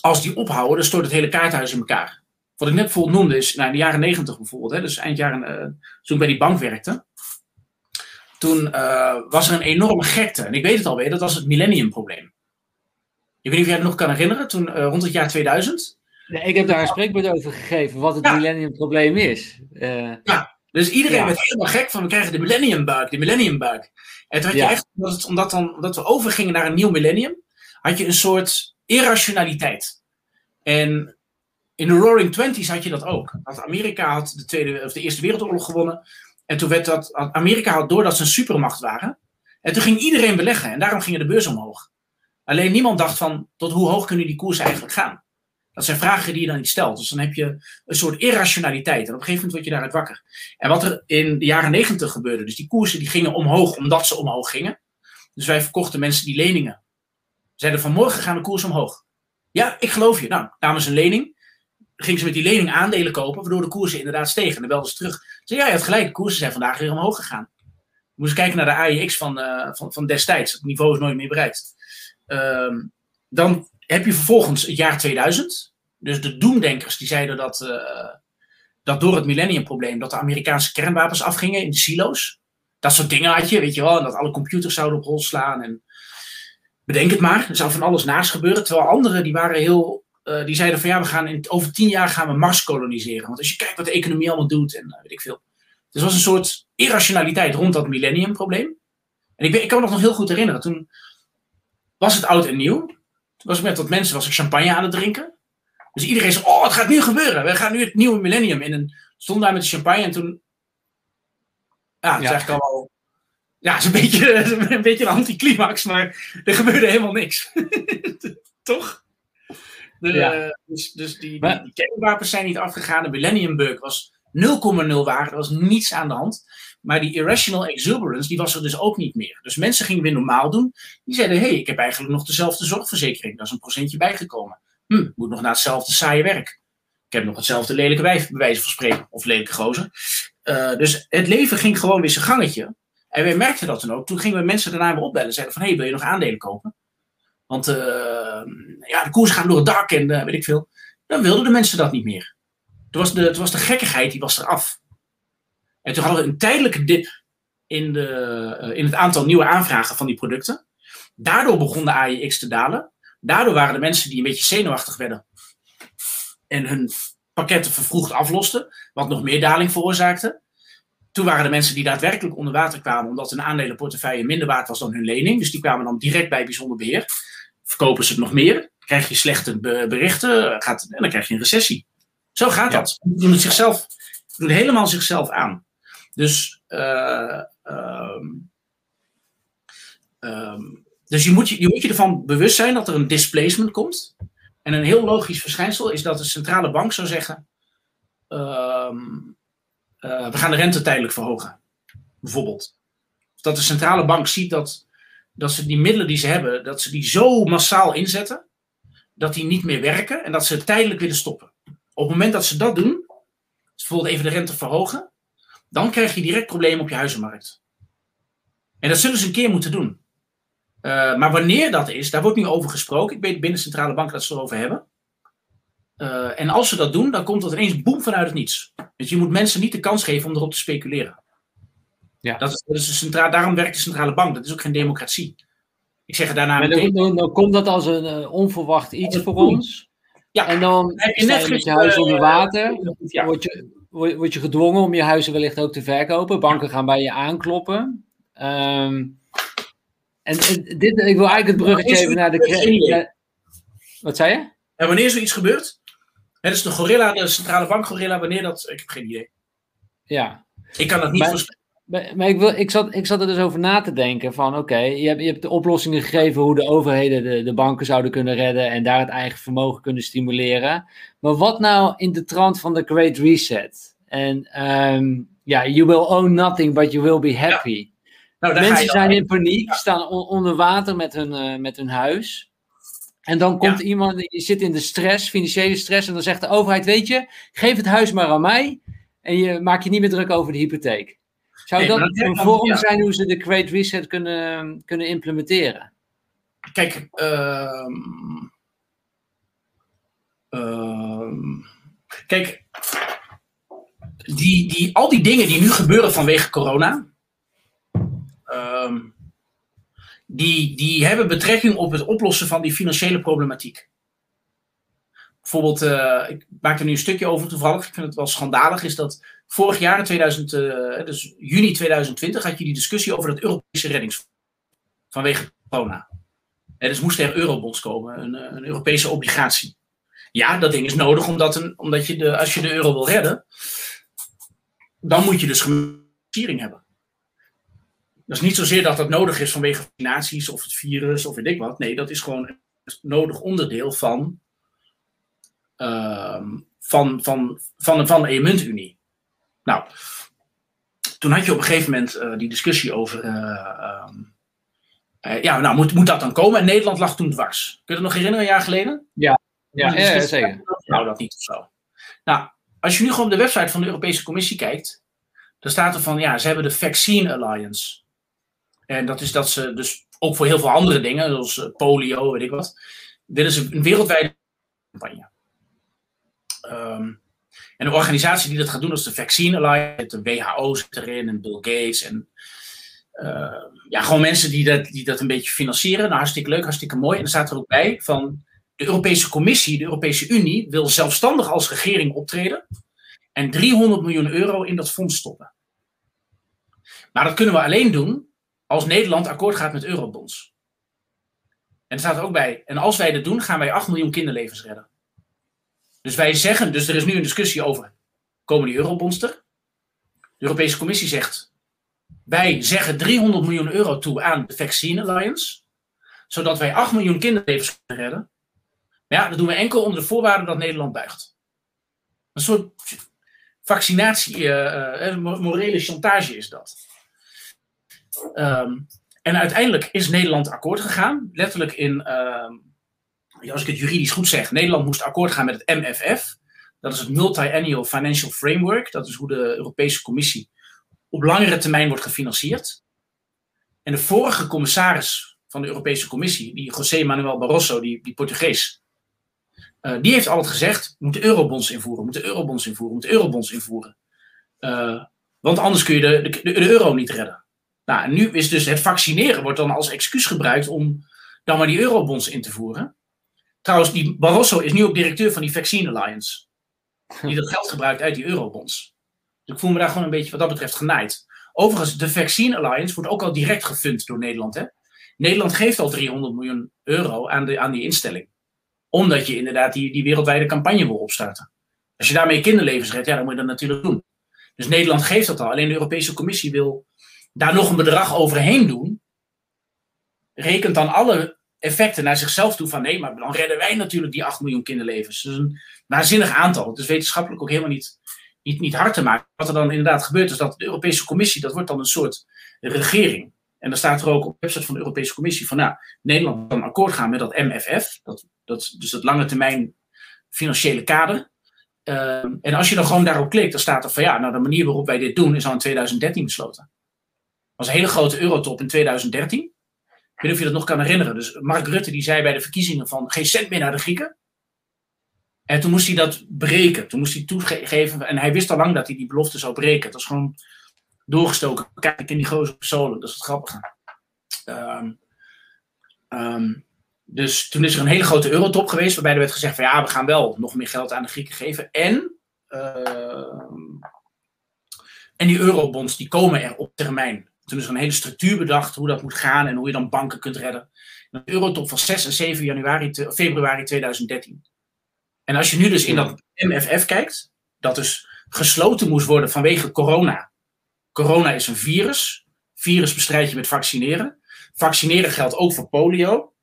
als die ophouden, dan stort het hele kaarthuis in elkaar. Wat ik net bijvoorbeeld noemde is, nou, in de jaren negentig bijvoorbeeld, hè, dus eind jaren, uh, toen ik bij die bank werkte, toen uh, was er een enorme gekte. En ik weet het alweer, dat was het millenniumprobleem. Ik weet niet of jij het nog kan herinneren, toen uh, rond het jaar 2000.
Nee, ik heb daar een spreekbeurt over gegeven, wat het ja. millenniumprobleem is. Uh,
ja, dus iedereen ja. werd helemaal gek van, we krijgen de millenniumbug, de millenniumbug. En toen had je echt, omdat, het, omdat, dan, omdat we overgingen naar een nieuw millennium, had je een soort irrationaliteit. En in de Roaring Twenties had je dat ook. Dat Amerika had de, tweede, of de Eerste Wereldoorlog gewonnen. En toen werd dat, Amerika had door dat ze een supermacht waren. En toen ging iedereen beleggen en daarom gingen de beurs omhoog. Alleen niemand dacht van, tot hoe hoog kunnen die koersen eigenlijk gaan? Dat zijn vragen die je dan niet stelt. Dus dan heb je een soort irrationaliteit. En op een gegeven moment word je daaruit wakker. En wat er in de jaren negentig gebeurde, dus die koersen die gingen omhoog omdat ze omhoog gingen. Dus wij verkochten mensen die leningen. Zeiden van morgen gaan de koers omhoog. Ja, ik geloof je. Nou, namens een lening gingen ze met die lening aandelen kopen, waardoor de koersen inderdaad stegen. En dan belden ze terug. Ze zeiden, ja, je had gelijk, de koersen zijn vandaag weer omhoog gegaan. We moesten kijken naar de AIX van, uh, van, van destijds. Het niveau is nooit meer bereikt. Uh, dan heb je vervolgens het jaar 2000. Dus de doemdenkers die zeiden dat, uh, dat door het millenniumprobleem dat de Amerikaanse kernwapens afgingen in de silo's. Dat soort dingen had je, weet je wel. En dat alle computers zouden op rol slaan. En bedenk het maar, er zou van alles naast gebeuren. Terwijl anderen die waren heel uh, die zeiden van ja, we gaan in, over tien jaar gaan we Mars koloniseren. Want als je kijkt wat de economie allemaal doet en uh, weet ik veel. Dus was een soort irrationaliteit rond dat millenniumprobleem. En ik, ik kan me nog heel goed herinneren. Toen was het oud en nieuw. Toen was ik met wat mensen was ik champagne aan het drinken. Dus iedereen zei, oh, het gaat nu gebeuren. We gaan nu het nieuwe millennium in. En stond daar met de champagne en toen... Ja, dat is eigenlijk al wel... Ja, het is een beetje, een beetje een anticlimax, maar er gebeurde helemaal niks. Toch? De, ja. Dus, dus die, die, die, kernwapens zijn niet afgegaan. De Millennium Bug was 0,0 waar. Er was niets aan de hand. Maar die irrational exuberance, die was er dus ook niet meer. Dus mensen gingen weer normaal doen. Die zeiden, hé, hey, ik heb eigenlijk nog dezelfde zorgverzekering. Dat is een procentje bijgekomen. Hm, moet nog naar hetzelfde saaie werk. Ik heb nog hetzelfde lelijke wijf, bij wijze van spreken. Of lelijke gozer. Uh, dus het leven ging gewoon weer zijn gangetje. En wij merkten dat dan ook. Toen gingen we mensen daarna weer opbellen. Zeiden van, hé, hey, wil je nog aandelen kopen? Want uh, ja, de koers gaan door het dak en uh, weet ik veel. Dan wilden de mensen dat niet meer. Toen was, de, was de gekkigheid, die was eraf. En toen hadden we een tijdelijke dip in, de, uh, in het aantal nieuwe aanvragen van die producten. Daardoor begon de AIX te dalen. Daardoor waren de mensen die een beetje zenuwachtig werden en hun pakketten vervroegd aflosten, wat nog meer daling veroorzaakte. Toen waren de mensen die daadwerkelijk onder water kwamen, omdat hun aandelenportefeuille minder waard was dan hun lening. Dus die kwamen dan direct bij bijzonder beheer verkopen ze het nog meer, krijg je slechte berichten gaat, en dan krijg je een recessie. Zo gaat ja. dat. Ze doen het zichzelf, doen helemaal zichzelf aan. Dus, uh, um, um, dus je, moet je, je moet je ervan bewust zijn dat er een displacement komt. En een heel logisch verschijnsel is dat de centrale bank zou zeggen: um, uh, we gaan de rente tijdelijk verhogen. Bijvoorbeeld. Dat de centrale bank ziet dat dat ze die middelen die ze hebben, dat ze die zo massaal inzetten, dat die niet meer werken en dat ze tijdelijk willen stoppen. Op het moment dat ze dat doen, bijvoorbeeld even de rente verhogen, dan krijg je direct problemen op je huizenmarkt. En dat zullen ze een keer moeten doen. Uh, maar wanneer dat is, daar wordt nu over gesproken. Ik weet binnen centrale banken dat ze erover hebben. Uh, en als ze dat doen, dan komt dat ineens boem vanuit het niets. Dus je moet mensen niet de kans geven om erop te speculeren. Ja. Dat is, dat is centraal, daarom werkt de centrale bank. Dat is ook geen democratie. Ik zeg daarna
meteen... dan, dan, komt dat als een uh, onverwacht iets voor ons. Ja. En dan heb je met je huis onder water. Ja. Word, je, word je gedwongen om je huizen wellicht ook te verkopen. Banken gaan bij je aankloppen. Um, en, en, dit, ik wil eigenlijk het bruggetje even naar de... Wat zei je?
En wanneer zoiets gebeurt? Het is de gorilla, de centrale bank gorilla, wanneer dat... Ik heb geen idee.
Ja.
Ik kan dat niet voorspellen.
Maar, ik, wil, ik, zat, ik zat er dus over na te denken van oké, je, hebt, je hebt de oplossingen gegeven hoe de overheden de, de banken zouden kunnen redden en daar het eigen vermogen kunnen stimuleren. Maar wat nou in de trant van de Great Reset? En um, ja, you will own nothing, but you will be happy. Nou, Mensen zijn in paniek, staan onder water met hun, uh, met hun huis. En dan komt iemand, die zit in de stress, financiële stress, en dan zegt de overheid: Weet je, geef het huis maar aan mij. En je maak je niet meer druk over de hypotheek. Zou dat een vorm zijn hoe ze de Great Reset kunnen, kunnen implementeren?
Kijk, uh, uh, kijk die, die, al die dingen die nu gebeuren vanwege corona, ehm, die, die hebben betrekking op het oplossen van die financiële problematiek. Bijvoorbeeld, uh, ik maak er nu een stukje over toevallig. Ik vind het wel schandalig. Is dat vorig jaar, in 2000, uh, eh, dus juni 2020, had je die discussie over het Europese reddingsfonds. Vanwege corona. En dus moest er eurobonds komen, een, eh, een, Europese obligatie. Ja, dat ding is nodig omdat, een, omdat je de, als je de euro wil redden, dan moet je dus financiering hebben. Dat is niet zozeer dat dat nodig is vanwege vaccinaties of het virus of weet ik wat. Nee, dat is gewoon een nodig onderdeel van Ehm, van, van, van, van de e-muntunie. Nou, toen had je op een gegeven moment uh, die discussie over. Uh, ja, nou, moet, moet dat dan komen? En Nederland lag toen dwars. Kun je het nog herinneren, een jaar geleden?
Ja, ja, ja, zeker.
Nou, dat niet of zo. Nou, als je nu gewoon op de website van de Europese Commissie kijkt, dan staat er van, ja, ze hebben de Vaccine Alliance. En dat is dat ze dus ook voor heel veel andere dingen, zoals polio, weet ik wat, willen ze een wereldwijde campagne. Um, en een organisatie die dat gaat doen, is de Vaccine Alliance, de WHO zit erin en Bill Gates en uh, ja, gewoon mensen die dat, die dat een beetje financieren. Nou, hartstikke leuk, hartstikke mooi. En er staat er ook bij van de Europese Commissie, de Europese Unie, wil zelfstandig als regering optreden en 300 miljoen euro in dat fonds stoppen. Maar dat kunnen we alleen doen als Nederland akkoord gaat met eurobonds. En er staat er ook bij, en als wij dat doen, gaan wij 8 miljoen kinderlevens redden. Dus wij zeggen, dus er is nu een discussie over, komen die eurobonds? De Europese Commissie zegt, wij zeggen 300 miljoen euro toe aan de Vaccine Alliance, zodat wij 8 miljoen kinderlevens kunnen redden. Maar ja, dat doen we enkel onder de voorwaarde dat Nederland buigt. Een soort vaccinatie, uh, morele chantage is dat. Um, en uiteindelijk is Nederland akkoord gegaan, letterlijk in uh, als ik het juridisch goed zeg, Nederland moest akkoord gaan met het MFF. Dat is het Multi-Annual Financial Framework. Dat is hoe de Europese Commissie op langere termijn wordt gefinancierd. En de vorige commissaris van de Europese Commissie, die José Manuel Barroso, die, die Portugees, uh, die heeft altijd gezegd: we moeten eurobonds invoeren, we moeten eurobonds invoeren, we moeten eurobonds invoeren. Uh, want anders kun je de, de, de, euro niet redden. Nou, en nu is dus het vaccineren wordt dan als excuus gebruikt om dan maar die eurobonds in te voeren. Trouwens, die Barroso is nu ook directeur van die Vaccine Alliance. Die dat geld gebruikt uit die eurobonds. Dus ik voel me daar gewoon een beetje wat dat betreft genaaid. Overigens, de Vaccine Alliance wordt ook al direct gefund door Nederland. Hè? Nederland geeft al 300 miljoen euro aan, de, aan die instelling. Omdat je inderdaad die, die wereldwijde campagne wil opstarten. Als je daarmee kinderlevens redt, ja, dan moet je dat natuurlijk doen. Dus Nederland geeft dat al. Alleen de Europese Commissie wil daar nog een bedrag overheen doen. Rekent dan alle effecten naar zichzelf toe van nee, maar dan redden wij natuurlijk die 8 miljoen kinderlevens. Dus een waanzinnig aantal. Het is wetenschappelijk ook helemaal niet, niet, niet hard te maken. Wat er dan inderdaad gebeurt is dat de Europese Commissie, dat wordt dan een soort regering. En dan staat er ook op de website van de Europese Commissie van nou, Nederland kan akkoord gaan met dat MFF, dat, dat, dus dat lange termijn financiële kader. Ehm, en als je dan gewoon daarop klikt, dan staat er van ja, nou de manier waarop wij dit doen is al in 2013 besloten. Dat was een hele grote eurotop in 2013. Weet niet of je dat nog kan herinneren. Dus Mark Rutte die zei bij de verkiezingen van geen cent meer naar de Grieken. En toen moest hij dat breken. Toen moest hij toegeven. En hij wist al lang dat hij die belofte zou breken. Het was gewoon doorgestoken. Kijk in die grote persoon. Dat is het grappige. Ehm, dus toen is er een hele grote eurotop geweest. Waarbij er werd gezegd van ja, we gaan wel nog meer geld aan de Grieken geven. En, ehm, en die eurobonds die komen er op termijn. Toen is er een hele structuur bedacht hoe dat moet gaan. En hoe je dan banken kunt redden. Een eurotop van 6 en 7 januari, februari 2013. En als je nu dus in dat MFF kijkt, dat dus gesloten moest worden vanwege corona. Corona is een virus. Virus bestrijd je met vaccineren. Vaccineren geldt ook voor polio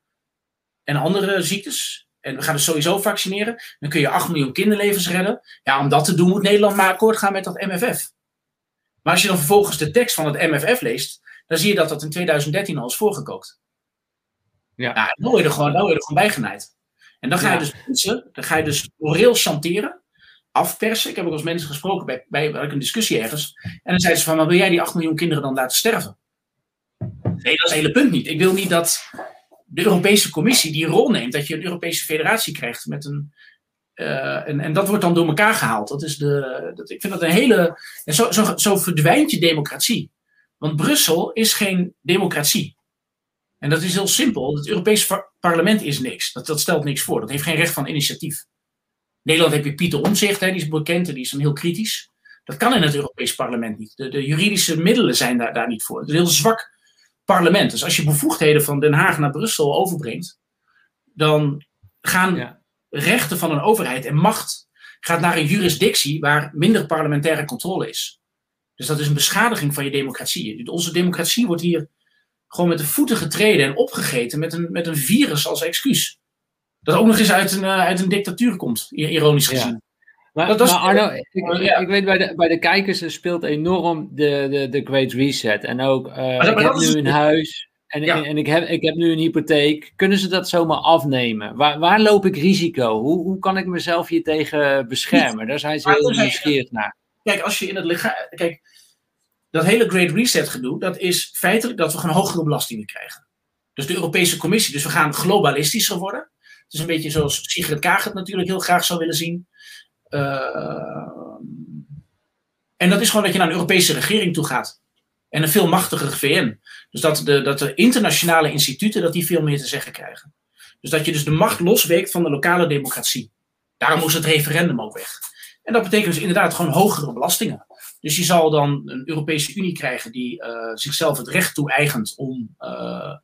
en andere ziektes. En we gaan dus sowieso vaccineren. Dan kun je 8 miljoen kinderlevens redden. Ja, om dat te doen moet Nederland maar akkoord gaan met dat MFF. Maar als je dan vervolgens de tekst van het MFF leest, dan zie je dat dat in 2013 al is voorgekookt. Ja. Nou, dan word je er gewoon, dan word je er gewoon bijgenaaid. En dan ga je dus mensen, dan ga je dus moreel chanteren, afpersen. Ik heb ook als mensen gesproken bij, bij, bij een discussie ergens. En dan zeiden ze van, maar wil jij die 8 miljoen kinderen dan laten sterven? Nee, dat is het hele punt niet. Ik wil niet dat de Europese Commissie die rol neemt, dat je een Europese federatie krijgt met een. Uh, en, en dat wordt dan door elkaar gehaald. Dat is de, dat, ik vind dat een hele. En zo, zo, zo verdwijnt je democratie. Want Brussel is geen democratie. En dat is heel simpel. Het Europese parlement is niks. Dat, dat stelt niks voor. Dat heeft geen recht van initiatief. In Nederland heb je Pieter Omzicht, die is bekend en die is dan heel kritisch. Dat kan in het Europees parlement niet. De, de juridische middelen zijn daar, daar niet voor. Het is een heel zwak parlement. Dus als je bevoegdheden van Den Haag naar Brussel overbrengt, dan gaan rechten van een overheid en macht gaat naar een jurisdictie waar minder parlementaire controle is. Dus dat is een beschadiging van je democratie. Onze democratie wordt hier gewoon met de voeten getreden en opgegeten met een, met een virus als excuus. Dat ook nog eens uit een, uh, uit een dictatuur komt, ironisch gezien.
Maar, dat, dat maar Arno, ik, ik, weet bij de, bij de kijkers speelt enorm de, de, de Great Reset. En ook, uh, ik heb nu een huis en, en, ik, heb, ik heb nu een hypotheek. Kunnen ze dat zomaar afnemen? Waar, waar loop ik risico? Hoe, hoe kan ik mezelf hier tegen beschermen? Daar zijn ze heel nieuwsgierig naar.
Kijk, als je in het lichaam. Kijk, dat hele Great Reset gedoe, dat is feitelijk dat we gewoon hogere belastingen krijgen. Dus de Europese Commissie, dus we gaan globalistischer worden. Het is een beetje zoals Sigrid Kaag het natuurlijk heel graag zou willen zien. Uh, en dat is gewoon dat je naar een Europese regering toe gaat. En een veel machtiger VN. Dus dat de, dat internationale instituten dat die veel meer te zeggen krijgen. Dus dat je dus de macht losweekt van de lokale democratie. Daarom moest het referendum ook weg. En dat betekent dus inderdaad gewoon hogere belastingen. Dus je zal dan een Europese Unie krijgen die uh, zichzelf het recht toe-eigent om, uh,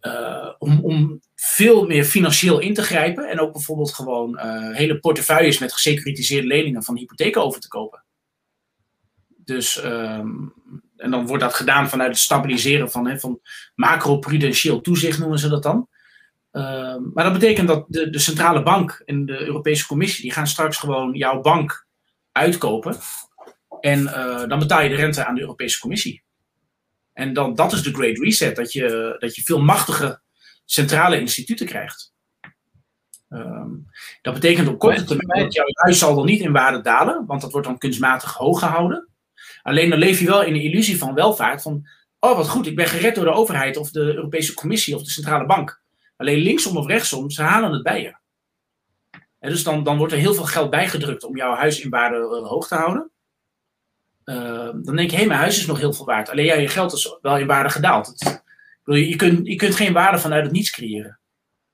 uh, om, om veel meer financieel in te grijpen. En ook bijvoorbeeld gewoon hele portefeuilles met gesecuritiseerde leningen van hypotheken over te kopen. Dus, um, en dan wordt dat gedaan vanuit het stabiliseren van, hè, van macroprudentieel toezicht, noemen ze dat dan. Uh, maar dat betekent dat de, de centrale bank en de Europese Commissie, die gaan straks gewoon jouw bank uitkopen. En uh, dan betaal je de rente aan de Europese Commissie. En dan, dat is de Great Reset, dat je, dat je veel machtige centrale instituten krijgt. Um, dat betekent op korte termijn dat jouw huis zal dan niet in waarde dalen, want dat wordt dan kunstmatig hoog gehouden. Alleen dan leef je wel in de illusie van welvaart, van oh wat goed, ik ben gered door de overheid of de Europese Commissie of de centrale bank. Alleen linksom of rechtsom, ze halen het bij je. En dus dan, dan wordt er heel veel geld bijgedrukt om jouw huis in waarde uh, hoog te houden. Uh, dan denk je, hé, hey, mijn huis is nog heel veel waard. Alleen ja, je geld is wel in waarde gedaald. Het, je, je, kunt, je kunt geen waarde vanuit het niets creëren.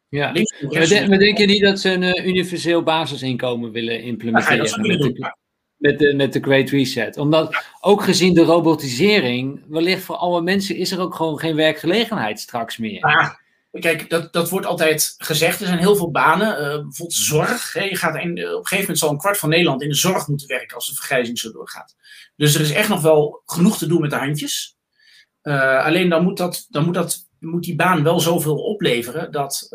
Ja. maar, denk, denk je niet dat ze een uh, universeel basisinkomen willen implementeren? Ja, de, met, de, met de Great Reset. Omdat ook gezien de robotisering, wellicht voor alle mensen is er ook gewoon geen werkgelegenheid straks meer.
Kijk, dat, dat wordt altijd gezegd. Er zijn heel veel banen. Uh, bijvoorbeeld zorg. Je gaat in, op een gegeven moment zal een kwart van Nederland in de zorg moeten werken als de vergrijzing zo doorgaat. Dus er is echt nog wel genoeg te doen met de handjes. Uh, alleen dan moet, dat, dan moet, dat, moet die baan wel zoveel opleveren dat,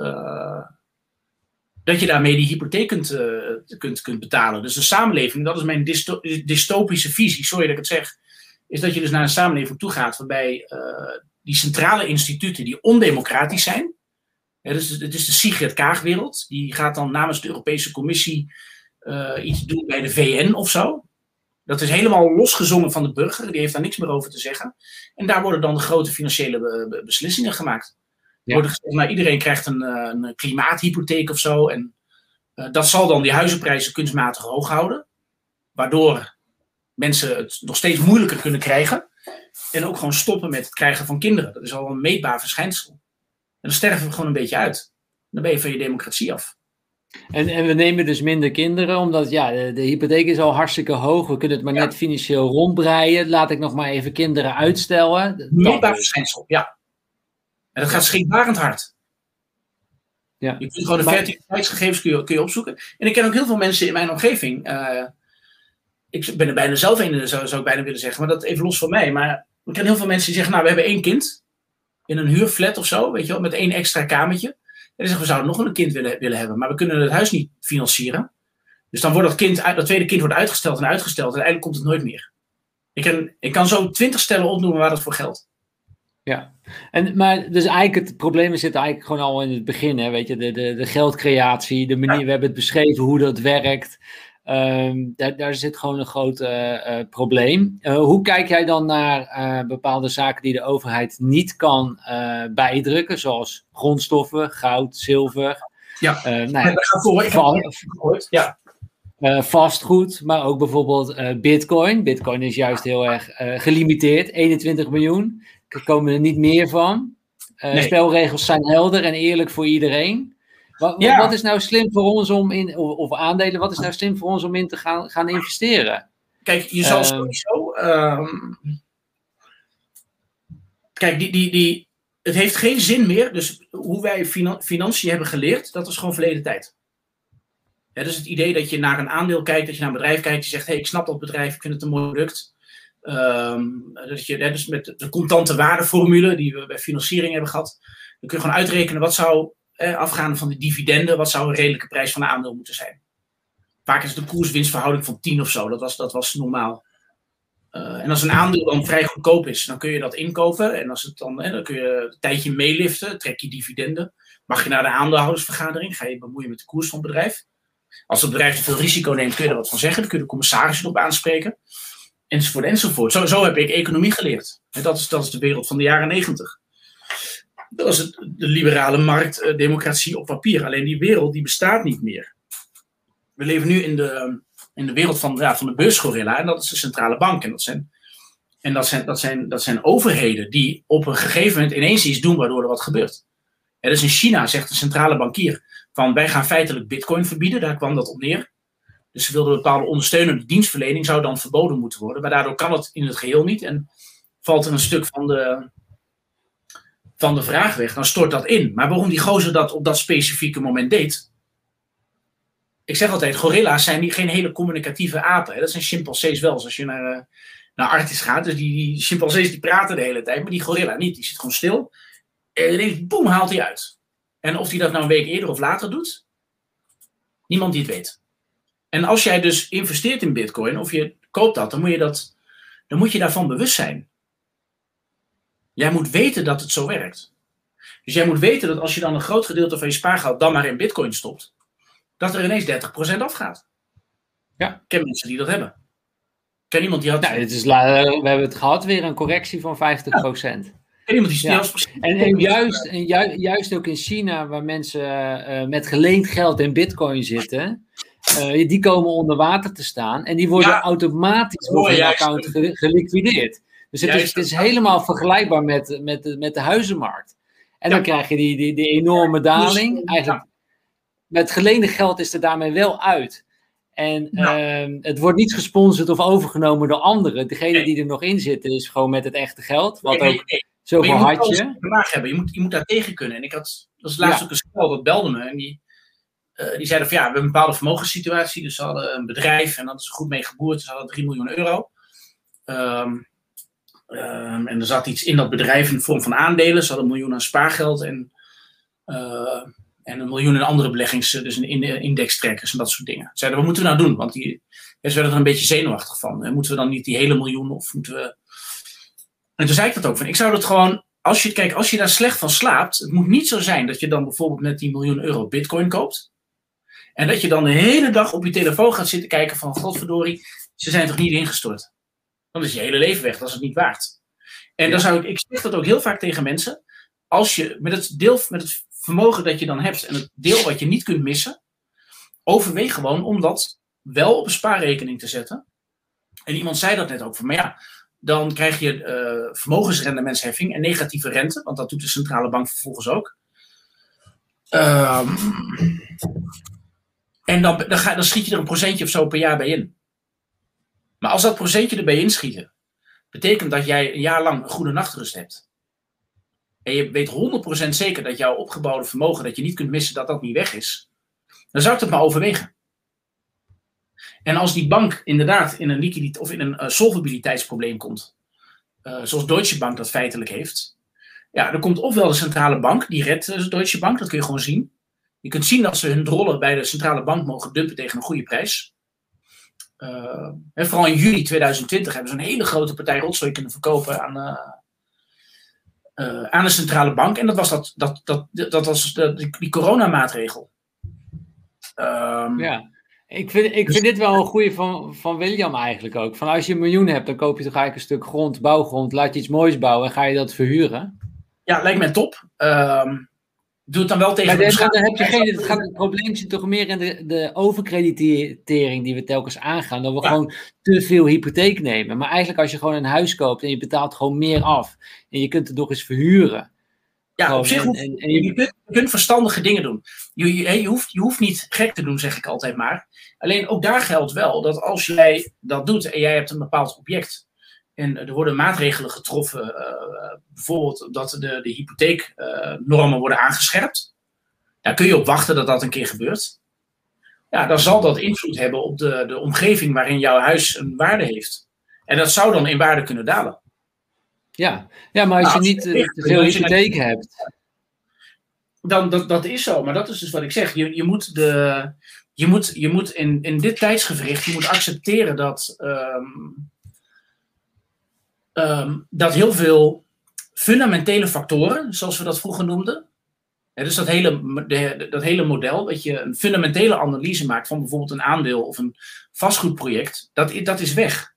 dat je daarmee die hypotheek kunt, kunt, kunt betalen. Dus de samenleving, dat is mijn dysto dystopische visie, sorry dat ik het zeg, is dat je dus naar een samenleving toe gaat waarbij die centrale instituten die ondemocratisch zijn. dus het is de Sigrid Kaagwereld. Die gaat dan namens de Europese Commissie uh, iets doen bij de VN of zo. Dat is helemaal losgezongen van de burger, die heeft daar niks meer over te zeggen. En daar worden dan de grote financiële beslissingen gemaakt. Ja. Worden gezegd, nou, iedereen krijgt een, een klimaathypotheek of zo. En dat zal dan die huizenprijzen kunstmatig hoog houden. Waardoor mensen het nog steeds moeilijker kunnen krijgen. En ook gewoon stoppen met het krijgen van kinderen. Dat is al een meetbaar verschijnsel. En dan sterven we gewoon een beetje uit. Dan ben je van je democratie af.
En, en we nemen dus minder kinderen, omdat ja, de, de hypotheek is al hartstikke hoog. We kunnen het maar net financieel rondbreien. Laat ik nog maar even kinderen uitstellen.
Meetbaar verschijnsel, ja. En dat gaat schrikbarend hard. Ja. Je kunt gewoon de fertiliteitsgegevens kun je, kun je opzoeken. En ik ken ook heel veel mensen in mijn omgeving. Uh, ik ben er bijna zelf een, zou, zou ik bijna willen zeggen, maar dat even los van mij. Maar ik ken heel veel mensen die zeggen, nou, we hebben één kind in een huurflat of zo, weet je wel, met één extra kamertje. En dan zeggen we zouden nog een kind willen, willen hebben, maar we kunnen het huis niet financieren. Dus dan wordt dat, kind, dat tweede kind wordt uitgesteld en uitgesteld en uiteindelijk komt het nooit meer. Ik, ken, ik kan zo twintig stellen opnoemen waar dat voor geldt.
Ja, en, maar dus eigenlijk het probleem zit eigenlijk gewoon al in het begin. Hè? Weet je, de, de, de geldcreatie, de manier, we hebben het beschreven hoe dat werkt. Um, daar, daar, zit gewoon een groot uh, probleem. Uh, hoe kijk jij dan naar bepaalde zaken die de overheid niet kan bijdrukken, zoals grondstoffen, goud, zilver?
Ja, nou ja, voor, ja.
vastgoed, maar ook bijvoorbeeld Bitcoin. Bitcoin is juist heel erg gelimiteerd, 21 miljoen. Er komen er niet meer van. Nee. Spelregels zijn helder en eerlijk voor iedereen. Wat, ja. wat, is nou slim voor ons om in, of, aandelen, wat is nou slim voor ons om in te gaan, gaan investeren?
Kijk, je zal uh, sowieso. Um, kijk, die, die, die, het heeft geen zin meer. Dus hoe wij financiën hebben geleerd, dat is gewoon verleden tijd. Ja, dus het idee dat je naar een aandeel kijkt, dat je naar een bedrijf kijkt, je zegt: hé, hey, ik snap dat bedrijf, ik vind het een mooi product. Um, dat je, dus met de contante waardeformule die we bij financiering hebben gehad, dan kun je gewoon uitrekenen wat zou eh, afgaande van de dividenden, wat zou een redelijke prijs van een aandeel moeten zijn? Vaak is een koers-winstverhouding van 10 of zo. Dat was, dat was normaal. Uh, en als een aandeel dan vrij goedkoop is, dan kun je dat inkopen. En als het dan, dan kun je een tijdje meeliften, trek je dividenden. Mag je naar de aandeelhoudersvergadering, ga je bemoeien met de koers van het bedrijf. Als het bedrijf te veel risico neemt, kun je er wat van zeggen. Dan kun je de commissaris erop aanspreken. Enzovoort, enzovoort. Zo, zo heb ik economie geleerd. Dat is, dat is de wereld van de jaren negentig. Dat is het, de liberale marktdemocratie op papier. Alleen die wereld die bestaat niet meer. We leven nu in de, in de wereld van, ja, van de beursgorilla. En dat is de centrale bank. En dat zijn, en dat zijn, dat zijn, dat zijn overheden die op een gegeven moment ineens iets doen waardoor er wat gebeurt. Dus in China zegt de centrale bankier van wij gaan feitelijk bitcoin verbieden. Daar kwam dat op neer. Dus ze wilden een bepaalde ondersteunende dienstverlening zou dan verboden moeten worden. Maar daardoor kan het in het geheel niet. En valt er een stuk van de, van de vraag weg, dan stort dat in. Maar waarom die gozer dat op dat specifieke moment deed. Ik zeg altijd, gorilla's zijn die, geen hele communicatieve apen. Dat zijn chimpansees wel. als je naar, uh, naar Artis gaat, dus die, die chimpansees die praten de hele tijd, maar die gorilla niet. Die zit gewoon stil. En ineens, boem, haalt hij uit. En of hij dat nou een week eerder of later doet, niemand die het weet. En als jij dus investeert in bitcoin, of je koopt dat, dan moet je, dat, dan moet je daarvan bewust zijn. Jij moet weten dat het zo werkt. Dus jij moet weten dat als je dan een groot gedeelte van je spaargeld dan maar in bitcoin stopt, dat er ineens 30% afgaat. Ja. Ik ken mensen die dat hebben. Ik ken iemand die had...
Ja, het is, we hebben het gehad, weer een correctie van 50%. Ja.
En iemand die ja.
En, en, juist, en juist ook in China, waar mensen uh, met geleend geld in bitcoin zitten, uh, die komen onder water te staan en die worden ja. automatisch door hun account geliquideerd. Dus het, is, het is helemaal vergelijkbaar met, met, de, met de huizenmarkt. En dan krijg je die, die, die enorme daling. Eigenlijk, met geleende geld is er daarmee wel uit. En uh, het wordt niet gesponsord of overgenomen door anderen. Degene die er nog in zitten is gewoon met het echte geld. Wat ook zoveel had je.
Hebben. Je, moet, je moet daar tegen kunnen. En ik had, dat is laatst ook een school dat belde me. En die, uh, die zeiden van ja, we hebben een bepaalde vermogenssituatie. Dus ze hadden een bedrijf en dat is goed mee geboerd. Ze hadden 3 miljoen euro. Um, Um, en er zat iets in dat bedrijf in de vorm van aandelen. Ze hadden een miljoen aan spaargeld en, uh, en een miljoen in andere beleggings, dus in indextrekkers en dat soort dingen. Ze zeiden, wat moeten we nou doen? Want die, ze werden er een beetje zenuwachtig van. En moeten we dan niet die hele miljoen of moeten we... En toen zei ik dat ook van, ik zou dat gewoon, als je, kijk, als je daar slecht van slaapt, het moet niet zo zijn dat je dan bijvoorbeeld met die miljoen euro bitcoin koopt. En dat je dan de hele dag op je telefoon gaat zitten kijken van, godverdorie, ze zijn toch niet ingestort? Dan is je hele leven weg, dat is het niet waard. En dan zou ik, ik zeg dat ook heel vaak tegen mensen. Als je met het deel, met het vermogen dat je dan hebt en het deel wat je niet kunt missen, overweeg gewoon om dat wel op een spaarrekening te zetten. En iemand zei dat net ook van, maar ja, dan krijg je uh, vermogensrendementsheffing en negatieve rente, want dat doet de centrale bank vervolgens ook. Um, en dan, dan, schiet je er een procentje of zo per jaar bij in. Maar als dat procentje erbij inschieten, betekent dat jij een jaar lang goede nachtrust hebt. En je weet 100% zeker dat jouw opgebouwde vermogen, dat je niet kunt missen, dat dat niet weg is. Dan zou ik het maar overwegen. En als die bank inderdaad in een liquiditeit of in een uh, solvabiliteitsprobleem komt, uh, zoals Deutsche Bank dat feitelijk heeft, ja, dan komt ofwel de centrale bank, die redt de Deutsche Bank, dat kun je gewoon zien. Je kunt zien dat ze hun drollen bij de centrale bank mogen dumpen tegen een goede prijs. Uh, en vooral in juli 2020 hebben ze een hele grote partij rotzooi kunnen verkopen aan, uh, uh, aan de centrale bank. En dat was, dat, dat, dat, dat was de, die coronamaatregel.
Um, ja, ik vind, ik vind dit wel een goede van, van William eigenlijk ook. Van als je een miljoen hebt, dan koop je toch eigenlijk een stuk grond, bouwgrond, laat je iets moois bouwen en ga je dat verhuren.
Ja, lijkt me top. Um, Doe het dan wel tegen
maar dan heb je geen, het, gaat, het probleem zit toch meer in de, de overkreditering die we telkens aangaan. Dat we gewoon te veel hypotheek nemen. Maar eigenlijk als je gewoon een huis koopt en je betaalt gewoon meer af. En je kunt het nog eens verhuren.
Ja, gewoon, op zich hoeft, en, en je, je, kunt, je, kunt, verstandige dingen doen. Je, je, je, hoeft, je hoeft niet gek te doen, zeg ik altijd maar. Alleen ook daar geldt wel dat als jij dat doet en jij hebt een bepaald object en er worden maatregelen getroffen, uh, bijvoorbeeld dat de, de hypotheeknormen worden aangescherpt. Daar kun je op wachten dat dat een keer gebeurt. Ja, dan zal dat invloed hebben op de, de omgeving waarin jouw huis een waarde heeft. En dat zou dan in waarde kunnen dalen.
Ja, ja maar als nou, je niet te veel hypotheek hebt.
Dan, dat, dat is zo, maar dat is dus wat ik zeg. Je, je moet, de, je moet, je moet in, in dit tijdsgevricht je moet accepteren dat. Um, um, dat heel veel fundamentele factoren, zoals we dat vroeger noemden. dus dat hele, dat hele model, dat je een fundamentele analyse maakt van bijvoorbeeld een aandeel of een vastgoedproject, dat, dat is weg.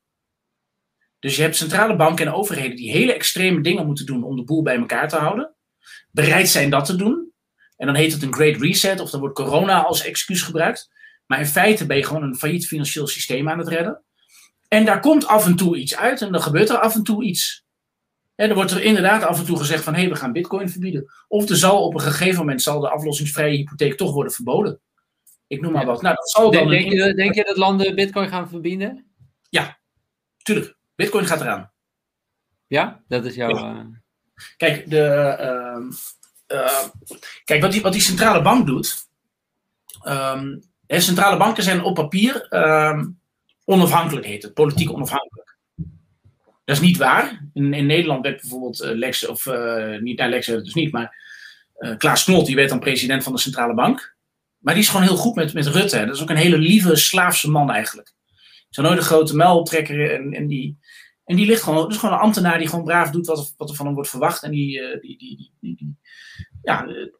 Dus je hebt centrale banken en overheden die hele extreme dingen moeten doen om de boel bij elkaar te houden. Bereid zijn dat te doen. En dan heet het een great reset of dan wordt corona als excuus gebruikt. Maar in feite ben je gewoon een failliet financieel systeem aan het redden. En daar komt af en toe iets uit en dan gebeurt er af en toe iets. En dan wordt er inderdaad af en toe gezegd van hé, hey, we gaan bitcoin verbieden. Of er zal op een gegeven moment zal de aflossingsvrije hypotheek toch worden verboden. Ik noem maar wat. Nou, dat zal
dan denk, je, denk je dat landen bitcoin gaan verbieden?
Ja, tuurlijk. Bitcoin gaat eraan.
Ja, dat is jouw. Ja.
Uh... Kijk, de, uh, uh, kijk wat, die, wat die centrale bank doet. Um, centrale banken zijn op papier ehm, onafhankelijk heet het, politiek onafhankelijk. Dat is niet waar. In, in Nederland werd bijvoorbeeld uh, Lex, of uh, niet, nou Lex dus niet, maar uh, Klaas Knot, die werd dan president van de centrale bank. Maar die is gewoon heel goed met, met Rutte. Dat is ook een hele lieve Slaafse man eigenlijk. Zo nooit een grote muiltrekker en, en die, en die ligt gewoon, dus gewoon een ambtenaar die gewoon braaf doet wat, wat er van hem wordt verwacht. En die, die, die, die, ja, de,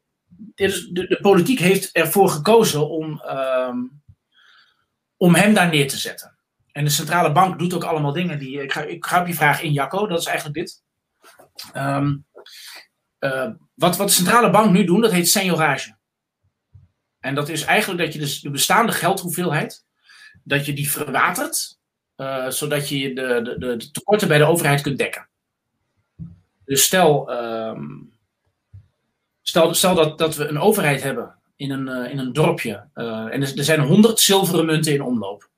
de, de, politiek heeft ervoor gekozen om, um, om hem daar neer te zetten. En de centrale bank doet ook allemaal dingen die. Ik ga, ik op je vraag in, Jacco, dat is eigenlijk dit. Um, uh, wat, wat de centrale bank nu doet, dat heet seniorage. En dat is eigenlijk dat je dus de bestaande geldhoeveelheid, dat je die verwatert, uh, zodat je de, de, de, tekorten bij de overheid kunt dekken. Dus stel, um, stel, stel dat, dat we een overheid hebben in een, in een dorpje. en er, er zijn 100 zilveren munten in omloop.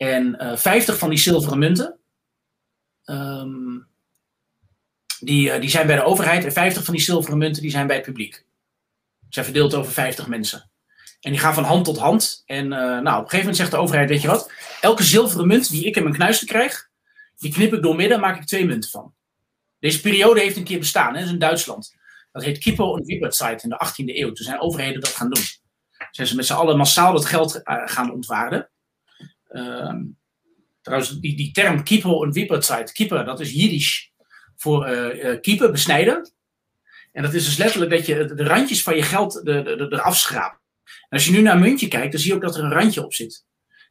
En uh, eh, 50 van die zilveren munten, um, die, uh, die zijn bij de overheid. En 50 van die zilveren munten die zijn bij het publiek. Zijn verdeeld over 50 mensen. En die gaan van hand tot hand. En uh, nou, op een gegeven moment zegt de overheid, weet je wat? Elke zilveren munt die ik in mijn knuisten krijg, die knip ik door midden, maak ik twee munten van. Deze periode heeft een keer bestaan, hè? dat is in Duitsland. Dat heet Kippo en Wippertzeit in de 18e eeuw. Toen zijn overheden dat gaan doen. Zijn ze met z'n allen massaal dat geld gaan ontwaarden. Ehm, trouwens, die, die term keeper en wipperzeit. Keeper, dat is Jiddisch voor uh, keeper, besnijden. En dat is dus letterlijk dat je de randjes van je geld eraf schraapt. Als je nu naar een muntje kijkt, dan zie je ook dat er een randje op zit.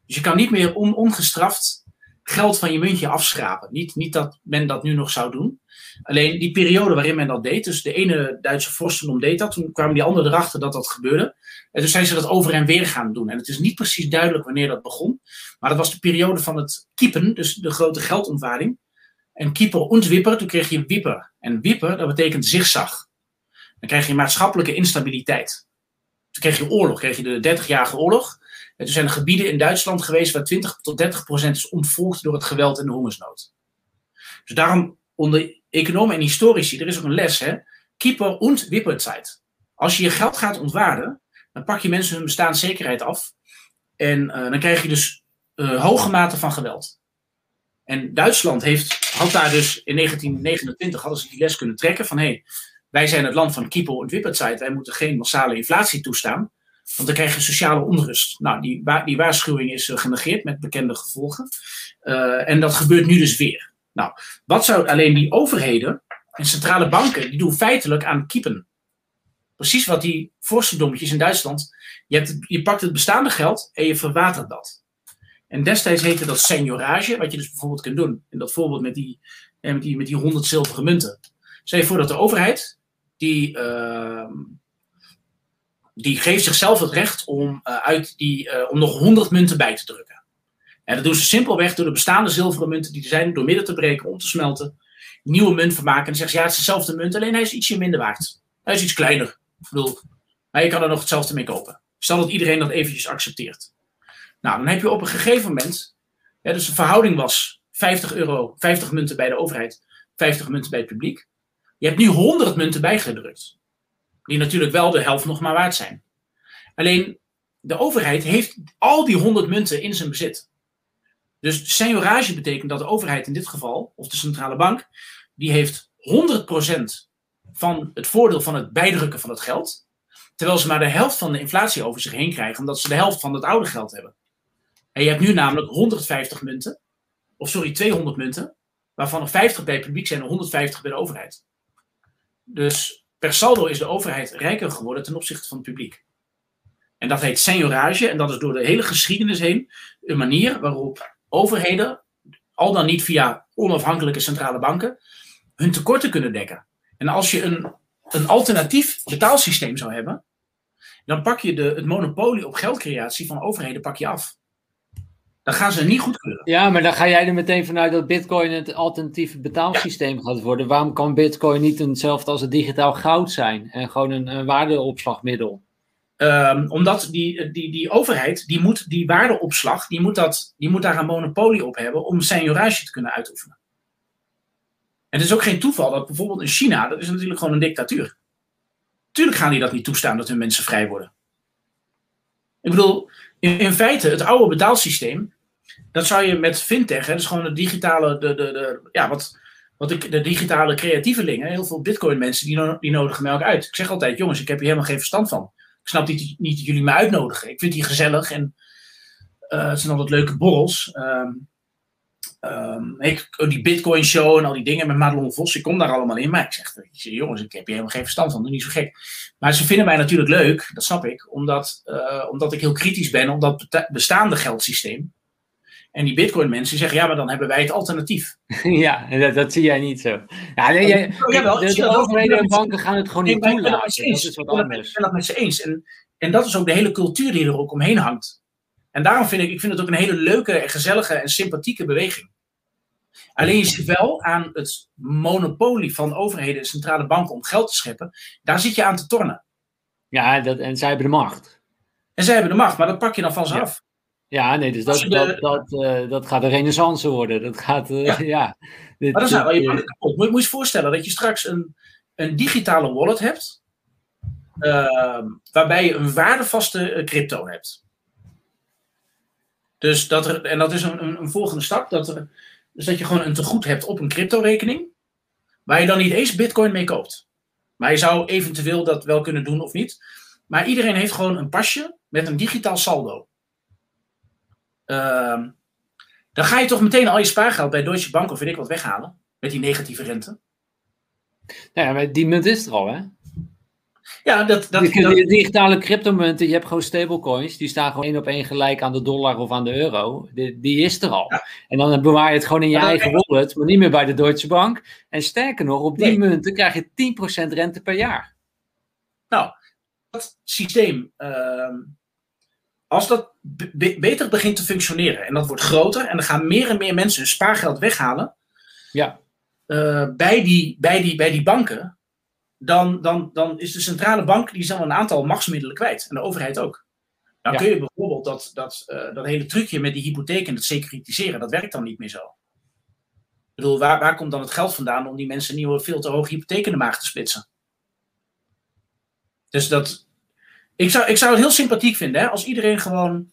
Dus je kan niet meer on, ongestraft geld van je muntje afschrapen. Niet, niet dat men dat nu nog zou doen. Alleen die periode waarin men dat deed, dus de ene Duitse vorstendom deed dat, toen kwamen die anderen erachter dat dat gebeurde. En toen zijn ze dat over en weer gaan doen. En het is niet precies duidelijk wanneer dat begon, maar dat was de periode van het kiepen, dus de grote geldontwaarding. En keeper und wipper, toen kreeg je wipper. En wipper, dat betekent zigzag. Dan krijg je maatschappelijke instabiliteit. Toen kreeg je oorlog, kreeg je de 30-jarige oorlog. En toen zijn er gebieden in Duitsland geweest waar 20 tot 30 procent is ontvolkt door het geweld en de hongersnood. Dus daarom onder economen en historici, er is ook een les, hè? Keeper und Wipperzeit. Als je je geld gaat ontwaarden, dan pak je mensen hun bestaanszekerheid af. En uh, dan krijg je dus uh, hoge mate van geweld. En Duitsland heeft, had daar dus in 1929 hadden ze die les kunnen trekken van hé, hey, wij zijn het land van Keeper und Wipperzeit, wij moeten geen massale inflatie toestaan. Want dan krijg je sociale onrust. Nou, die, die waarschuwing is genegeerd met bekende gevolgen. En dat gebeurt nu dus weer. Nou, wat zou alleen die overheden en centrale banken, die doen feitelijk aan kiepen. Precies wat die vorstendommetjes in Duitsland. Je, hebt, je pakt het bestaande geld en je verwatert dat. En destijds heette dat seniorage, wat je dus bijvoorbeeld kunt doen. In dat voorbeeld met die, eh, met die, met die 100 zilveren munten. Stel je voor dat de overheid, die, uh, die geeft zichzelf het recht om, uh, uit die, uh, om nog 100 munten bij te drukken. En dat doen ze simpelweg door de bestaande zilveren munten die er zijn, door midden te breken, om te smelten. Nieuwe munt van maken. En dan zeggen ze, ja, het is dezelfde munt, alleen hij is ietsje minder waard. Hij is iets kleiner. Ik bedoel, maar je kan er nog hetzelfde mee kopen. Stel dat iedereen dat eventjes accepteert. Nou, dan heb je op een gegeven moment, ja, dus de verhouding was 50 euro, 50 munten bij de overheid, 50 munten bij het publiek. Je hebt nu 100 munten bijgedrukt. Die natuurlijk wel de helft nog maar waard zijn. Alleen de overheid heeft al die 100 munten in zijn bezit. Dus seniorage betekent dat de overheid in dit geval, of de centrale bank, die heeft 100% van het voordeel van het bijdrukken van het geld. Terwijl ze maar de helft van de inflatie over zich heen krijgen, omdat ze de helft van het oude geld hebben. En je hebt nu namelijk 150 munten, of sorry, 200 munten, waarvan er 50 bij het publiek zijn en 150 bij de overheid. Dus per saldo is de overheid rijker geworden ten opzichte van het publiek. En dat heet seniorage, en dat is door de hele geschiedenis heen een manier waarop overheden, al dan niet via onafhankelijke centrale banken, hun tekorten kunnen dekken. En als je een, een alternatief betaalsysteem zou hebben, dan pak je de, het monopolie op geldcreatie van overheden pak je af. Dan gaan ze niet goedkeuren.
Ja, maar dan ga jij er meteen vanuit dat Bitcoin het alternatieve betaalsysteem ja. gaat worden. Waarom kan Bitcoin niet hetzelfde als het digitaal goud zijn en gewoon een, een waardeopslagmiddel?
Um, omdat die, die, die overheid, die moet die waardeopslag, die moet, dat, die moet daar een monopolie op hebben om seniorage te kunnen uitoefenen. En het is ook geen toeval dat bijvoorbeeld in China, dat is natuurlijk gewoon een dictatuur. Tuurlijk gaan die dat niet toestaan dat hun mensen vrij worden. Ik bedoel, in, in feite, het oude betaalsysteem, dat zou je met fintech, hè, dus gewoon de digitale, de, de, de, ja, wat, wat ik, de digitale creatievelingen, heel veel bitcoin mensen, die, no die nodigen mij ook uit. Ik zeg altijd, jongens, ik heb hier helemaal geen verstand van snap niet, niet dat jullie me uitnodigen. Ik vind die gezellig en uh, het zijn altijd leuke borrels. Um, die Bitcoin show en al die dingen met Madelon Vos, ik kom daar allemaal in. Maar ik zeg, jongens, ik heb hier helemaal geen verstand van, doe niet zo gek. Maar ze vinden mij natuurlijk leuk, dat snap ik, omdat, uh, omdat ik heel kritisch ben op dat bestaande geldsysteem. En die Bitcoin-mensen zeggen: ja, maar dan hebben wij het alternatief.
ja, dat, dat zie jij niet zo. Ja, nee, jij, de, de, de overheden en banken gaan het gewoon niet toelaten. Dat is wat anders.
Ik ben dat met ze eens. En, en dat is ook de hele cultuur die er ook omheen hangt. En daarom vind ik, ik vind het ook een hele leuke en gezellige en sympathieke beweging. Alleen je ziet wel aan het monopolie van overheden en centrale banken om geld te scheppen, daar zit je aan te tornen.
Ja, dat, en zij hebben de macht.
En zij hebben de macht, maar dat pak je dan van ze af.
Ja, nee, dus dat, dat, dat, uh, dat gaat een renaissance worden. Dat gaat, uh, ja. ja.
Dit, maar dan zijn wel je Moet, moet je je voorstellen dat je straks een, een digitale wallet hebt, uh, waarbij je een waardevaste crypto hebt. Dus dat er, en dat is een, een, een, volgende stap, dat, er, dus dat je gewoon een tegoed hebt op een crypto-rekening, waar je dan niet eens bitcoin mee koopt. Maar je zou eventueel dat wel kunnen doen of niet. Maar iedereen heeft gewoon een pasje met een digitaal saldo. Uh, dan ga je toch meteen al je spaargeld bij Deutsche Bank of weet ik wat weghalen. Met die negatieve rente.
Nou ja, maar die munt is er al, hè?
Ja, dat, dat,
die,
dat-
die digitale cryptomunten, je hebt gewoon stablecoins, die staan gewoon één op één gelijk aan de dollar of aan de euro. Die, die is er al.
Ja.
En dan bewaar je het gewoon in je eigen wallet, maar niet meer bij de Deutsche Bank. En sterker nog, op die
Nee.
munten krijg je 10% rente per jaar.
Nou, dat systeem, ehm, als dat be- be- beter begint te functioneren en dat wordt groter en er gaan meer en meer mensen hun spaargeld weghalen
Ja,
eh, bij, die, bij, die, bij die banken, dan, dan, dan is de centrale bank die is dan een aantal machtsmiddelen kwijt en de overheid ook. Nou
Ja.
kun je bijvoorbeeld dat, dat, eh, dat hele trucje met die hypotheek en het securitiseren, dat werkt dan niet meer zo. Ik bedoel, waar, waar komt dan het geld vandaan om die mensen nieuwe, veel te hoge hypotheek in de maag te splitsen? Dus dat. Ik zou, ik zou het heel sympathiek vinden hè, als iedereen gewoon.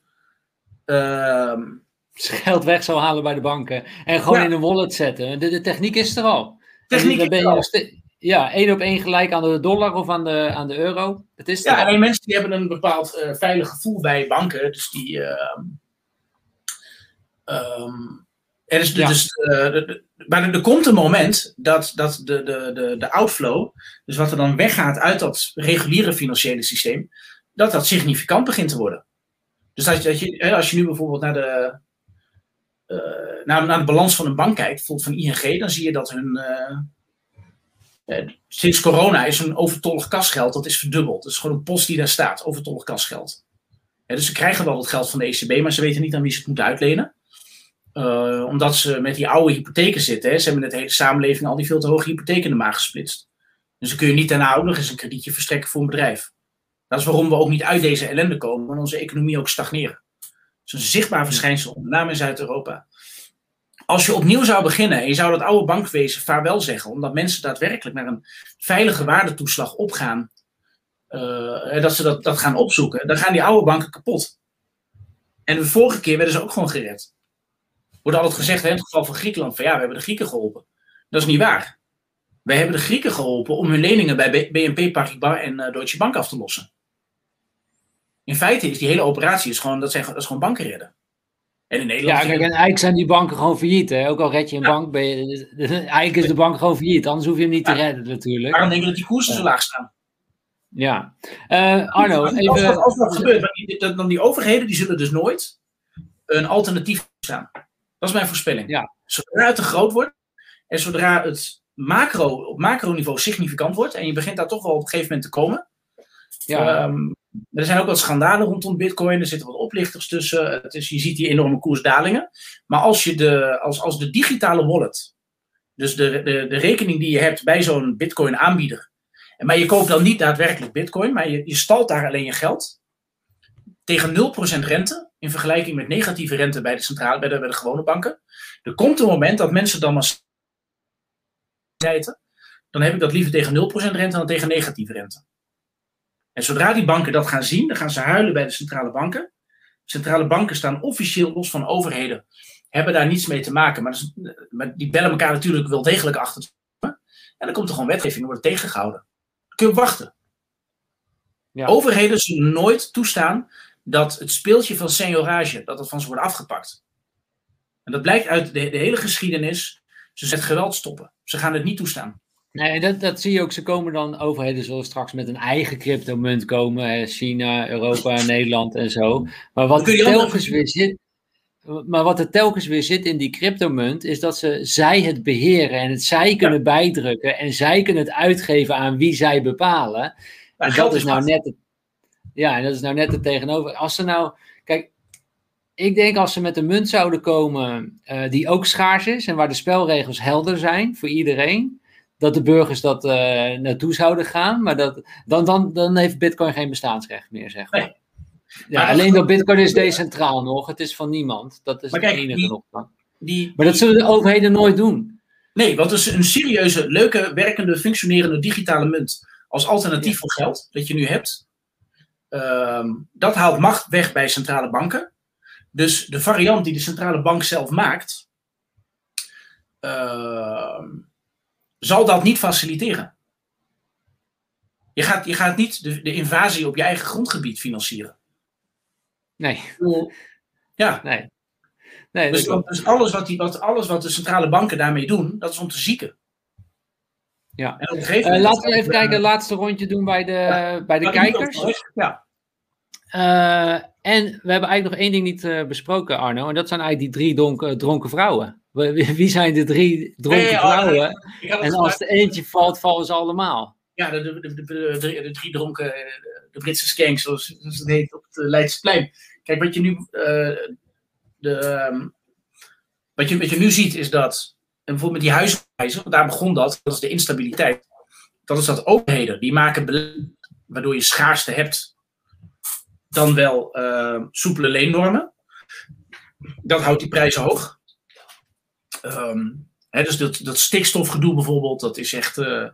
zijn geld weg zou halen bij de banken en gewoon
Ja.
in een wallet zetten. De, de techniek is er al.
techniek
Dan ben
is
je
er
ste- Ja, één op één gelijk aan de dollar of aan de, aan de euro. Het is
Ja,
al.
alleen mensen die hebben een bepaald eh, veilig gevoel bij banken. Dus die. ehm, ehm, er is
Ja.
dus, eh, de- de- maar er, er komt een moment dat, dat de, de, de, de outflow, dus wat er dan weggaat uit dat reguliere financiële systeem, dat dat significant begint te worden. Dus dat, je- als je nu bijvoorbeeld naar de, eh, naar, naar de balans van een bank kijkt, bijvoorbeeld van ING, dan zie je dat hun. eh, eh, sinds corona is hun overtollig kasgeld, dat is verdubbeld. Dat is gewoon een post die daar staat, overtollig kasgeld. Dus ze krijgen wel het geld van de ECB, maar ze weten niet aan wie ze het moeten uitlenen. Omdat ze met die oude hypotheken zitten. Hè. Ze hebben net de hele samenleving al die veel te hoge hypotheken in de maag gesplitst. Dus dan kun je niet daarna ook nog eens een kredietje verstrekken voor een bedrijf. Dat is waarom we ook niet uit deze ellende komen en onze economie ook stagneren. Dat is een zichtbaar verschijnsel, met name in Zuid-Europa. Als je opnieuw zou beginnen en je zou dat oude bankwezen vaarwel zeggen, omdat mensen daadwerkelijk naar een veilige waardetoeslag opgaan, eh, dat ze dat, dat gaan opzoeken, dan gaan die oude banken kapot. En de vorige keer werden ze ook gewoon gered. Wordt altijd gezegd in het geval van Griekenland: van ja, we hebben de Grieken geholpen. Dat is niet waar. Wij hebben de Grieken geholpen om hun leningen bij BNP Paribas en eh, Deutsche Bank af te lossen. In feite is die hele operatie is gewoon, dat, zijn, dat is gewoon banken redden. En in Nederland.
Ja, kijk, en eigenlijk zijn die banken gewoon failliet. Hè? Ook al red je een
Ja.
bank, ben je, eigenlijk is de bank gewoon failliet. Anders hoef je hem niet te redden natuurlijk.
Waarom denk je dat die koersen zo laag staan?
Ja. Eh, Arno,
als, als,
even...
als dat gebeurt, dan die overheden die zullen dus nooit een alternatief staan. Dat is mijn voorspelling.
Ja.
Zodra het te groot wordt en zodra het macro, op macroniveau significant wordt en je begint daar toch wel op een gegeven moment te komen. Ehm, er zijn ook wat schandalen rondom Bitcoin, er zitten wat oplichters tussen. Het is, je ziet die enorme koersdalingen. Maar als, je de, als, als de digitale wallet, dus de, de, de rekening die je hebt bij zo'n Bitcoin aanbieder, en maar je koopt dan niet daadwerkelijk Bitcoin, maar je, je stalt daar alleen je geld tegen 0% rente in vergelijking met negatieve rente bij de centrale, bij de, bij de gewone banken. Er komt een moment dat mensen dan maar dan heb ik dat liever tegen 0% rente dan tegen negatieve rente. En zodra die banken dat gaan zien, dan gaan ze huilen bij de centrale banken. Centrale banken staan officieel los van overheden, hebben daar niets mee te maken, maar, dat is- maar die bellen elkaar natuurlijk wel degelijk achter. En dan komt er gewoon wetgeving, dan wordt het tegengehouden. Dan kun je wachten.
Ja.
Overheden zullen nooit toestaan dat het speeltje van seniorage, dat het van ze wordt afgepakt. En dat blijkt uit de, de hele geschiedenis. Ze zetten geweld stoppen. Ze gaan het niet toestaan.
Nee, dat, dat zie je ook. Ze komen dan, overheden zullen straks met een eigen cryptomunt komen. China, Europa, Nederland en zo. Maar wat er telkens weer zit. Maar wat er telkens weer zit in die cryptomunt, is dat ze zij het beheren en het zij kunnen bijdrukken en zij kunnen het uitgeven aan wie zij bepalen.
Maar
en dat is nou net het, ja, en dat is nou net het tegenover. Als ze nou, kijk, ik denk als ze met een munt zouden komen eh, die ook schaars is en waar de spelregels helder zijn voor iedereen, dat de burgers dat eh, naartoe zouden gaan, maar dat, dan, dan, dan heeft Bitcoin geen bestaansrecht meer, zeg maar.
Nee.
Ja,
Maar
alleen dat Bitcoin is decentraal nog, het is van niemand. Dat is
Maar
het
kijk,
enige
die-
nog.
Die,
Maar dat zullen de overheden nooit doen.
Nee, wat is een serieuze, leuke, werkende, functionerende digitale munt als alternatief
Ja.
voor geld dat je nu hebt. ehm, dat haalt macht weg bij centrale banken. Dus de variant die de centrale bank zelf maakt, ehm, zal dat niet faciliteren. Je gaat, je gaat niet de, de invasie op je eigen grondgebied financieren.
Nee,
Ja,
nee. nee
dus,
dat
dus alles, wat die, wat, alles wat de centrale banken daarmee doen, dat is om te zieken.
Ja. Uh, laten we even kijken, het laatste rondje doen bij de, bij de kijkers.
Ja.
Uh, en we hebben eigenlijk nog één ding niet uh, besproken, Arno. En dat zijn eigenlijk die drie dronken, dronken vrouwen. Wie zijn de drie dronken oh, vrouwen? en als er eentje valt, vallen ze allemaal.
Ja, de, de, de, de drie dronken, de Britse skanks, zoals, zoals het heet op het Leidseplein. Kijk, wat je nu, de, um, wat, je, wat je nu ziet is dat en bijvoorbeeld met die huizenprijzen, daar begon dat, dat is de instabiliteit. Dat is dat overheden, die maken beleid waardoor je schaarste hebt, dan wel uh, soepele leennormen. Dat houdt die prijzen hoog. Um, hè, dus dat, dat stikstofgedoe bijvoorbeeld, dat is echt. Uh,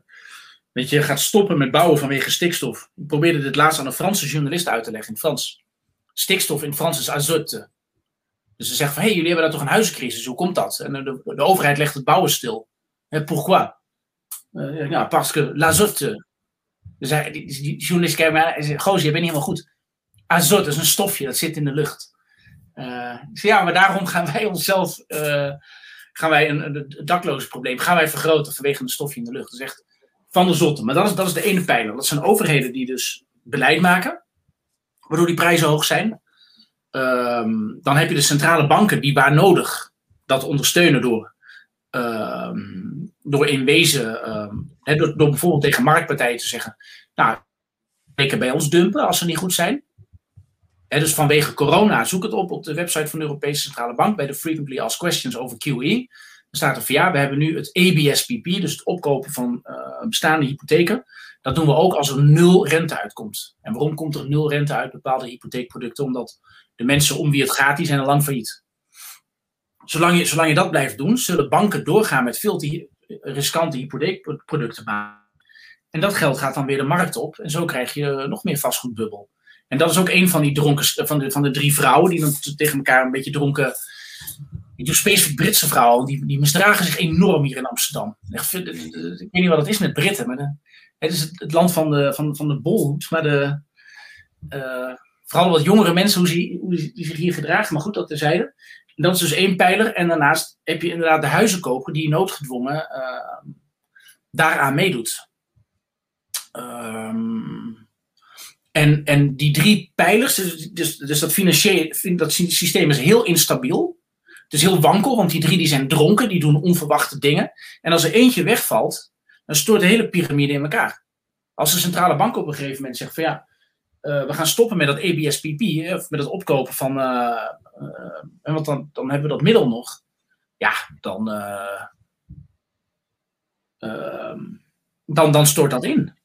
weet je, gaat stoppen met bouwen vanwege stikstof. Ik probeerde dit laatst aan een Franse journalist uit te leggen in Frans. Stikstof in Frans is azote. Dus ze zeggen van, hé, hey, jullie hebben daar toch een huizencrisis, hoe komt dat? En de, de overheid legt het bouwen stil. Hè, pourquoi? Uh, ja, parce que l'azote. Dus die, journalist kijkt mij en zegt, je bent niet helemaal goed. Azote is een stofje, dat zit in de lucht. Uh, ja, maar daarom gaan wij onszelf, gaan wij een, een, dakloze probleem, gaan wij vergroten vanwege een stofje in de lucht. Dat is echt van de zotte. Maar dat is, dat is de ene pijler. Dat zijn overheden die dus beleid maken, waardoor die prijzen hoog zijn. Um, dan heb je de centrale banken die waar nodig dat ondersteunen door, um, door in um, door, door, bijvoorbeeld tegen marktpartijen te zeggen, nou, zeker bij ons dumpen als ze niet goed zijn. Dus vanwege corona, zoek het op op de website van de Europese Centrale Bank bij de Frequently Asked Questions over QE. Dan staat er van ja, we hebben nu het ABSPP, dus het opkopen van uh, bestaande hypotheken. Dat doen we ook als er nul rente uitkomt. En waarom komt er nul rente uit bepaalde hypotheekproducten? Omdat de mensen om wie het gaat, die zijn al lang failliet. Zolang je, zolang je dat blijft doen, zullen banken doorgaan met veel te riskante hypotheekproducten maken. En dat geld gaat dan weer de markt op. En zo krijg je nog meer vastgoedbubbel. En dat is ook een van die dronken, van de, van de drie vrouwen die dan tegen elkaar een beetje dronken. Ik doe specifiek Britse vrouwen, die, die misdragen zich enorm hier in Amsterdam. Ik weet niet wat het is met Britten, maar het is het, land van de, van, van de bolhoed, maar de, uh, vooral wat jongere mensen, hoe, ze, hoe die zich hier gedragen. Maar goed, dat terzijde. Dat is dus één pijler. En daarnaast heb je inderdaad de huizenkoper die noodgedwongen uh, daaraan meedoet. Um, en, en die drie pijlers, dus, dus, dus dat financiële dat systeem is heel instabiel. Het is heel wankel, want die drie die zijn dronken, die doen onverwachte dingen. En als er eentje wegvalt, dan stort de hele piramide in elkaar. Als de centrale bank op een gegeven moment zegt van ja, uh, we gaan stoppen met dat ABSPP, of met het opkopen van. Uh, want dan, dan hebben we dat middel nog. Ja, dan. Ehm, dan, dan stort dat in.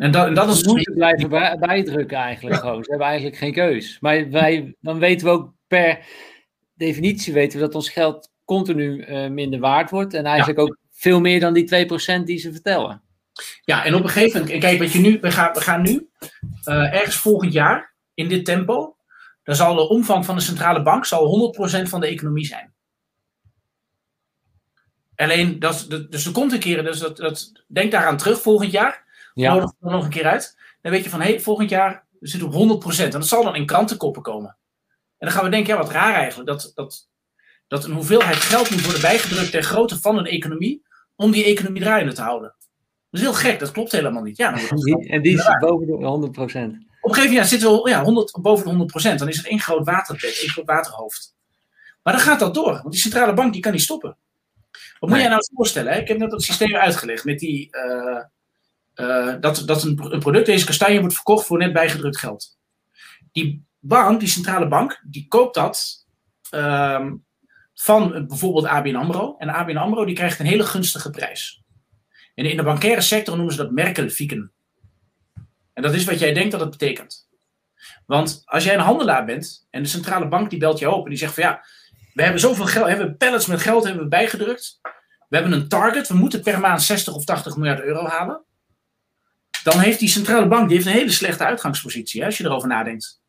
En dat, en dat is. We moeten blijven bij, bijdrukken eigenlijk gewoon. Ze hebben eigenlijk geen keus. Maar wij, dan weten we ook per definitie weten we dat ons geld continu minder waard wordt. En eigenlijk ook veel meer dan die 2% die ze vertellen.
Ja, en op een gegeven moment, kijk, wat je nu, we gaan, we gaan nu uh, ergens volgend jaar in dit tempo, dan zal de omvang van de centrale bank zal 100% van de economie zijn. Alleen, dat, dus er komt een keer, dus dat, dat, denk daaraan terug volgend jaar, ja. nodig er nog een keer uit. Dan weet je van, hé, hey, volgend jaar zit op 100%. En dat zal dan in krantenkoppen komen. En dan gaan we denken, ja, wat raar eigenlijk, dat, dat, dat een hoeveelheid geld moet worden bijgedrukt ter grootte van een economie, om die economie draaiende te houden. Dat is heel gek, dat klopt helemaal niet. Ja,
en die is boven de 100%. Op
een gegeven moment zitten we ja, 100, boven de 100%. Dan is het één groot waterbed, één groot waterhoofd. Maar dan gaat dat door, want die centrale bank die kan niet stoppen. Wat moet jij nou voorstellen? Hè? Ik heb net dat systeem uitgelegd met die, uh, uh, dat, dat een, product, deze kastanje, wordt verkocht voor net bijgedrukt geld. Die bank, die centrale bank, die koopt dat uh, van bijvoorbeeld ABN AMRO. En ABN AMRO die krijgt een hele gunstige prijs. En in de bankaire sector noemen ze dat merkelfieken. En dat is wat jij denkt dat het betekent. Want als jij een handelaar bent en de centrale bank die belt je op en die zegt van ja, we hebben zoveel geld, hebben pallets met geld hebben we bijgedrukt. We hebben een target, we moeten per maand 60 of 80 miljard euro halen. Dan heeft die centrale bank die heeft een hele slechte uitgangspositie, hè, als je erover nadenkt.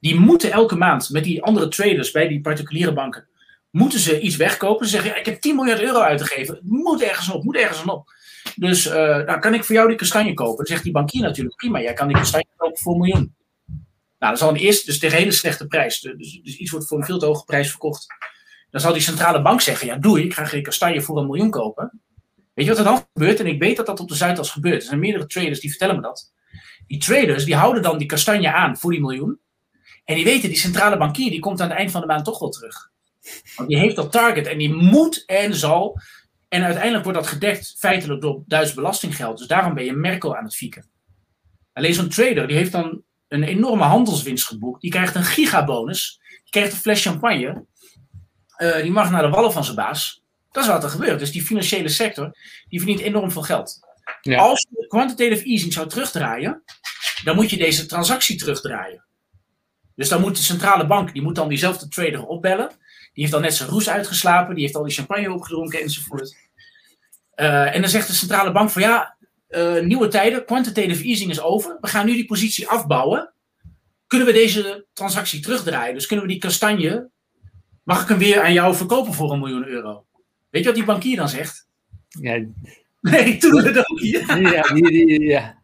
Die moeten elke maand met die andere traders bij die particuliere banken, moeten ze iets wegkopen. Ze zeggen, ik heb 10 miljard euro uitgegeven. Moet ergens op, moet ergens op. Dus uh, nou, kan ik voor jou die kastanje kopen? Dan zegt die bankier natuurlijk, prima, jij kan die kastanje kopen voor een miljoen. Nou, dat is al een dus tegen een hele slechte prijs. Dus, dus iets wordt voor een veel te hoge prijs verkocht. Dan zal die centrale bank zeggen, ja doe ik ga geen kastanje voor een miljoen kopen. Weet je wat er dan gebeurt? En ik weet dat dat op de Zuidas gebeurt. Er zijn meerdere traders die vertellen me dat. Die traders die houden dan die kastanje aan voor die miljoen. En die weten, die centrale bankier die komt aan het eind van de maand toch wel terug. Want die heeft dat target en die moet en zal. En uiteindelijk wordt dat gedekt feitelijk door Duits belastinggeld. Dus daarom ben je Merkel aan het fieken. Alleen zo'n trader die heeft dan een enorme handelswinst geboekt. Die krijgt een gigabonus. Die krijgt een fles champagne. Uh, die mag naar de wallen van zijn baas. Dat is wat er gebeurt. Dus die financiële sector die verdient enorm veel geld. Ja. Als je quantitative easing zou terugdraaien, dan moet je deze transactie terugdraaien. Dus dan moet de centrale bank, die moet dan diezelfde trader opbellen. Die heeft dan net zijn roes uitgeslapen, die heeft al die champagne opgedronken enzovoort. Uh, en dan zegt de centrale bank van ja, uh, nieuwe tijden, quantitative easing is over. We gaan nu die positie afbouwen. Kunnen we deze transactie terugdraaien? Dus kunnen we die kastanje, mag ik hem weer aan jou verkopen voor een miljoen euro? Weet je wat die bankier dan zegt? Ja. Nee, toen het ook. Ja. Ja, ja, ja.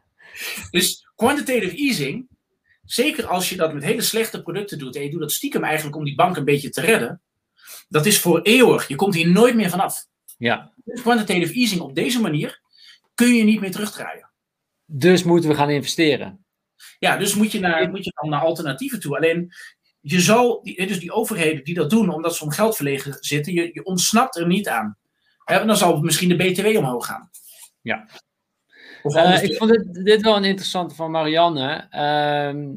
Dus quantitative easing, zeker als je dat met hele slechte producten doet en je doet dat stiekem eigenlijk om die bank een beetje te redden, dat is voor eeuwig. Je komt hier nooit meer vanaf. Ja. Dus quantitative easing op deze manier kun je niet meer terugdraaien.
Dus moeten we gaan investeren.
Ja, dus moet je, naar, moet je dan naar alternatieven toe. Alleen, je zal, dus die overheden die dat doen omdat ze om geld verlegen zitten, je, je ontsnapt er niet aan. En dan zal misschien de BTW omhoog gaan.
Ja. Uh, ik vond dit, dit, wel een interessante van Marianne. Uh,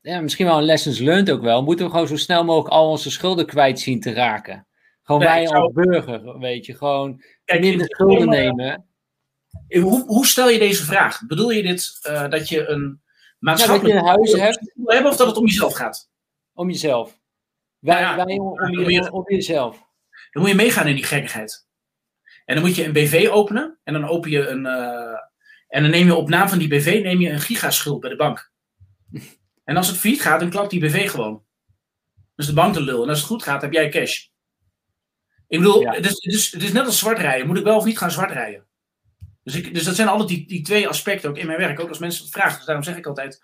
ja, misschien wel een lessons learned ook wel. Moeten we gewoon zo snel mogelijk al onze schulden kwijt zien te raken? Gewoon wij als burger, weet je. Gewoon Kijk, minder schulden nemen.
Hoe, hoe, stel je deze vraag? Bedoel je dit uh, dat je een maatschappelijk...
Ja, dat je een huis hebt.
Hebben of dat het om jezelf gaat?
Om jezelf. Wij, ja, wij om, om, je, om, jezelf.
Dan moet je meegaan in die gekkigheid. En dan moet je een BV openen. En dan open je een... Uh, en dan neem je op naam van die BV neem je een gigaschuld bij de bank. En als het failliet gaat, dan klapt die BV gewoon. Dus de bank de lul. En als het goed gaat, heb jij cash. Ik bedoel, het, is, het, is, het is net als zwart rijden. Moet ik wel of niet gaan zwart rijden? Dus, ik, dus dat zijn altijd die, die twee aspecten ook in mijn werk. Ook als mensen het vragen. Dus daarom zeg ik altijd: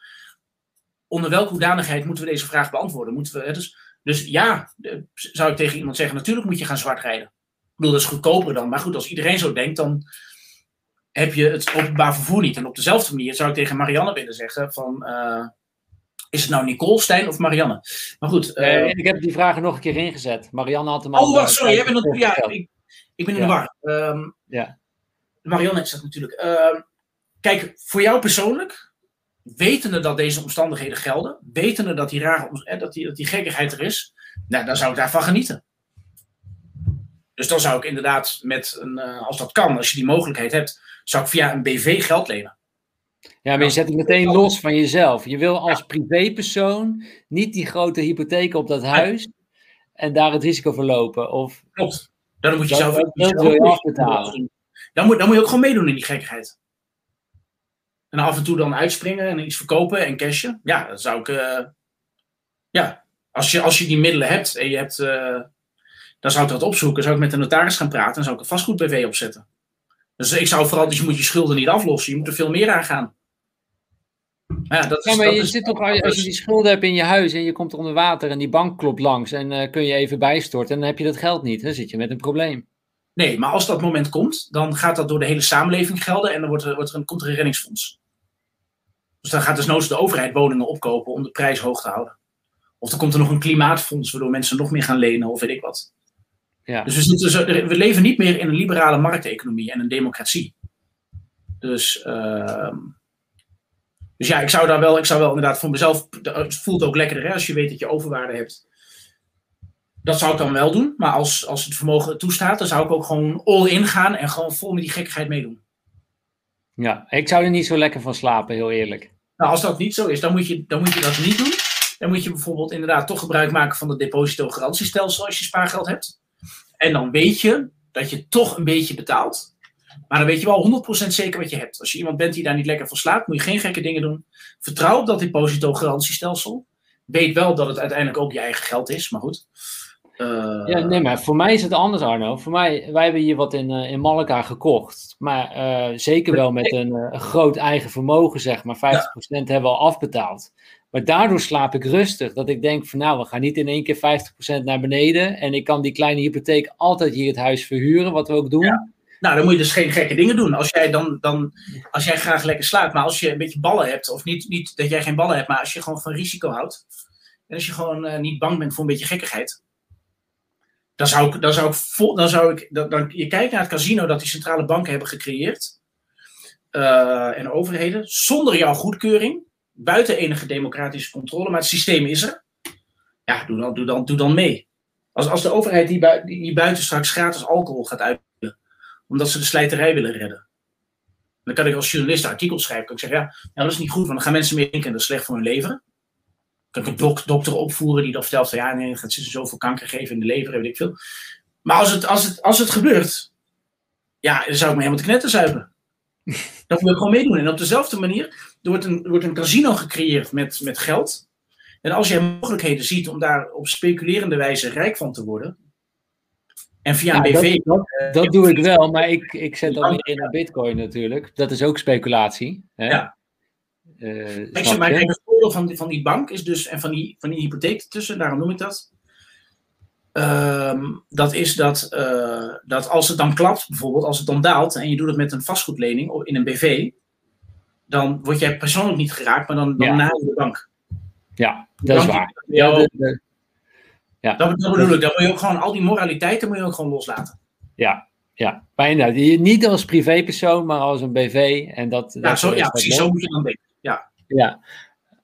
onder welke hoedanigheid moeten we deze vraag beantwoorden? Moeten we, dus, dus ja, zou ik tegen iemand zeggen: natuurlijk moet je gaan zwart rijden. Ik bedoel, dat is goedkoper dan. Maar goed, als iedereen zo denkt, dan heb je het openbaar vervoer niet. En op dezelfde manier zou ik tegen Marianne willen zeggen: van. Uh, is het nou Nicole, Stijn of Marianne? Maar goed.
Uh, ik heb die vragen nog een keer ingezet. Marianne had hem
al. Oh, wacht, sorry. Jij bent ja, ik, ik ben in de war. Um, ja. Marianne is dat natuurlijk. Uh, kijk, voor jou persoonlijk, wetende dat deze omstandigheden gelden, wetende dat die, rare, eh, dat die, dat die gekkigheid er is, nou, dan zou ik daarvan genieten. Dus dan zou ik inderdaad met een, uh, als dat kan, als je die mogelijkheid hebt, zou ik via een BV geld lenen.
Ja, maar je zet het meteen los van jezelf. Je wil als privépersoon niet die grote hypotheek op dat huis en daar het risico verlopen. Of,
Klopt. Dan moet je zelf, dat, dat wil je afbetalen. Dan moet, dan moet je ook gewoon meedoen in die gekkigheid. En af en toe dan uitspringen en iets verkopen en cashen. Ja, dat zou ik. Uh, ja, als je, als je die middelen hebt en je hebt. Uh, dan zou ik dat opzoeken. Zou ik met de notaris gaan praten en zou ik een vastgoed-BV opzetten. Dus ik zou vooral, dus je moet je schulden niet aflossen. Je moet er veel meer aan gaan.
Ja, dat is, ja, maar je zit toch, als je die schulden hebt in je huis en je komt onder water en die bank klopt langs en uh, kun je even bijstorten en dan heb je dat geld niet. Dan zit je met een probleem.
Nee, maar als dat moment komt, dan gaat dat door de hele samenleving gelden en dan wordt er, wordt er een, komt er een reddingsfonds. Dus dan gaat dus noods de overheid woningen opkopen om de prijs hoog te houden. Of dan komt er nog een klimaatfonds waardoor mensen nog meer gaan lenen of weet ik wat. Ja. Dus we, zitten, we leven niet meer in een liberale markteconomie en een democratie. Dus, uh, dus ja, ik zou daar wel, ik zou wel inderdaad voor mezelf, het voelt ook lekkerder hè, als je weet dat je overwaarde hebt. Dat zou ik dan wel doen, maar als, als het vermogen toestaat, dan zou ik ook gewoon all in gaan en gewoon vol met die gekkigheid meedoen.
Ja, ik zou er niet zo lekker van slapen, heel eerlijk.
Nou, als dat niet zo is, dan moet je, dan moet je dat niet doen. Dan moet je bijvoorbeeld inderdaad toch gebruik maken van het depositogarantiestelsel als je spaargeld hebt. En dan weet je dat je toch een beetje betaalt. Maar dan weet je wel 100% zeker wat je hebt. Als je iemand bent die daar niet lekker van slaapt, moet je geen gekke dingen doen. Vertrouw op dat depositogarantiestelsel. Weet wel dat het uiteindelijk ook je eigen geld is, maar goed.
Uh... Ja, nee, maar voor mij is het anders, Arno. Voor mij, wij hebben hier wat in, uh, in Malika gekocht. Maar uh, zeker wel met een, een, groot eigen vermogen, zeg maar. 50% ja. hebben we al afbetaald. Maar daardoor slaap ik rustig. Dat ik denk van nou, we gaan niet in één keer 50% naar beneden. En ik kan die kleine hypotheek altijd hier het huis verhuren, wat we ook doen. Ja.
Nou, dan moet je dus geen gekke dingen doen. Als jij, dan, dan, als jij graag lekker slaat, maar als je een beetje ballen hebt, of niet, niet dat jij geen ballen hebt, maar als je gewoon van risico houdt, en als je gewoon niet bang bent voor een beetje gekkigheid, dan zou ik, dan zou ik, dan zou ik dan, je kijkt naar het casino dat die centrale banken hebben gecreëerd, uh, en overheden, zonder jouw goedkeuring, buiten enige democratische controle, maar het systeem is er. Ja, doe dan, doe dan, doe dan mee. Als, als de overheid die, die, buiten straks gratis alcohol gaat uitdelen, omdat ze de slijterij willen redden. Dan kan ik als journalist artikels schrijven. Kan ik zeggen, ja, nou, dat is niet goed, want dan gaan mensen meer drinken en dat is slecht voor hun lever. Kan ik een dok dokter opvoeren die dan vertelt van, ja, nee, het gaat zoveel kanker geven in de lever, weet ik veel. Maar als het, als het, als het gebeurt, ja, dan zou ik me helemaal te knetten zuipen. Dan moet je gewoon meedoen. En op dezelfde manier, er wordt een, er wordt een casino gecreëerd met, met geld. En als jij mogelijkheden ziet om daar op speculerende wijze rijk van te worden. En via een BV.
dat, dat, dat doe ik wel, maar ik, ik zet dan weer in naar Bitcoin natuurlijk. Dat is ook speculatie. Hè?
Ja.
Eh,
zeg maar, kijk, het voordeel van, die- van die bank is dus, en van die, van die hypotheek ertussen, daarom noem ik dat. Ehm, dat is dat, eh, dat als het dan klapt, bijvoorbeeld, als het dan daalt en je doet het met een vastgoedlening of in een BV, dan word jij persoonlijk niet geraakt, maar dan, dan
Ja.
na de bank.
Ja, dat is waar.
Ja,
Ja, de- de-
dat, dat bedoel ik, dan moet je ook gewoon al die moraliteiten moet je ook gewoon loslaten.
ja, ja. Maar inderdaad, niet als privépersoon, maar als een BV. En dat,
Ja,
dat
zo, ja precies, zo moet je dan denken. Ja.
Ja.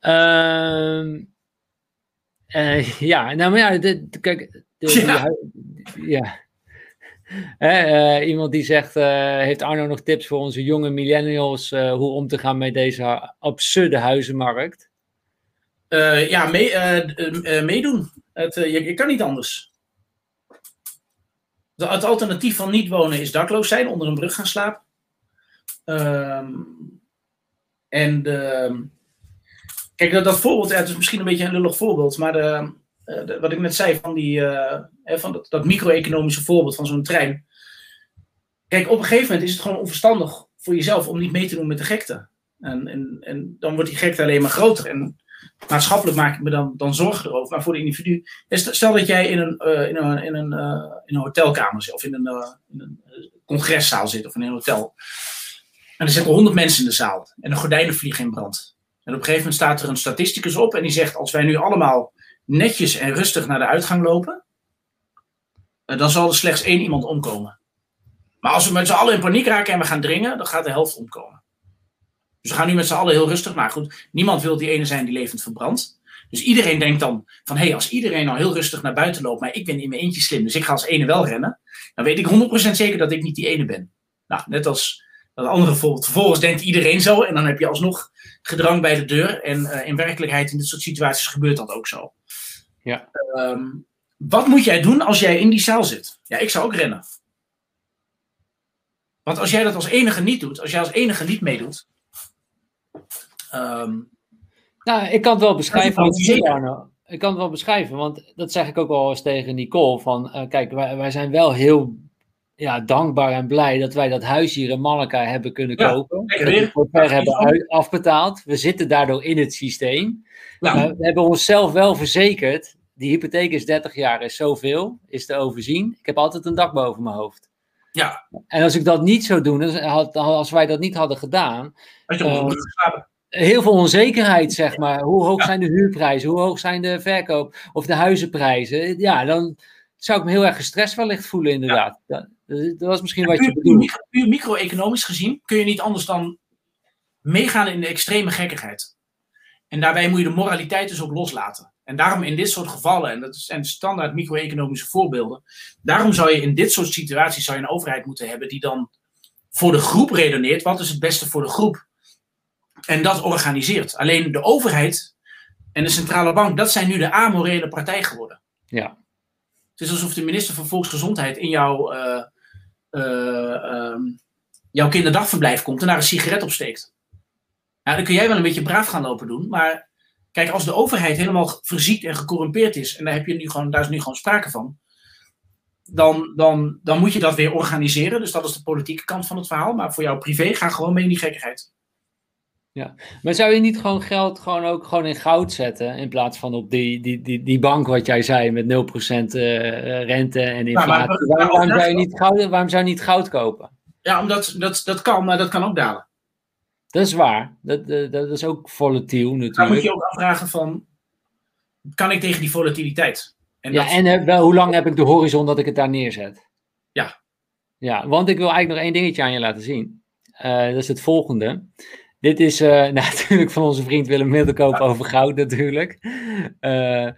Ehm, eh, ja, nou maar ja, de, de- kijk, de,
Ja.
eh, iemand die zegt, eh, heeft Arno nog tips voor onze jonge millennials hoe om te gaan met deze absurde huizenmarkt?
Ja, mee, meedoen. Het, je, je kan niet anders. De, het alternatief van niet wonen is dakloos zijn, onder een brug gaan slapen. Ehm, en de, kijk, dat, dat voorbeeld, het is misschien een beetje een lullig voorbeeld, maar de, eh, wat ik net zei van, die, eh, van dat, dat micro-economische voorbeeld van zo'n trein. Kijk, op een gegeven moment is het gewoon onverstandig voor jezelf om niet mee te doen met de gekte. En, en, en dan wordt die gekte alleen maar groter. En maatschappelijk maak ik me dan, dan zorgen erover. Maar voor de individu. Stel dat jij in een, eh, in een, in een, in een hotelkamer zit, of in een, in een congreszaal zit, of in een hotel. En er zitten honderd mensen in de zaal. En de gordijnen vliegen in brand. En op een gegeven moment staat er een statisticus op en die zegt: Als wij nu allemaal netjes en rustig naar de uitgang lopen, eh, dan zal er slechts één iemand omkomen. Maar als we met z'n allen in paniek raken en we gaan dringen, dan gaat de helft omkomen. Dus we gaan nu met z'n allen heel rustig. Maar goed, niemand wil die ene zijn die levend verbrandt. Dus iedereen denkt dan van, hé, hey, als iedereen nou heel rustig naar buiten loopt, maar ik ben in mijn eentje slim, dus ik ga als ene wel rennen, dan weet ik 100% zeker dat ik niet die ene ben. Nou, net als dat andere voorbeeld. Vervolgens denkt iedereen zo en dan heb je alsnog gedrang bij de deur. En eh, in werkelijkheid in dit soort situaties gebeurt dat ook zo.
Ja.
Ehm, wat moet jij doen als jij in die zaal zit? Ja, ik zou ook rennen. Want als jij dat als enige niet doet, als jij als enige niet meedoet, ehm,
Nou, ik kan het wel beschrijven. Ik kan het wel beschrijven, want dat zeg ik ook wel eens tegen Nicole. Van, eh, kijk, wij, wij zijn wel heel ja, dankbaar en blij dat wij dat huis hier in Malaga hebben kunnen
Ja,
kopen. Dat we het
Ja,
hebben
ja.
uit- afbetaald. We zitten daardoor in het systeem.
ja,
we hebben onszelf wel verzekerd. Die hypotheek is 30 jaar, is zoveel, is te overzien. Ik heb altijd een dak boven mijn hoofd.
ja,
En als ik dat niet zou doen, als- had- wij dat niet hadden gedaan,
als je
Eh, heel veel onzekerheid, zeg maar. Hoe hoog zijn de huurprijzen? Hoe hoog zijn de verkoop- of de huizenprijzen? Ja, dan zou ik me heel erg gestrest wellicht voelen, inderdaad. Dat, dat was misschien wat je
Puur-
bedoelt.
Puur micro-economisch gezien kun je niet anders dan meegaan in de extreme gekkigheid. En daarbij moet je de moraliteit dus ook loslaten. En daarom in dit soort gevallen, en dat zijn standaard micro-economische voorbeelden, daarom zou je in dit soort situaties zou je een overheid moeten hebben die dan voor de groep redeneert. Wat is het beste voor de groep? En dat organiseert. Alleen de overheid en de centrale bank, dat zijn nu de amorele partij geworden.
Ja,
Het is alsof de minister van Volksgezondheid in jouw, eh, eh, ehm, jouw kinderdagverblijf komt en daar een sigaret opsteekt. Nou, dan kun jij wel een beetje braaf gaan lopen doen, maar kijk, als de overheid helemaal verziekt en gecorrumpeerd is, en daar, heb je nu gewoon, daar is nu gewoon sprake van, dan, dan, dan moet je dat weer organiseren. Dus dat is de politieke kant van het verhaal. Maar voor jouw privé, ga gewoon mee in die gekkigheid.
Maar zou je niet gewoon geld gewoon ook gewoon in goud zetten, in plaats van op die, die, die, die bank wat jij zei, met 0% eh, rente en inflatie? waarom, waarom zou je niet goud, waarom zou je niet goud kopen?
Ja, omdat dat, dat kan, maar dat kan ook dalen.
Dat is waar. Dat, dat, dat is ook volatiel natuurlijk.
Dan moet je ook afvragen van, kan ik tegen die volatiliteit?
En ja, en wel, hoe lang heb ik de horizon dat ik het daar neerzet?
Ja.
Ja, want ik wil eigenlijk nog één dingetje aan je laten zien. Uh, dat is het volgende. Dit is uh, natuurlijk van onze vriend Willem Middelkoop over goud natuurlijk. Uh,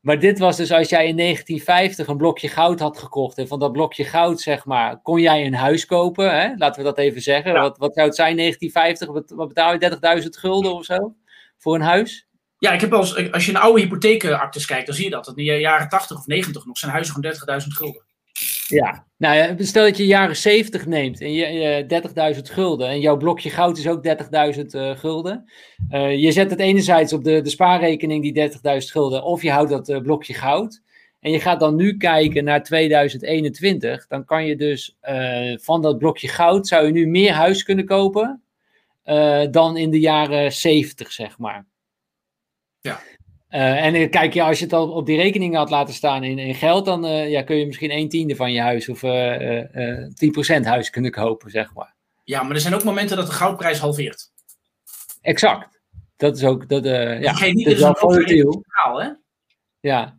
maar dit was dus als jij in 1950 een blokje goud had gekocht. En van dat blokje goud, zeg maar, kon jij een huis kopen. Hè? Laten we dat even zeggen. Ja. Wat, wat zou het zijn 1950? Wat, wat betaal je? 30.000 gulden of zo? Voor een huis?
Ja, ik heb als, als je naar oude hypotheekactes kijkt, dan zie je dat. Dat in de jaren 80 of 90 nog zijn huizen van 30.000 gulden.
Ja, nou stel dat je jaren 70 neemt en je, je 30.000 gulden en jouw blokje goud is ook 30.000 uh, gulden. Uh, je zet het enerzijds op de, de spaarrekening die 30.000 gulden of je houdt dat uh, blokje goud. En je gaat dan nu kijken naar 2021, dan kan je dus van dat blokje goud zou je nu meer huis kunnen kopen dan in de jaren 70, zeg maar. Uh, en kijk, ja, als je het al op die rekening had laten staan in, in geld, dan uh, ja, kun je misschien een tiende van je huis of uh, 10% huis kunnen kopen, zeg maar.
Ja, maar er zijn ook momenten dat de goudprijs halveert.
Exact. Dat is ook, dat, ja,
dat is wel volatiel. hè?
Ja.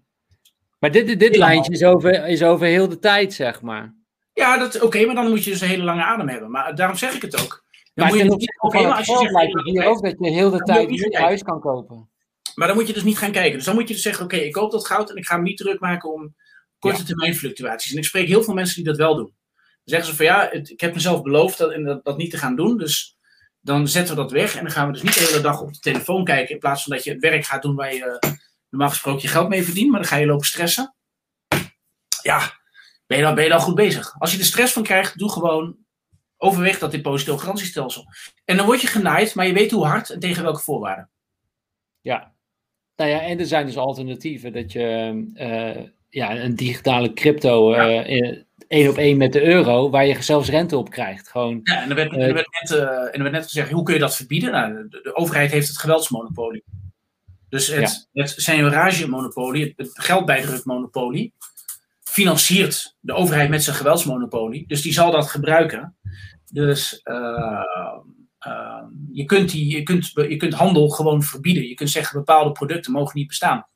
Maar dit, dit lijntje is over, is over heel de tijd, zeg maar.
Ja, dat oké, okay, maar dan moet je dus een hele lange adem hebben. Maar daarom zeg ik het ook. Dan
maar moet je niet, okay, maar als je zegt, lijkt het hier ook dat je heel de tijd je huis kan kopen.
Maar dan moet je dus niet gaan kijken. Dus dan moet je dus zeggen, oké, ik koop dat goud en ik ga hem niet druk maken om korte termijn fluctuaties. En ik spreek heel veel mensen die dat wel doen. Dan zeggen ze van ja, het, ik heb mezelf beloofd dat, dat, dat, niet te gaan doen. Dus dan zetten we dat weg. En dan gaan we dus niet de hele dag op de telefoon kijken. In plaats van dat je het werk gaat doen waar je normaal gesproken je geld mee verdient. Maar dan ga je lopen stressen. Ja, ben je dan, ben je dan goed bezig. Als je er stress van krijgt, doe gewoon overweeg dat depositogarantiestelsel. En dan word je genaaid, maar je weet hoe hard en tegen welke voorwaarden.
Ja, nou ja, en er zijn dus alternatieven dat je uh, ja, een digitale crypto uh, één op één met de euro, waar je zelfs rente op krijgt. Gewoon,
ja, en er werd, er werd net, en er werd net gezegd, hoe kun je dat verbieden? Nou, de, de overheid heeft het geweldsmonopolie. Dus het, ja. het seignoragemonopolie, het geldbijdrukmonopolie, financiert de overheid met zijn geweldsmonopolie. Dus die zal dat gebruiken. Dus uh, je, kunt die, je, kunt, je kunt handel gewoon verbieden. Je kunt zeggen bepaalde producten mogen niet bestaan.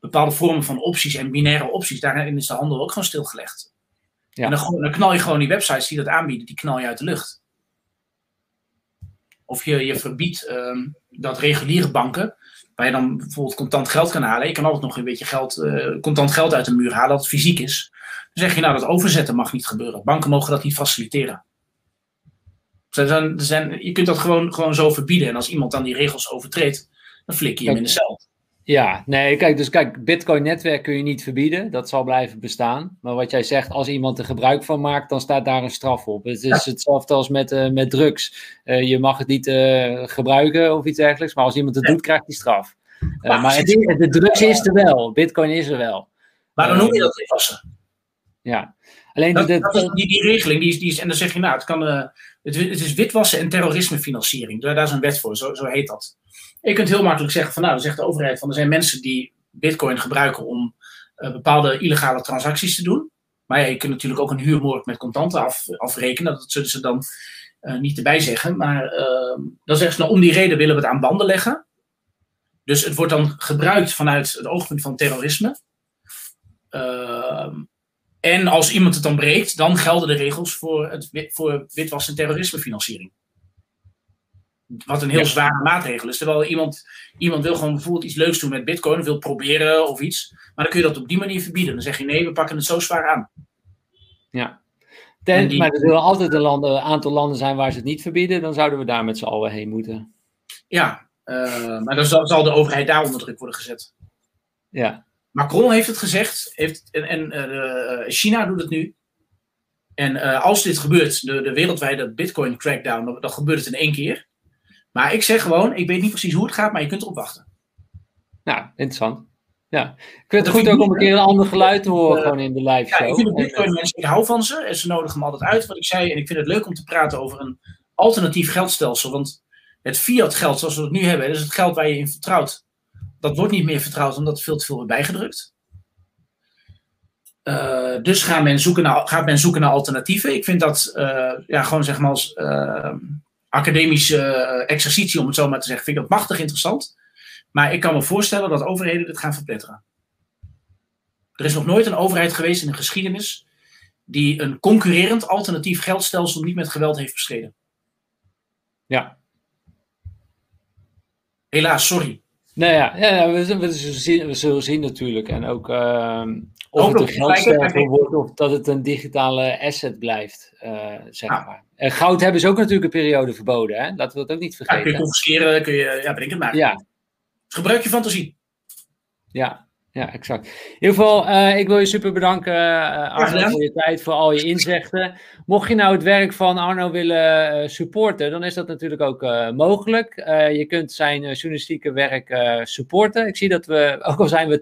Bepaalde vormen van opties en binaire opties, daarin is de handel ook gewoon stilgelegd. Ja. En dan, dan, knal je gewoon die websites die dat aanbieden, die knal je uit de lucht. Of je, je verbiedt uh, dat reguliere banken, waar je dan bijvoorbeeld contant geld kan halen. Je kan altijd nog een beetje geld, uh, contant geld uit de muur halen, dat het fysiek is. Dan zeg je nou, dat overzetten mag niet gebeuren. Banken mogen dat niet faciliteren. Zijn, zijn, je kunt dat gewoon, gewoon zo verbieden. En als iemand dan die regels overtreedt, dan flik je hem in de cel.
Ja, nee, kijk, dus kijk, Bitcoin-netwerk kun je niet verbieden. Dat zal blijven bestaan. Maar wat jij zegt, als iemand er gebruik van maakt, dan staat daar een straf op. Het is hetzelfde als met, uh, met drugs. Uh, je mag het niet uh, gebruiken of iets dergelijks, maar als iemand het doet, krijgt hij straf. maar, maar het, de drugs is er wel. Bitcoin is er wel.
Maar dan noem je dat inpassen.
Ja. Alleen
dat, de, dat die, die regeling, die is, die is, en dan zeg je, nou, het kan het, is witwassen en terrorismefinanciering. Daar, daar is een wet voor, zo, zo heet dat. je kunt heel makkelijk zeggen van nou, dan zegt de overheid van er zijn mensen die bitcoin gebruiken om uh, bepaalde illegale transacties te doen. Maar ja, je kunt natuurlijk ook een huurmoord met contanten af, afrekenen. Dat zullen ze dan uh, niet erbij zeggen. Maar uh, dan zeggen ze nou, om die reden willen we het aan banden leggen. Dus het wordt dan gebruikt vanuit het oogpunt van terrorisme. En als iemand het dan breekt, dan gelden de regels voor, het, voor witwas- en terrorismefinanciering. Wat een heel zware maatregel is. Terwijl iemand, iemand wil gewoon bijvoorbeeld iets leuks doen met bitcoin, wil proberen of iets. Maar dan kun je dat op die manier verbieden. Dan zeg je nee, we pakken het zo zwaar aan.
Ja. Ten, Maar er zullen altijd een landen, aantal landen zijn waar ze het niet verbieden. Dan zouden we daar met z'n allen heen moeten.
Ja, uh, maar dan zal, zal de overheid daar onder druk worden gezet.
Ja.
Macron heeft het gezegd heeft, en, en uh, China doet het nu. En uh, als dit gebeurt, de, de wereldwijde Bitcoin crackdown, dan, dan, gebeurt het in één keer. Maar ik zeg gewoon, ik weet niet precies hoe het gaat, maar je kunt erop wachten.
Nou, interessant. Ja. Ik vind het goed ook om een keer een ander geluid te horen gewoon in de live show.
Ja, ik vind de Bitcoin mensen, ik hou van ze en ze nodigen hem altijd uit, wat ik zei. En ik vind het leuk om te praten over een alternatief geldstelsel. Want het fiat geld zoals we het nu hebben, dat is het geld waar je in vertrouwt dat wordt niet meer vertrouwd omdat veel te veel wordt bijgedrukt. dus gaat men, zoeken naar, gaat men zoeken naar alternatieven. Ik vind dat ja, gewoon zeg maar als academische exercitie, om het zo maar te zeggen, vind ik dat machtig interessant. Maar ik kan me voorstellen dat overheden dit gaan verpletteren. Er is nog nooit een overheid geweest in de geschiedenis die een concurrerend alternatief geldstelsel niet met geweld heeft bestreden.
Ja.
Helaas, sorry.
Nou ja, ja we, we, zullen zien, we zullen zien natuurlijk. En ook uh, of het een geldstelsel wordt of dat het een digitale asset blijft, uh, zeg maar. En goud hebben ze ook natuurlijk een periode verboden, hè? laten we dat ook niet vergeten. Ja,
kun je confisceren, kun je, ja, bedenk het maar.
Ja.
Gebruik je fantasie.
Ja, ja, exact. In ieder geval, uh, ik wil je super bedanken, uh, Arno, voor je tijd, voor al je inzichten. Mocht je nou het werk van Arno willen uh, supporten, dan is dat natuurlijk ook mogelijk. je kunt zijn journalistieke werk supporten. Ik zie dat we, ook al zijn we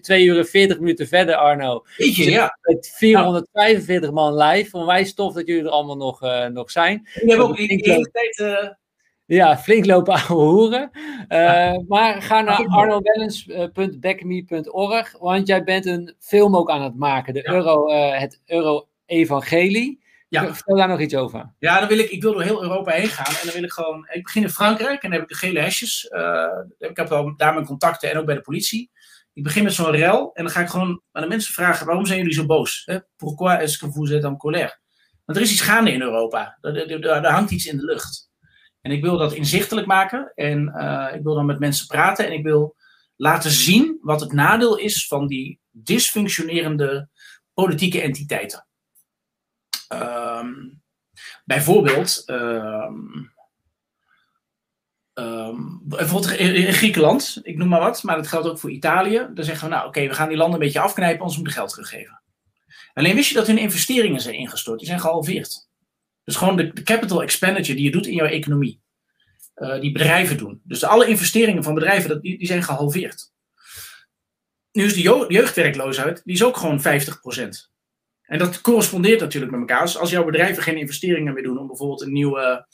2 uur en 40 minuten verder, Arno.
Ja.
Met 445 man live. Onwijs tof dat jullie er allemaal nog, nog zijn.
We hebben ook de hele tijd
ja, flink lopen ouwe hoeren. Uh, maar ga naar arnobalance.backme.org, want jij bent een film ook aan het maken, de Euro, uh, het Euro-evangelie. Ja. Vertel daar nog iets over.
Ja, dan wil ik, ik wil door heel Europa heen gaan. En dan wil ik gewoon, ik begin in Frankrijk en dan heb ik de gele hesjes. Uh, ik heb wel daar mijn contacten en ook bij de politie. Ik begin met zo'n rel en dan ga ik gewoon aan de mensen vragen, waarom zijn jullie zo boos? Hè? Pourquoi est-ce que vous êtes en colère? Want er is iets gaande in Europa. er hangt iets in de lucht. En ik wil dat inzichtelijk maken en uh, ik wil dan met mensen praten en ik wil laten zien wat het nadeel is van die dysfunctionerende politieke entiteiten. Um, bijvoorbeeld, um, um, bijvoorbeeld in Griekenland, ik noem maar wat, maar dat geldt ook voor Italië. Dan zeggen we, nou oké, we gaan die landen een beetje afknijpen, ons moeten geld teruggeven. Alleen wist je dat hun investeringen zijn ingestort, die zijn gehalveerd. Dus gewoon de, de, capital expenditure die je doet in jouw economie. Uh, die bedrijven doen. Dus alle investeringen van bedrijven, dat, die, die zijn gehalveerd. Nu is de, jeugdwerkloosheid, die is ook gewoon 50%. En dat correspondeert natuurlijk met elkaar. Dus als jouw bedrijven geen investeringen meer doen om bijvoorbeeld een nieuwe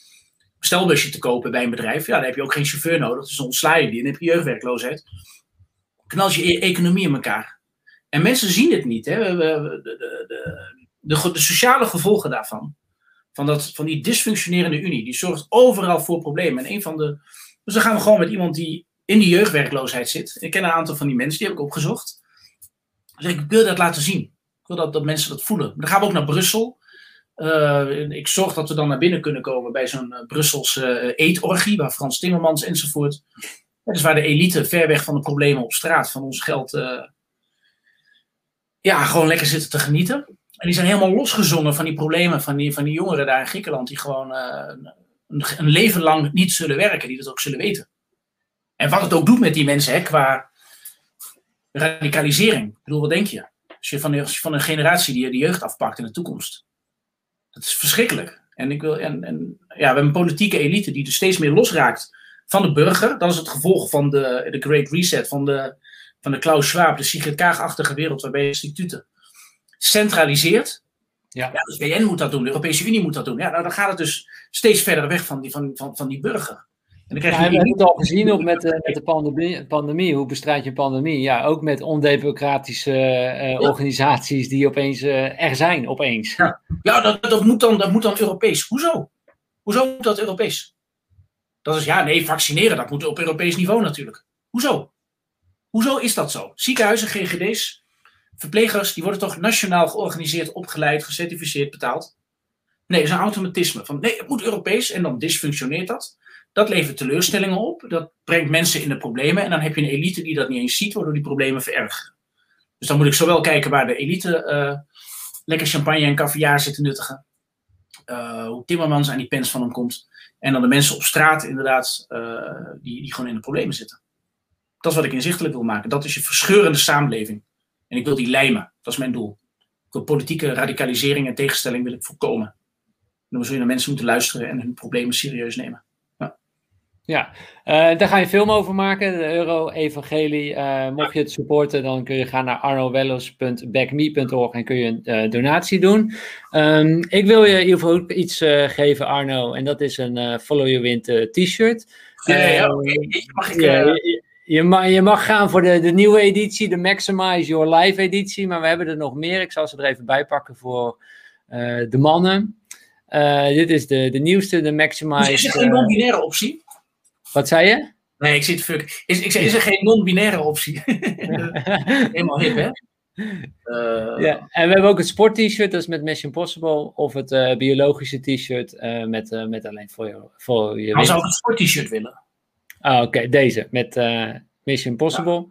bestelbusje te kopen bij een bedrijf, ja, dan heb je ook geen chauffeur nodig. Dus ontsla je die en heb je jeugdwerkloosheid. Knal je je economie in elkaar. En mensen zien het niet. Hè? De, de, de, de, sociale gevolgen daarvan van, dat, van die dysfunctionerende Unie. Die zorgt overal voor problemen. En een van de. Dus dan gaan we gewoon met iemand die in die jeugdwerkloosheid zit. Ik ken een aantal van die mensen, die heb ik opgezocht. Dus ik wil dat laten zien. Ik wil dat, dat mensen dat voelen. Dan gaan we ook naar Brussel. Uh, ik zorg dat we dan naar binnen kunnen komen bij zo'n uh, Brusselse uh, eetorgie, waar Frans Timmermans enzovoort. Dat is waar de elite ver weg van de problemen op straat van ons geld. ja, gewoon lekker zitten te genieten. En die zijn helemaal losgezongen van die problemen van die, van die jongeren daar in Griekenland, die gewoon uh, een, leven lang niet zullen werken, die dat ook zullen weten. En wat het ook doet met die mensen hè, qua radicalisering. Ik bedoel, wat denk je? Als je van, de, van een generatie die de jeugd afpakt in de toekomst. Dat is verschrikkelijk. En, ik wil, en, en ja, we hebben een politieke elite die dus steeds meer losraakt van de burger. Dat is het gevolg van de, de Great Reset, van de, van de Klaus Schwab, de Sigrid Kaag-achtige wereld waarbij instituten centraliseert. Ja. ja. dus VN moet dat doen, de Europese Unie moet dat doen. Ja, nou, dan gaat het dus steeds verder weg van die, van, van, van die burger.
En dan krijg je ja, we hebben het al gezien ook met, uh, met de pandemie, pandemie. Hoe bestrijd je een pandemie? Ja, ook met ondemocratische uh, organisaties die opeens uh, er zijn, opeens.
Ja, ja dat, dat, moet dan, dat moet dan Europees. Hoezo? Hoezo moet dat Europees? Dat is ja, nee, vaccineren, dat moet op Europees niveau natuurlijk. Hoezo? Hoezo is dat zo? Ziekenhuizen, GGD's, Verplegers die worden toch nationaal georganiseerd, opgeleid, gecertificeerd, betaald? Nee, dat is een automatisme. Van, nee, het moet Europees en dan dysfunctioneert dat. Dat levert teleurstellingen op. Dat brengt mensen in de problemen. En dan heb je een elite die dat niet eens ziet, waardoor die problemen verergeren. Dus dan moet ik zowel kijken waar de elite uh, lekker champagne en caviar zit te nuttigen. Uh, hoe Timmermans aan die pens van hem komt. En dan de mensen op straat inderdaad, uh, die, die gewoon in de problemen zitten. Dat is wat ik inzichtelijk wil maken. Dat is je verscheurende samenleving. En ik wil die lijmen. Dat is mijn doel. Ik wil politieke radicalisering en tegenstelling wil ik voorkomen. En dan zul je naar mensen moeten luisteren en hun problemen serieus nemen. Ja,
ja uh, daar ga je film over maken, de Euro-Evangelie. Uh, mocht je het supporten, dan kun je gaan naar arnowellos.backme.org en kun je een uh, donatie doen. Um, ik wil je in ieder geval iets geven, Arno, en dat is een Follow Your Wind t-shirt.
Ja, ja, okay. Mag ik...
je, mag, je mag gaan voor de, de nieuwe editie, de Maximize Your Life editie. Maar we hebben er nog meer. Ik zal ze er even bij pakken voor uh, de mannen. Uh, dit is de, de nieuwste, de Maximize.
Is er geen non-binaire optie?
Wat zei je?
Nee, ik zit fuck. Is, ik zei, is er geen non-binaire optie? Helemaal hip, hè?
Uh, ja, en we hebben ook het sport-t-shirt, dat is met Mission Possible. Of het biologische t-shirt met, met alleen voor je, voor je
Dan zou ik een sport-t-shirt willen.
Ah, oké, okay. deze met Mission Possible.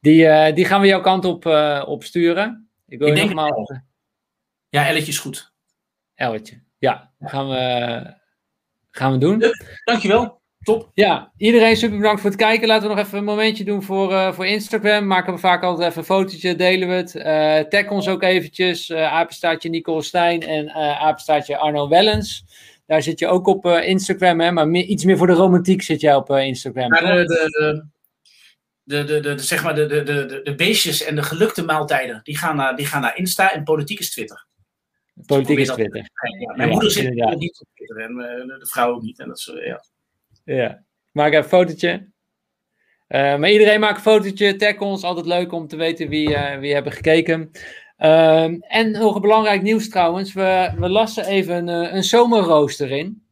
Ja. Die, die gaan we jouw kant op, op sturen.
Ik, wil ik denk nogmaals... Ja, Elletje is goed.
Elletje, ja. Gaan we, gaan we doen.
Dankjewel. Top.
Ja, iedereen super bedankt voor het kijken. Laten we nog even een momentje doen voor, uh, voor Instagram. Maken we vaak altijd even een fotootje, delen we het. Uh, tag ons ook eventjes. Uh, apenstaartje Nicole Stijn en apenstaartje Arno Wellens. Daar zit je ook op Instagram, hè? maar meer, iets meer voor de romantiek zit jij op Instagram.
Ja, de, de, de, de, de, zeg maar de, de, de, de beestjes en de gelukte maaltijden, die gaan, naar, die gaan naar Insta en politiek is Twitter.
Politiek is Twitter.
Ja, mijn ja, moeder zit niet op Twitter en de vrouw ook niet. En dat is, ja.
Ja, maak even een fotootje. Uh, maar iedereen maakt een fotootje, tag ons, altijd leuk om te weten wie, uh, wie hebben gekeken. Uh, en nog een belangrijk nieuws trouwens, we, we lassen even een, een zomerrooster in.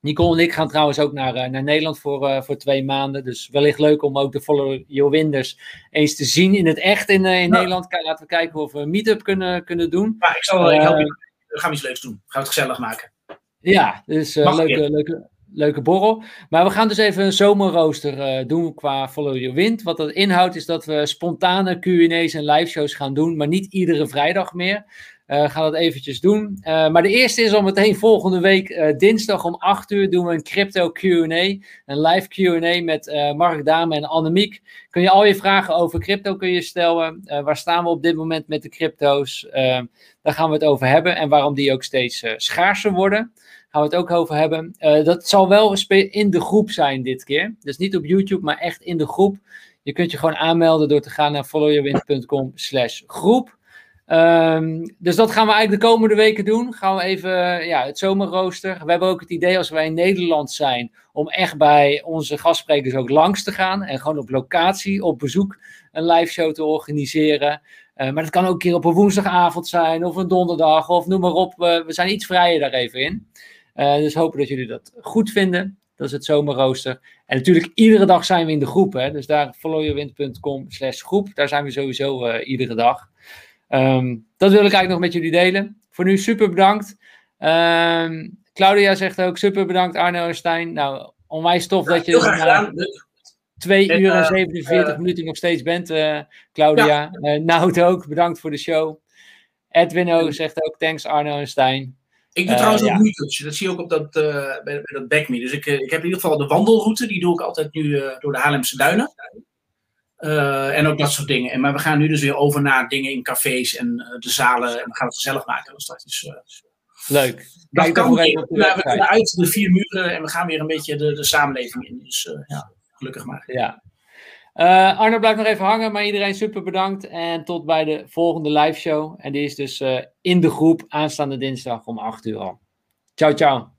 Nicole en ik gaan trouwens ook naar, naar Nederland voor, voor twee maanden. Dus wellicht leuk om ook de Follow Your Winders eens te zien in het echt in, in ja. Nederland. Laten we kijken of we een meetup kunnen, kunnen doen.
Ja, ik zal, ik help je. We gaan iets leuks doen. We gaan het gezellig maken.
Ja, dus leuke, leuke, leuke borrel. Maar we gaan dus even een zomerrooster uh, doen qua Follow Your Wind. Wat dat inhoudt is dat we spontane Q&A's en live shows gaan doen, maar niet iedere vrijdag meer. Uh, gaan dat eventjes doen. Uh, maar de eerste is al meteen volgende week dinsdag om 8 uur doen we een crypto Q&A. Een live Q&A met Mark Dame en Annemiek. Kun je al je vragen over crypto kun je stellen. waar staan we op dit moment met de crypto's? daar gaan we het over hebben en waarom die ook steeds schaarser worden gaan we het ook over hebben. Uh, dat zal wel in de groep zijn dit keer. Dus niet op YouTube, maar echt in de groep. Je kunt je gewoon aanmelden door te gaan naar followyourwind.com slash groep. Um, dus dat gaan we eigenlijk de komende weken doen. Gaan we even ja, het zomerrooster. We hebben ook het idee als wij in Nederland zijn, om echt bij onze gastsprekers ook langs te gaan. En gewoon op locatie, op bezoek, een live show te organiseren. Uh, maar dat kan ook een keer op een woensdagavond zijn, of een donderdag, of noem maar op. We zijn iets vrijer daar even in. Uh, dus hopen dat jullie dat goed vinden. Dat is het zomerrooster. En natuurlijk, iedere dag zijn we in de groep. Hè? Dus daar followyourwind.com slash groep. Daar zijn we sowieso uh, iedere dag. Um, dat wil ik eigenlijk nog met jullie delen. Voor nu super bedankt. Um, Claudia zegt ook super bedankt Arno en Stijn. Nou, onwijs tof ja, dat je na 2 uur en 47 uh, minuten nog steeds bent, Claudia. Ja. Nout ook, bedankt voor de show. Edwin ook zegt ook thanks Arno en Stijn.
Ik doe uh, trouwens ook ja. Dat zie je ook op dat, uh, bij, bij, dat Backme. Dus ik, uh, ik heb in ieder geval de wandelroute. Die doe ik altijd nu door de Haarlemse Duinen. en ook dat soort dingen. En, maar we gaan nu dus weer over naar dingen in cafés en de zalen. En we gaan het gezellig maken. Dus dat is,
Leuk.
Dat kan weer. We kunnen uit de vier muren en we gaan weer een beetje de, de samenleving in. Dus ja, gelukkig maar.
Ja, uh, Arno blijft nog even hangen, maar iedereen super bedankt. En tot bij de volgende live show. En die is dus uh, in de groep aanstaande dinsdag om 8 uur al. Ciao, ciao.